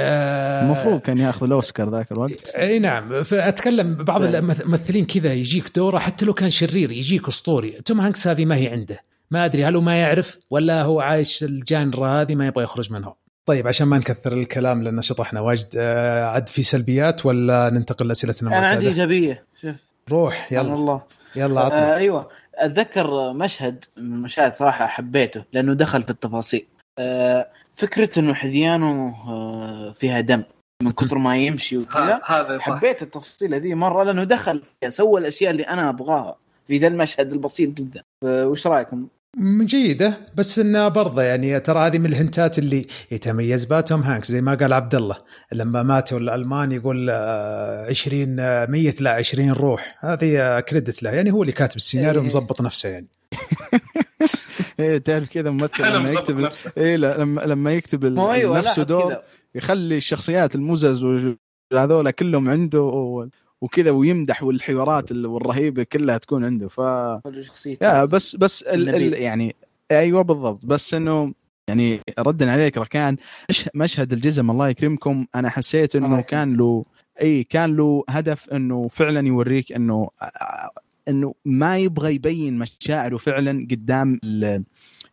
المفروض كان ياخذ الأوسكار ذاك الوقت. إي نعم فأتكلم بعض فعلا. الممثلين كذا يجيك دوره حتى لو كان شرير يجيك أسطوري. توم هانكس هذه ما هي عنده. ما أدري هل هو ما يعرف ولا هو عايش ال genre هذه ما يبغى يخرج منها. طيب عشان ما نكثر الكلام لأن شطحنا واجد آه، عد في سلبيات ولا ننتقل لاسئلتنا أنا عندي؟ إيجابية شوف. روح يلا. الله. يلا آه أيوه. أتذكر مشهد من المشاهد صراحة حبيته لأنه دخل في التفاصيل. آه فكرة إنه حذيانه آه فيها دم من كثر ما يمشي وكذا. هذا صح. حبيت التفاصيل هذه مرة لأنه دخل فيها سوى الأشياء اللي أنا أبغاها في ذا المشهد البسيط جدا. آه، وش رأيكم؟ مرة جيدة بس إنها برضه يعني ترى هذه من ال hints ات اللي يتميز بها توم هانكس زي ما قال عبد الله لما ماتوا الألمان يقول آه، 20 آه، ميت لا 20 روح. هذه آه، credit له. يعني هو اللي كاتب السيناريو إيه. ومظبط نفسه يعني. إيه تعرف كذا ممثل لما يكتب نفسه إيه لما لما يكتب أيوه نفسه دور يخلي الشخصيات المزز وهذول كلهم عنده وكذا ويمدح والحوارات ال- والرهيبة كلها تكون عنده. ف يا بس بس ال ال. يعني أيوه بالضبط. بس إنه يعني ردا عليك ركان مش- مشهد الجزم الله يكرمكم. أنا حسيت إنه. كان له إي كان له هدف إنه فعلا يوريك إنه إنه ما يبغى يبين مشاعره فعلا قدام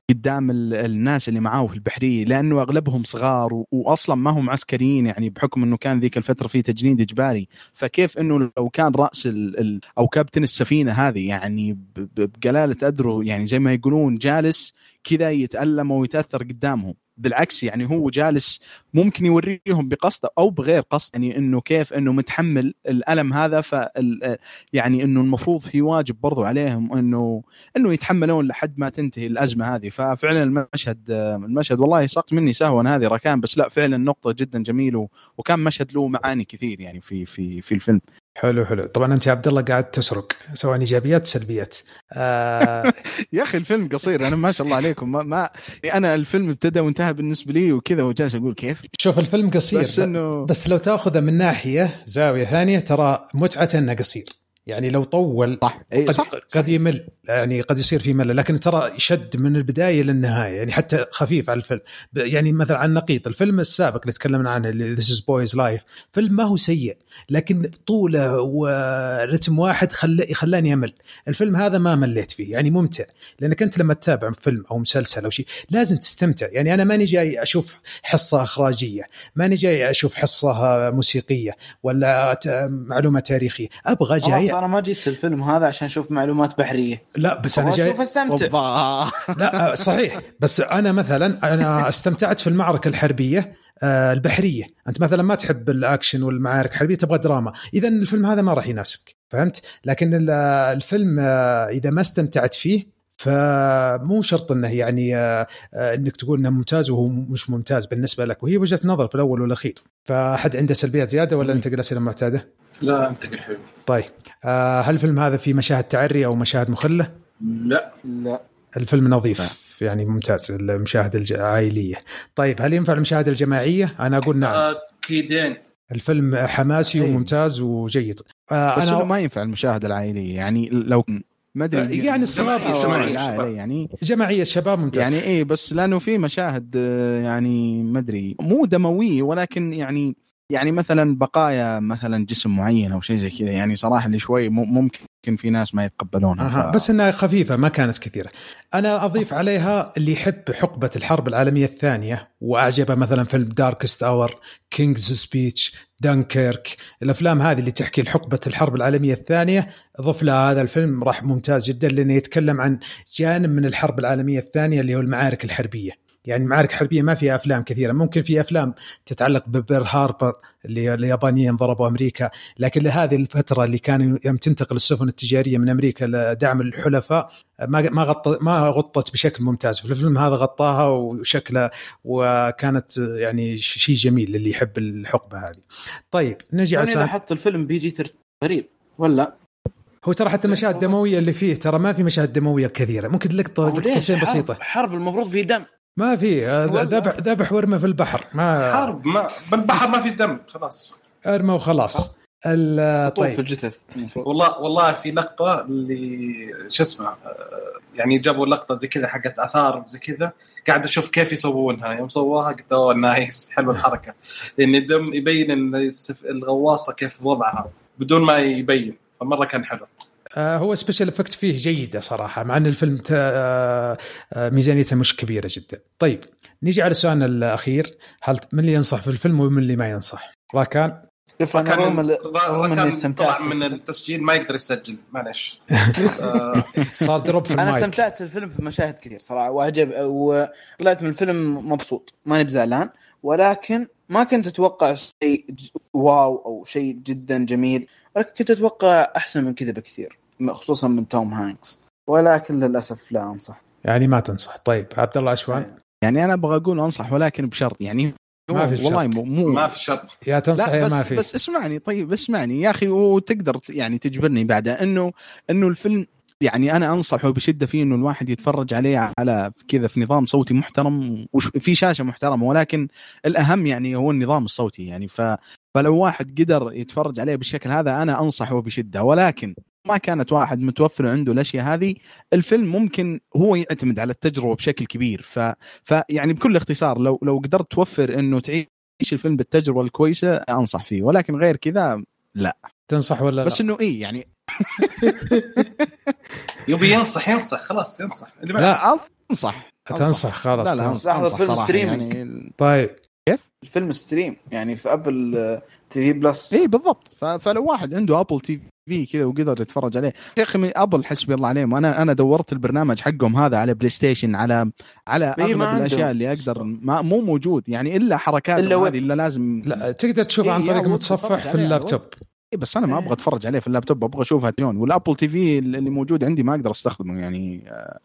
قدام ال- الناس اللي معاه في البحرية لأنه أغلبهم صغار واصلا ما هم عسكريين يعني بحكم إنه كان ذيك الفترة في تجنيد إجباري. فكيف إنه لو كان رأس ال ال أو كابتن السفينة هذه يعني بقلالة ادره يعني زي ما يقولون جالس كذا يتألم ويتأثر قدامهم. بالعكس يعني هو جالس ممكن يوريهم بقصد أو بغير قصد يعني إنه كيف إنه متحمل الألم هذا ف يعني إنه المفروض في واجب برضو عليهم إنه إنه يتحملون لحد ما تنتهي الأزمة هذه. ففعلا المشهد المشهد والله سقط مني سهوا هذه ركان بس لا فعلا نقطة جدا جميل و- وكان مشهد له معاني كثير يعني في في في الفيلم. حلو حلو. طبعا انت يا عبد الله قاعد تسرق سواء إيجابيات سلبيات. آه. يا أخي الفيلم قصير أنا ما شاء الله عليكم. ما, ما أنا الفيلم ابتدى وانتهى بالنسبة لي وكذا وجالس أقول كيف؟ شوف الفيلم قصير بس إنه بس لو تأخذه من ناحية زاوية ثانية ترى متعته إنه قصير. يعني لو طول صح. اي قد, صح. قد يمل. يعني قد يصير في ملل لكن ترى يشد من البداية للنهاية. يعني حتى خفيف على الفيلم. يعني مثلا عن النقيض الفيلم السابق اللي تكلمنا عنه اللي This Is Boy's Life فيلم ما هو سيء لكن طوله ورتم واحد خل... خلاني أمل. الفيلم هذا ما مليت فيه يعني ممتع. لأنك أنت لما تتابع فيلم أو مسلسل أو شيء لازم تستمتع. يعني أنا ماني جاي أشوف حصة إخراجية ماني جاي أشوف حصة موسيقية ولا معلومة تاريخية. أبغى خلاص أنا ما جيت في الفيلم هذا عشان أشوف معلومات بحرية. لا بس أنا جاي أستمتع. لا آه، صحيح. بس أنا مثلا أنا استمتعت في المعركة الحربية آه، البحرية. أنت مثلا ما تحب الأكشن والمعارك الحربية تبغى دراما. اذا الفيلم هذا ما راح يناسبك فهمت؟ لكن ال- الفيلم آه، إذا ما استمتعت فيه فمو شرط إنه يعني إنك تقول إنه ممتاز وهو مش ممتاز بالنسبة لك. وهي وجهة نظر في الأول والأخير. فأحد عنده سلبيات زيادة ولا ننتقل الاسئله المعتاده؟ لا أنتقل حبيبي. طيب. آه، هل الفيلم هذا فيه مشاهد تعري أو مشاهد مخلة؟ لا. لا. الفيلم نظيف يعني ممتاز المشاهده الج- العائليه طيب هل ينفع المشاهده الجماعية؟ أنا أقول نعم. أكيدين. الفيلم حماسي. وممتاز وجيد. آه بس أنا ما ينفع المشاهده العائلية يعني لو ما أدري يعني جماعية، أو جماعية العائلة شباب. يعني جماعية شباب ممتاز. يعني إيه بس لأنه في مشاهد آه، يعني ما أدري مو دموية ولكن يعني يعني مثلا بقايا مثلا جسم معين أو شيء زي كذا يعني صراحة اللي شوي مم- ممكن في ناس ما يتقبلونها أها. ف... بس إنها خفيفة ما كانت كثيرة. أنا أضيف عليها اللي يحب حقبة الحرب العالمية الثانية وأعجبه مثلا فيلم Darkest Hour، King's Speech، Dunkirk، الأفلام هذه اللي تحكي حقبة الحرب العالمية الثانية ضف لها هذا الفيلم راح ممتاز جدا لأنه يتكلم عن جانب من الحرب العالمية الثانية اللي هو المعارك الحربية. يعني المعارك الحربيه ما فيها أفلام كثيرة، ممكن في أفلام تتعلق ب Pearl Harbor اللي اليابانيين ضربوا أمريكا، لكن لهذه الفترة اللي كان يوم تنتقل السفن التجارية من أمريكا لدعم الحلفاء ما ما غطت ما غطت بشكل ممتاز. في الفيلم هذا غطاها وشكله وكانت يعني شيء جميل للي يحب الحقبة هذه. طيب نجي على يعني حط الفيلم PG 13 غريب ولا؟ هو ترى حتى المشاهد الدمويه اللي فيه ترى ما في مشاهد دموية كثيرة. ممكن لقطه لقطتين بسيطة. حرب المفروض فيه دم. ما في آه،. ذبح ذبح ورمى في البحر ما حرب ما بالبحر ما في دم خلاص. ارمى وخلاص. ال- طول في طيب. الجثث. والله والله في لقطة اللي شو اسمه آه، يعني جابوا لقطة زي كذا حقت آثار زي كذا. قاعد أشوف كيف يسوونها. يوم سووها قلت أوه nice حلوة الحركة. لأن الدم يبين إن السف- الغواصة كيف وضعها بدون ما يبين. فمرة كان حلو. آه، هو special effect فيه جيدة صراحة مع إن الفيلم تا- آه، آه، ميزانيته مش كبيرة جدا. طيب نيجي على سؤالنا الأخير. هل من اللي ينصح في الفيلم ومن اللي ما ينصح؟ راكان؟ شوف أنا كان رغم رغم استمتعت طلع من التسجيل ما يقدر يسجل معلش آه، صار drop في أنا المايك. استمتعت في الفيلم في مشاهد كثير صراحة وعجب وطلعت من الفيلم مبسوط ماني بزعلان ولكن ما كنت أتوقع شيء wow أو شيء جدا جميل ولكن كنت أتوقع أحسن من كذا بكثير. خصوصا من توم هانكس. ولكن للأسف لا أنصح. يعني ما تنصح. طيب عبد الله عشوان يعني أنا أبغى أقول أنصح ولكن بشرط. يعني ما في والله شرط. مو, مو ما في شرط. يا تنصح لا يا ما في. بس اسمعني طيب اسمعني يا أخي وتقدر يعني تجبرني بعدها. انه إنه الفيلم يعني أنا أنصحه بشدة فيه إنه الواحد يتفرج عليه على كذا في نظام صوتي محترم وفي شاشة محترمة ولكن الأهم يعني هو النظام الصوتي يعني. ف فلو واحد قدر يتفرج عليه بالشكل هذا أنا أنصحه بشدة. ولكن ما كانت واحد متوفر عنده الأشياء هذه الفيلم ممكن هو يعتمد على التجربة بشكل كبير. ف فيعني بكل اختصار لو لو قدرت توفر إنه تعيش الفيلم بالتجربة الكويسة أنصح فيه. ولكن غير كذا تنصح ولا بس لا؟ إنه إيه يعني يبي ينصح ينصح خلاص ينصح. اللي. لا أنصح. تنصح خلاص لا لا. أنصح, أنصح فيلم streaming. يعني طيب. الفيلم stream يعني في Apple TV Plus. اي بالضبط. ف- فلو واحد عنده Apple TV كذا وقدر يتفرج عليه. يا أخي من Apple حسبي الله عليهم أنا أنا دورت البرنامج حقهم هذا على PlayStation على على إيه، أغلب الأشياء عندهم. اللي أقدر. ما مو موجود يعني إلا حركات ويب. هذه إلا لازم لا تقدر تشوفه عن إيه، طريق متصفح في اللابتوب. إيه بس أنا ما أبغى أتفرج عليه في اللابتوب أبغى أشوفها تلفزيون وال Apple TV اللي موجود عندي ما أقدر أستخدمه يعني آه،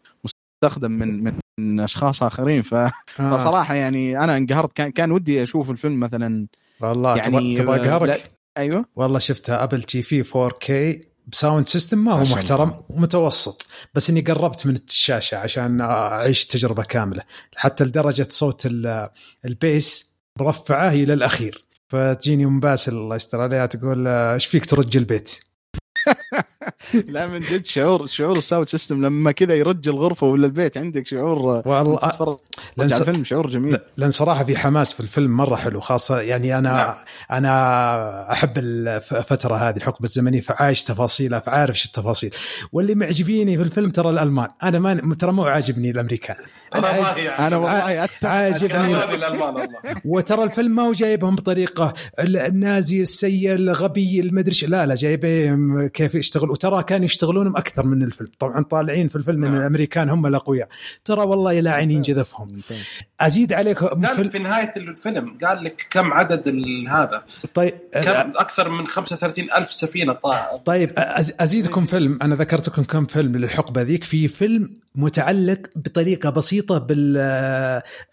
مستخدم من من من أشخاص آخرين. ف... آه. فصراحة يعني أنا انقهرت. كان كان ودي أشوف الفيلم مثلا والله يعني تبغى آه، أقهرك؟ أيوه. والله شفتها Apple TV في 4K ب sound system ما هو محترم. ومتوسط بس إني قربت من الشاشة عشان أعيش تجربة كاملة. حتى لدرجة صوت ال- ال bass مرفعه إلى الأخير. فتجيني ام باسل الله يستر عليها تقول إيش فيك ترج البيت؟ لا من جد شعور شعور ال sound system لما كذا يرج الغرفة ولا البيت عندك شعور والله تتفرج لأن على الفيلم شعور جميل لأن صراحة في حماس في الفيلم مرة حلو خاصة يعني أنا نعم. أنا أحب الفترة هذه الحقبة الزمنية فعايش تفاصيلها فعارف إيش التفاصيل واللي معجبيني في الفيلم ترى الألمان أنا ما ترى مو عاجبني الأمريكان أنا يعني. أنا والله أتفق. عاجبني وترى الفيلم ما هو جايبهم بطريقة ال- النازي السيء الغبي المدري. لا لا جايبهم كيف يشتغل وترى كانوا يشتغلونهم أكثر من الفيلم. طبعا طالعين في الفيلم إن نعم. الأمريكان هم الأقوياء. ترى والله إلى عينين جذفهم. أزيد عليك قال في نهاية الفيلم قال لك كم عدد هذا؟ طيب كم؟ أكثر من 35 ألف سفينة طا- طيب أزيدكم فيلم. أنا ذكرت لكم كم فيلم للحقبة ذيك. في فيلم متعلق بطريقة بسيطة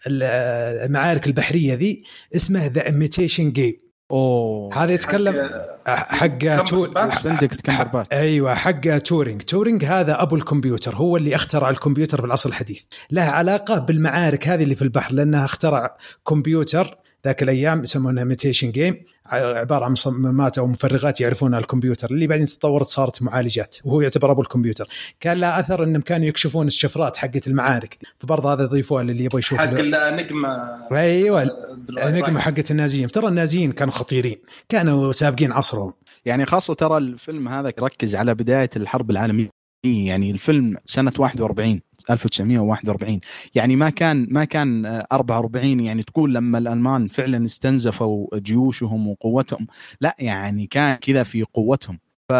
بالمعارك البحرية ذي اسمه The Imitation Game أوه. هذا يتكلم حق كم تو... باش؟ بندكت كمبرباتش أيوه حق تورينج. تورينج هذا أبو الكمبيوتر هو اللي اخترع الكمبيوتر في العصر الحديث. له علاقة بالمعارك هذه اللي في البحر لأنه اخترع كمبيوتر ذاك الأيام يسمونها Imitation Game عبارة عن صمامات أو مفرغات يعرفونها الكمبيوتر اللي بعدين تطورت صارت معالجات وهو يعتبر أبو الكمبيوتر. كان لها أثر إنهم كانوا يكشفون الشفرات حقت المعارك فبرضه هذا يضيفوها للي يبغى يشوف حق له- الانجما أيوه النجمه حقت النازيين. ترى النازيين كانوا خطيرين كانوا سابقين عصرهم. يعني خاصة ترى الفيلم هذا ركز على بداية الحرب العالمية. يعني الفيلم سنة 41 1941 يعني ما كان ما كان آه، 44 يعني تقول لما الألمان فعلا استنزفوا جيوشهم وقوتهم لا يعني كان كذا في قوتهم. ف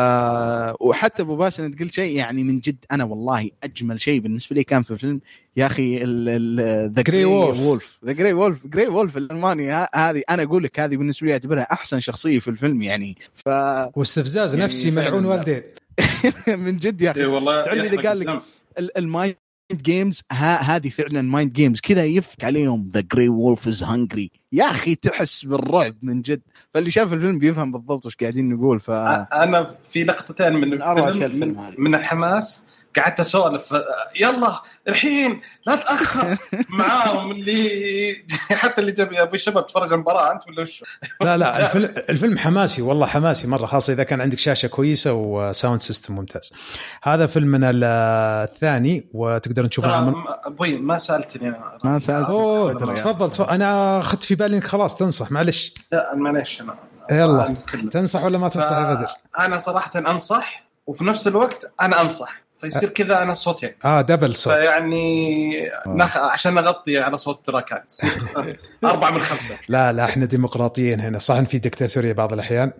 وحتى أبو باسل أنت قلت شيء يعني من جد أنا والله أجمل شيء بالنسبة لي كان في الفيلم يا أخي ذا Grey Wolf. وولف ذا جري وولف جري وولف الألماني ه- هذه أنا أقول لك هذه بالنسبة لي أعتبرها أحسن شخصية في الفيلم يعني ف واستفزاز يعني نفسي ملعون. والدين من جد يا اي أخي والله تعرف يحرق قال لك- الدم. ال mind games ها هذه فعلا mind games كذا يفك عليهم. the Grey Wolf is hungry يا أخي تحس بالرعب من جد. فاللي شاف الفيلم بيفهم بالضبط وش قاعدين نقول ف أنا في لقطتين من الفيلم من. من الحماس. قعدت أسولف. يلا الحين لا تأخر. معاهم اللي حتى اللي جاب أبو الشباب تفرج المباراة أنت ولا وش؟ لا لا الفيلم, الفيلم حماسي والله حماسي مرة خاصة إذا كان عندك شاشة كويسة و sound system ممتاز. هذا فيلم من ال- الثاني وتقدرون تشوفونه. ترى من... أبوي ما سألتني أنا. ما سالت أوه بدر يا تفضل تفضل أنا اخذت في بالي إنك خلاص تنصح معلش. لا معليش أنا. يلا. تنصح ولا ما تنصح؟ يا بدر؟ أنا صراحة أنصح وفي نفس الوقت أنا أنصح. فيصير كذا أنا صوتين آه دبل صوت. فيعني نخ... عشان اغطي على صوت تراكان يصير أربعة من خمسة. لا لا إحنا ديمقراطيين هنا. صح في دكتاتوريه بعض الأحيان.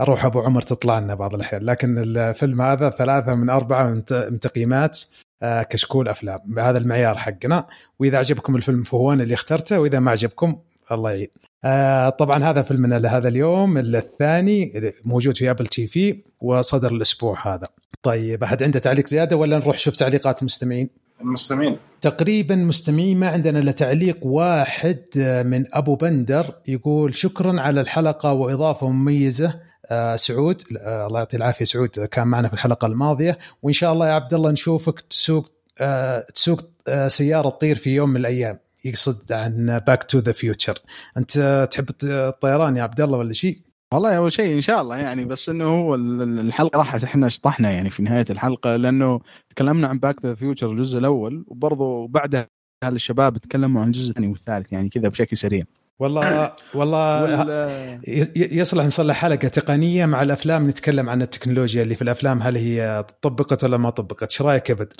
أروح أبو عمر تطلع لنا بعض الأحيان. لكن الفيلم هذا ثلاثة من أربعة من تقييمات آه، كشكول أفلام. هذا المعيار حقنا. وإذا عجبكم الفيلم فهو أنا اللي اخترته وإذا ما عجبكم الله يعين. آه، طبعا هذا فيلمنا لهذا اليوم. الثاني موجود في Apple TV وصدر الأسبوع هذا. طيب أحد عنده تعليق زيادة ولا نروح شوف تعليقات المستمعين المستمعين تقريبا مستمعين ما عندنا إلا تعليق واحد آه، من أبو بندر يقول شكرا على الحلقة وإضافة مميزة. آه، سعود آه، الله يعطيه العافية سعود كان معنا في الحلقة الماضية. وإن شاء الله يا عبد الله نشوفك تسوق آه، تسوق سيارة تطير في يوم من الأيام. يقصد عن Back to the Future أنت تحب الطيران يا عبد الله ولا شيء؟ والله أول شيء إن شاء الله يعني بس إنه هو ال- ال- الحلقة راحت إحنا شطحنا يعني في نهاية الحلقة لأنه تكلمنا عن Back the Future الجزء الأول وبرضه بعدها الشباب تكلموا عن الجزء الثاني والثالث يعني كذا بشكل سريع. والله والله يصلح نصلح حلقة تقنية مع الأفلام نتكلم عن التكنولوجيا اللي في الأفلام هل هي طبقت ولا ما طبقت إيش رأيك يا بدر؟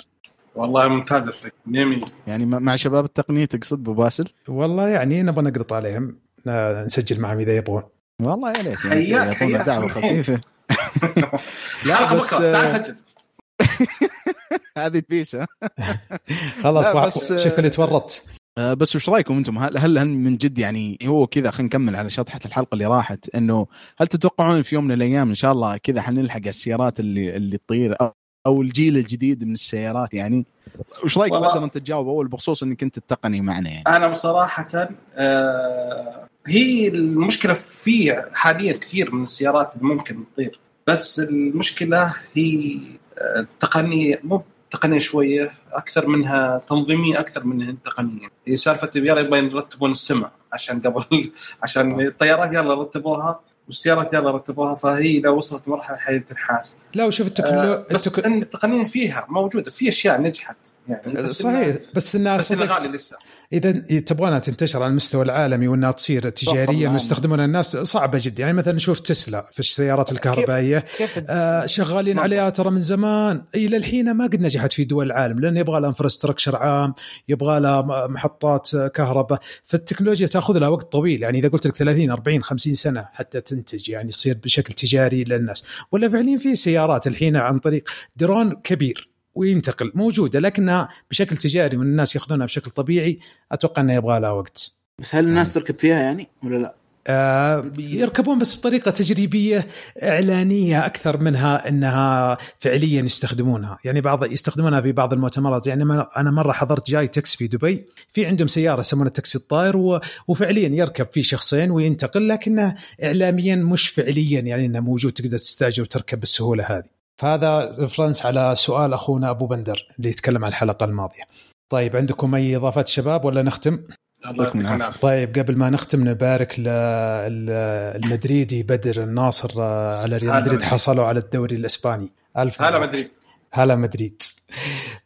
والله ممتاز الفكرة يمين يعني مع مع شباب التقنية تقصد أبو باسل؟ والله يعني نبغى نقرط عليهم. نسجل معهم إذا يبغون. والله يا ليت حياك- حياك دعوه. خفيفة. حلقه بس بكره تعال سجل. هذه تبيسه خلاص لا، بس- شوف اللي تورطت آه، بس وش رأيكم أنتم؟ هل هل هل من جد يعني هو كذا خلينا نكمل على شطحة الحلقة اللي راحت إنه هل تتوقعون في يوم من الأيام إن شاء الله كذا حنلحق السيارات اللي اللي تطير؟ أو الجيل الجديد من السيارات. يعني وش رأيك بدر أنت تجاوب أول بخصوص إنك أنت التقني معنا يعني؟ أنا بصراحة آه هي المشكلة في حاليا كثير من السيارات اللي ممكن تطير. بس المشكلة هي آه، تقنيه مو تقنية شوية أكثر منها تنظيمية أكثر منها تقنية. هي سالفة يلا يبغى يرتبون السمع عشان قبل عشان الطيارات يلا رتبوها. والسيارات يلا رتبوها فهي لو وصلت مرحلة حي تنحاس لا وشوف التكنولو... آه بس التك... ان التقنية فيها موجودة في أشياء نجحت يعني بس صحيح بس إنها بس غالي لسه. إذا تبغونها تنتشر على المستوى العالمي وإنها تصير تجاريا معهم. ويستخدمونها الناس صعبة جدا. يعني مثلا نشوف تسلا في السيارات الكهربائية. كيف آه شغالين ما- عليها ترى من زمان. إلى الحين ما قد نجحت في دول العالم لأن يبغى لها انفراستراكشر عام يبغى لها محطات آه، كهرباء. فالتكنولوجيا تأخذ لها وقت طويل. يعني إذا قلت لك 30 40 50 سنة حتى تنتج يعني تصير بشكل تجاري للناس. ولا فعليا في سيارات الحين عن طريق درون كبير. وينتقل موجودة لكنها بشكل تجاري والناس يأخذونها بشكل طبيعي أتوقع انه يبغى لها وقت بس هل الناس تركب فيها يعني ولا لا؟ آه، يركبون بس بطريقة تجريبية إعلانية أكثر منها إنها فعليا يستخدمونها، يعني بعض يستخدمونها في بعض المؤتمرات، يعني أنا مرة حضرت GITEX في دبي، في عندهم سيارة يسمونها التاكسي الطاير و- وفعليا يركب فيه شخصين وينتقل لكنه اعلاميا مش فعليا يعني إنه موجود تقدر تستاجر وتركب بالسهولة هذه. فهذا reference على سؤال أخونا أبو بندر اللي يتكلم عن الحلقة الماضية. طيب عندكم أي إضافات شباب ولا نختم؟ الله. العافية طيب قبل ما نختم نبارك ل- ل- المدريدي بدر الناصر آه، على ريال مدريد. حصلوا على الدوري الإسباني ألف هلا. مدريد هلا مدريد.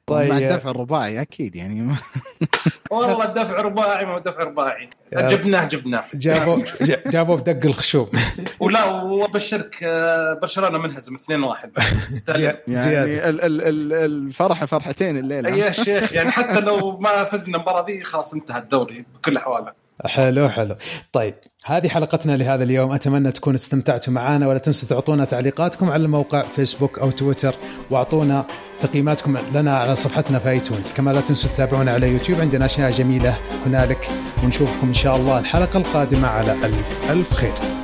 مع طيب الدفع الرباعي أكيد يعني. والله الدفع رباعي ما هو دفع رباعي. يا- جبناه جبناه. جابوا جابوا بدق الخشوم. ولا وابشرك آه، برشلونة منهزم 2-1 زي- يعني زيادة. ال- ال- ال- الفرحة فرحتين الليلة. يا شيخ يعني حتى لو ما فزنا المباراة دي خلاص انتهى الدوري بكل أحواله. حلو حلو. طيب هذه حلقتنا لهذا اليوم. أتمنى تكونوا استمتعتوا معنا ولا تنسوا تعطونا تعليقاتكم على الموقع فيسبوك أو تويتر واعطونا تقييماتكم لنا على صفحتنا في آيتونز. كما لا تنسوا تتابعونا على يوتيوب عندنا أشياء جميلة هنالك ونشوفكم إن شاء الله الحلقة القادمة على ألف ألف خير.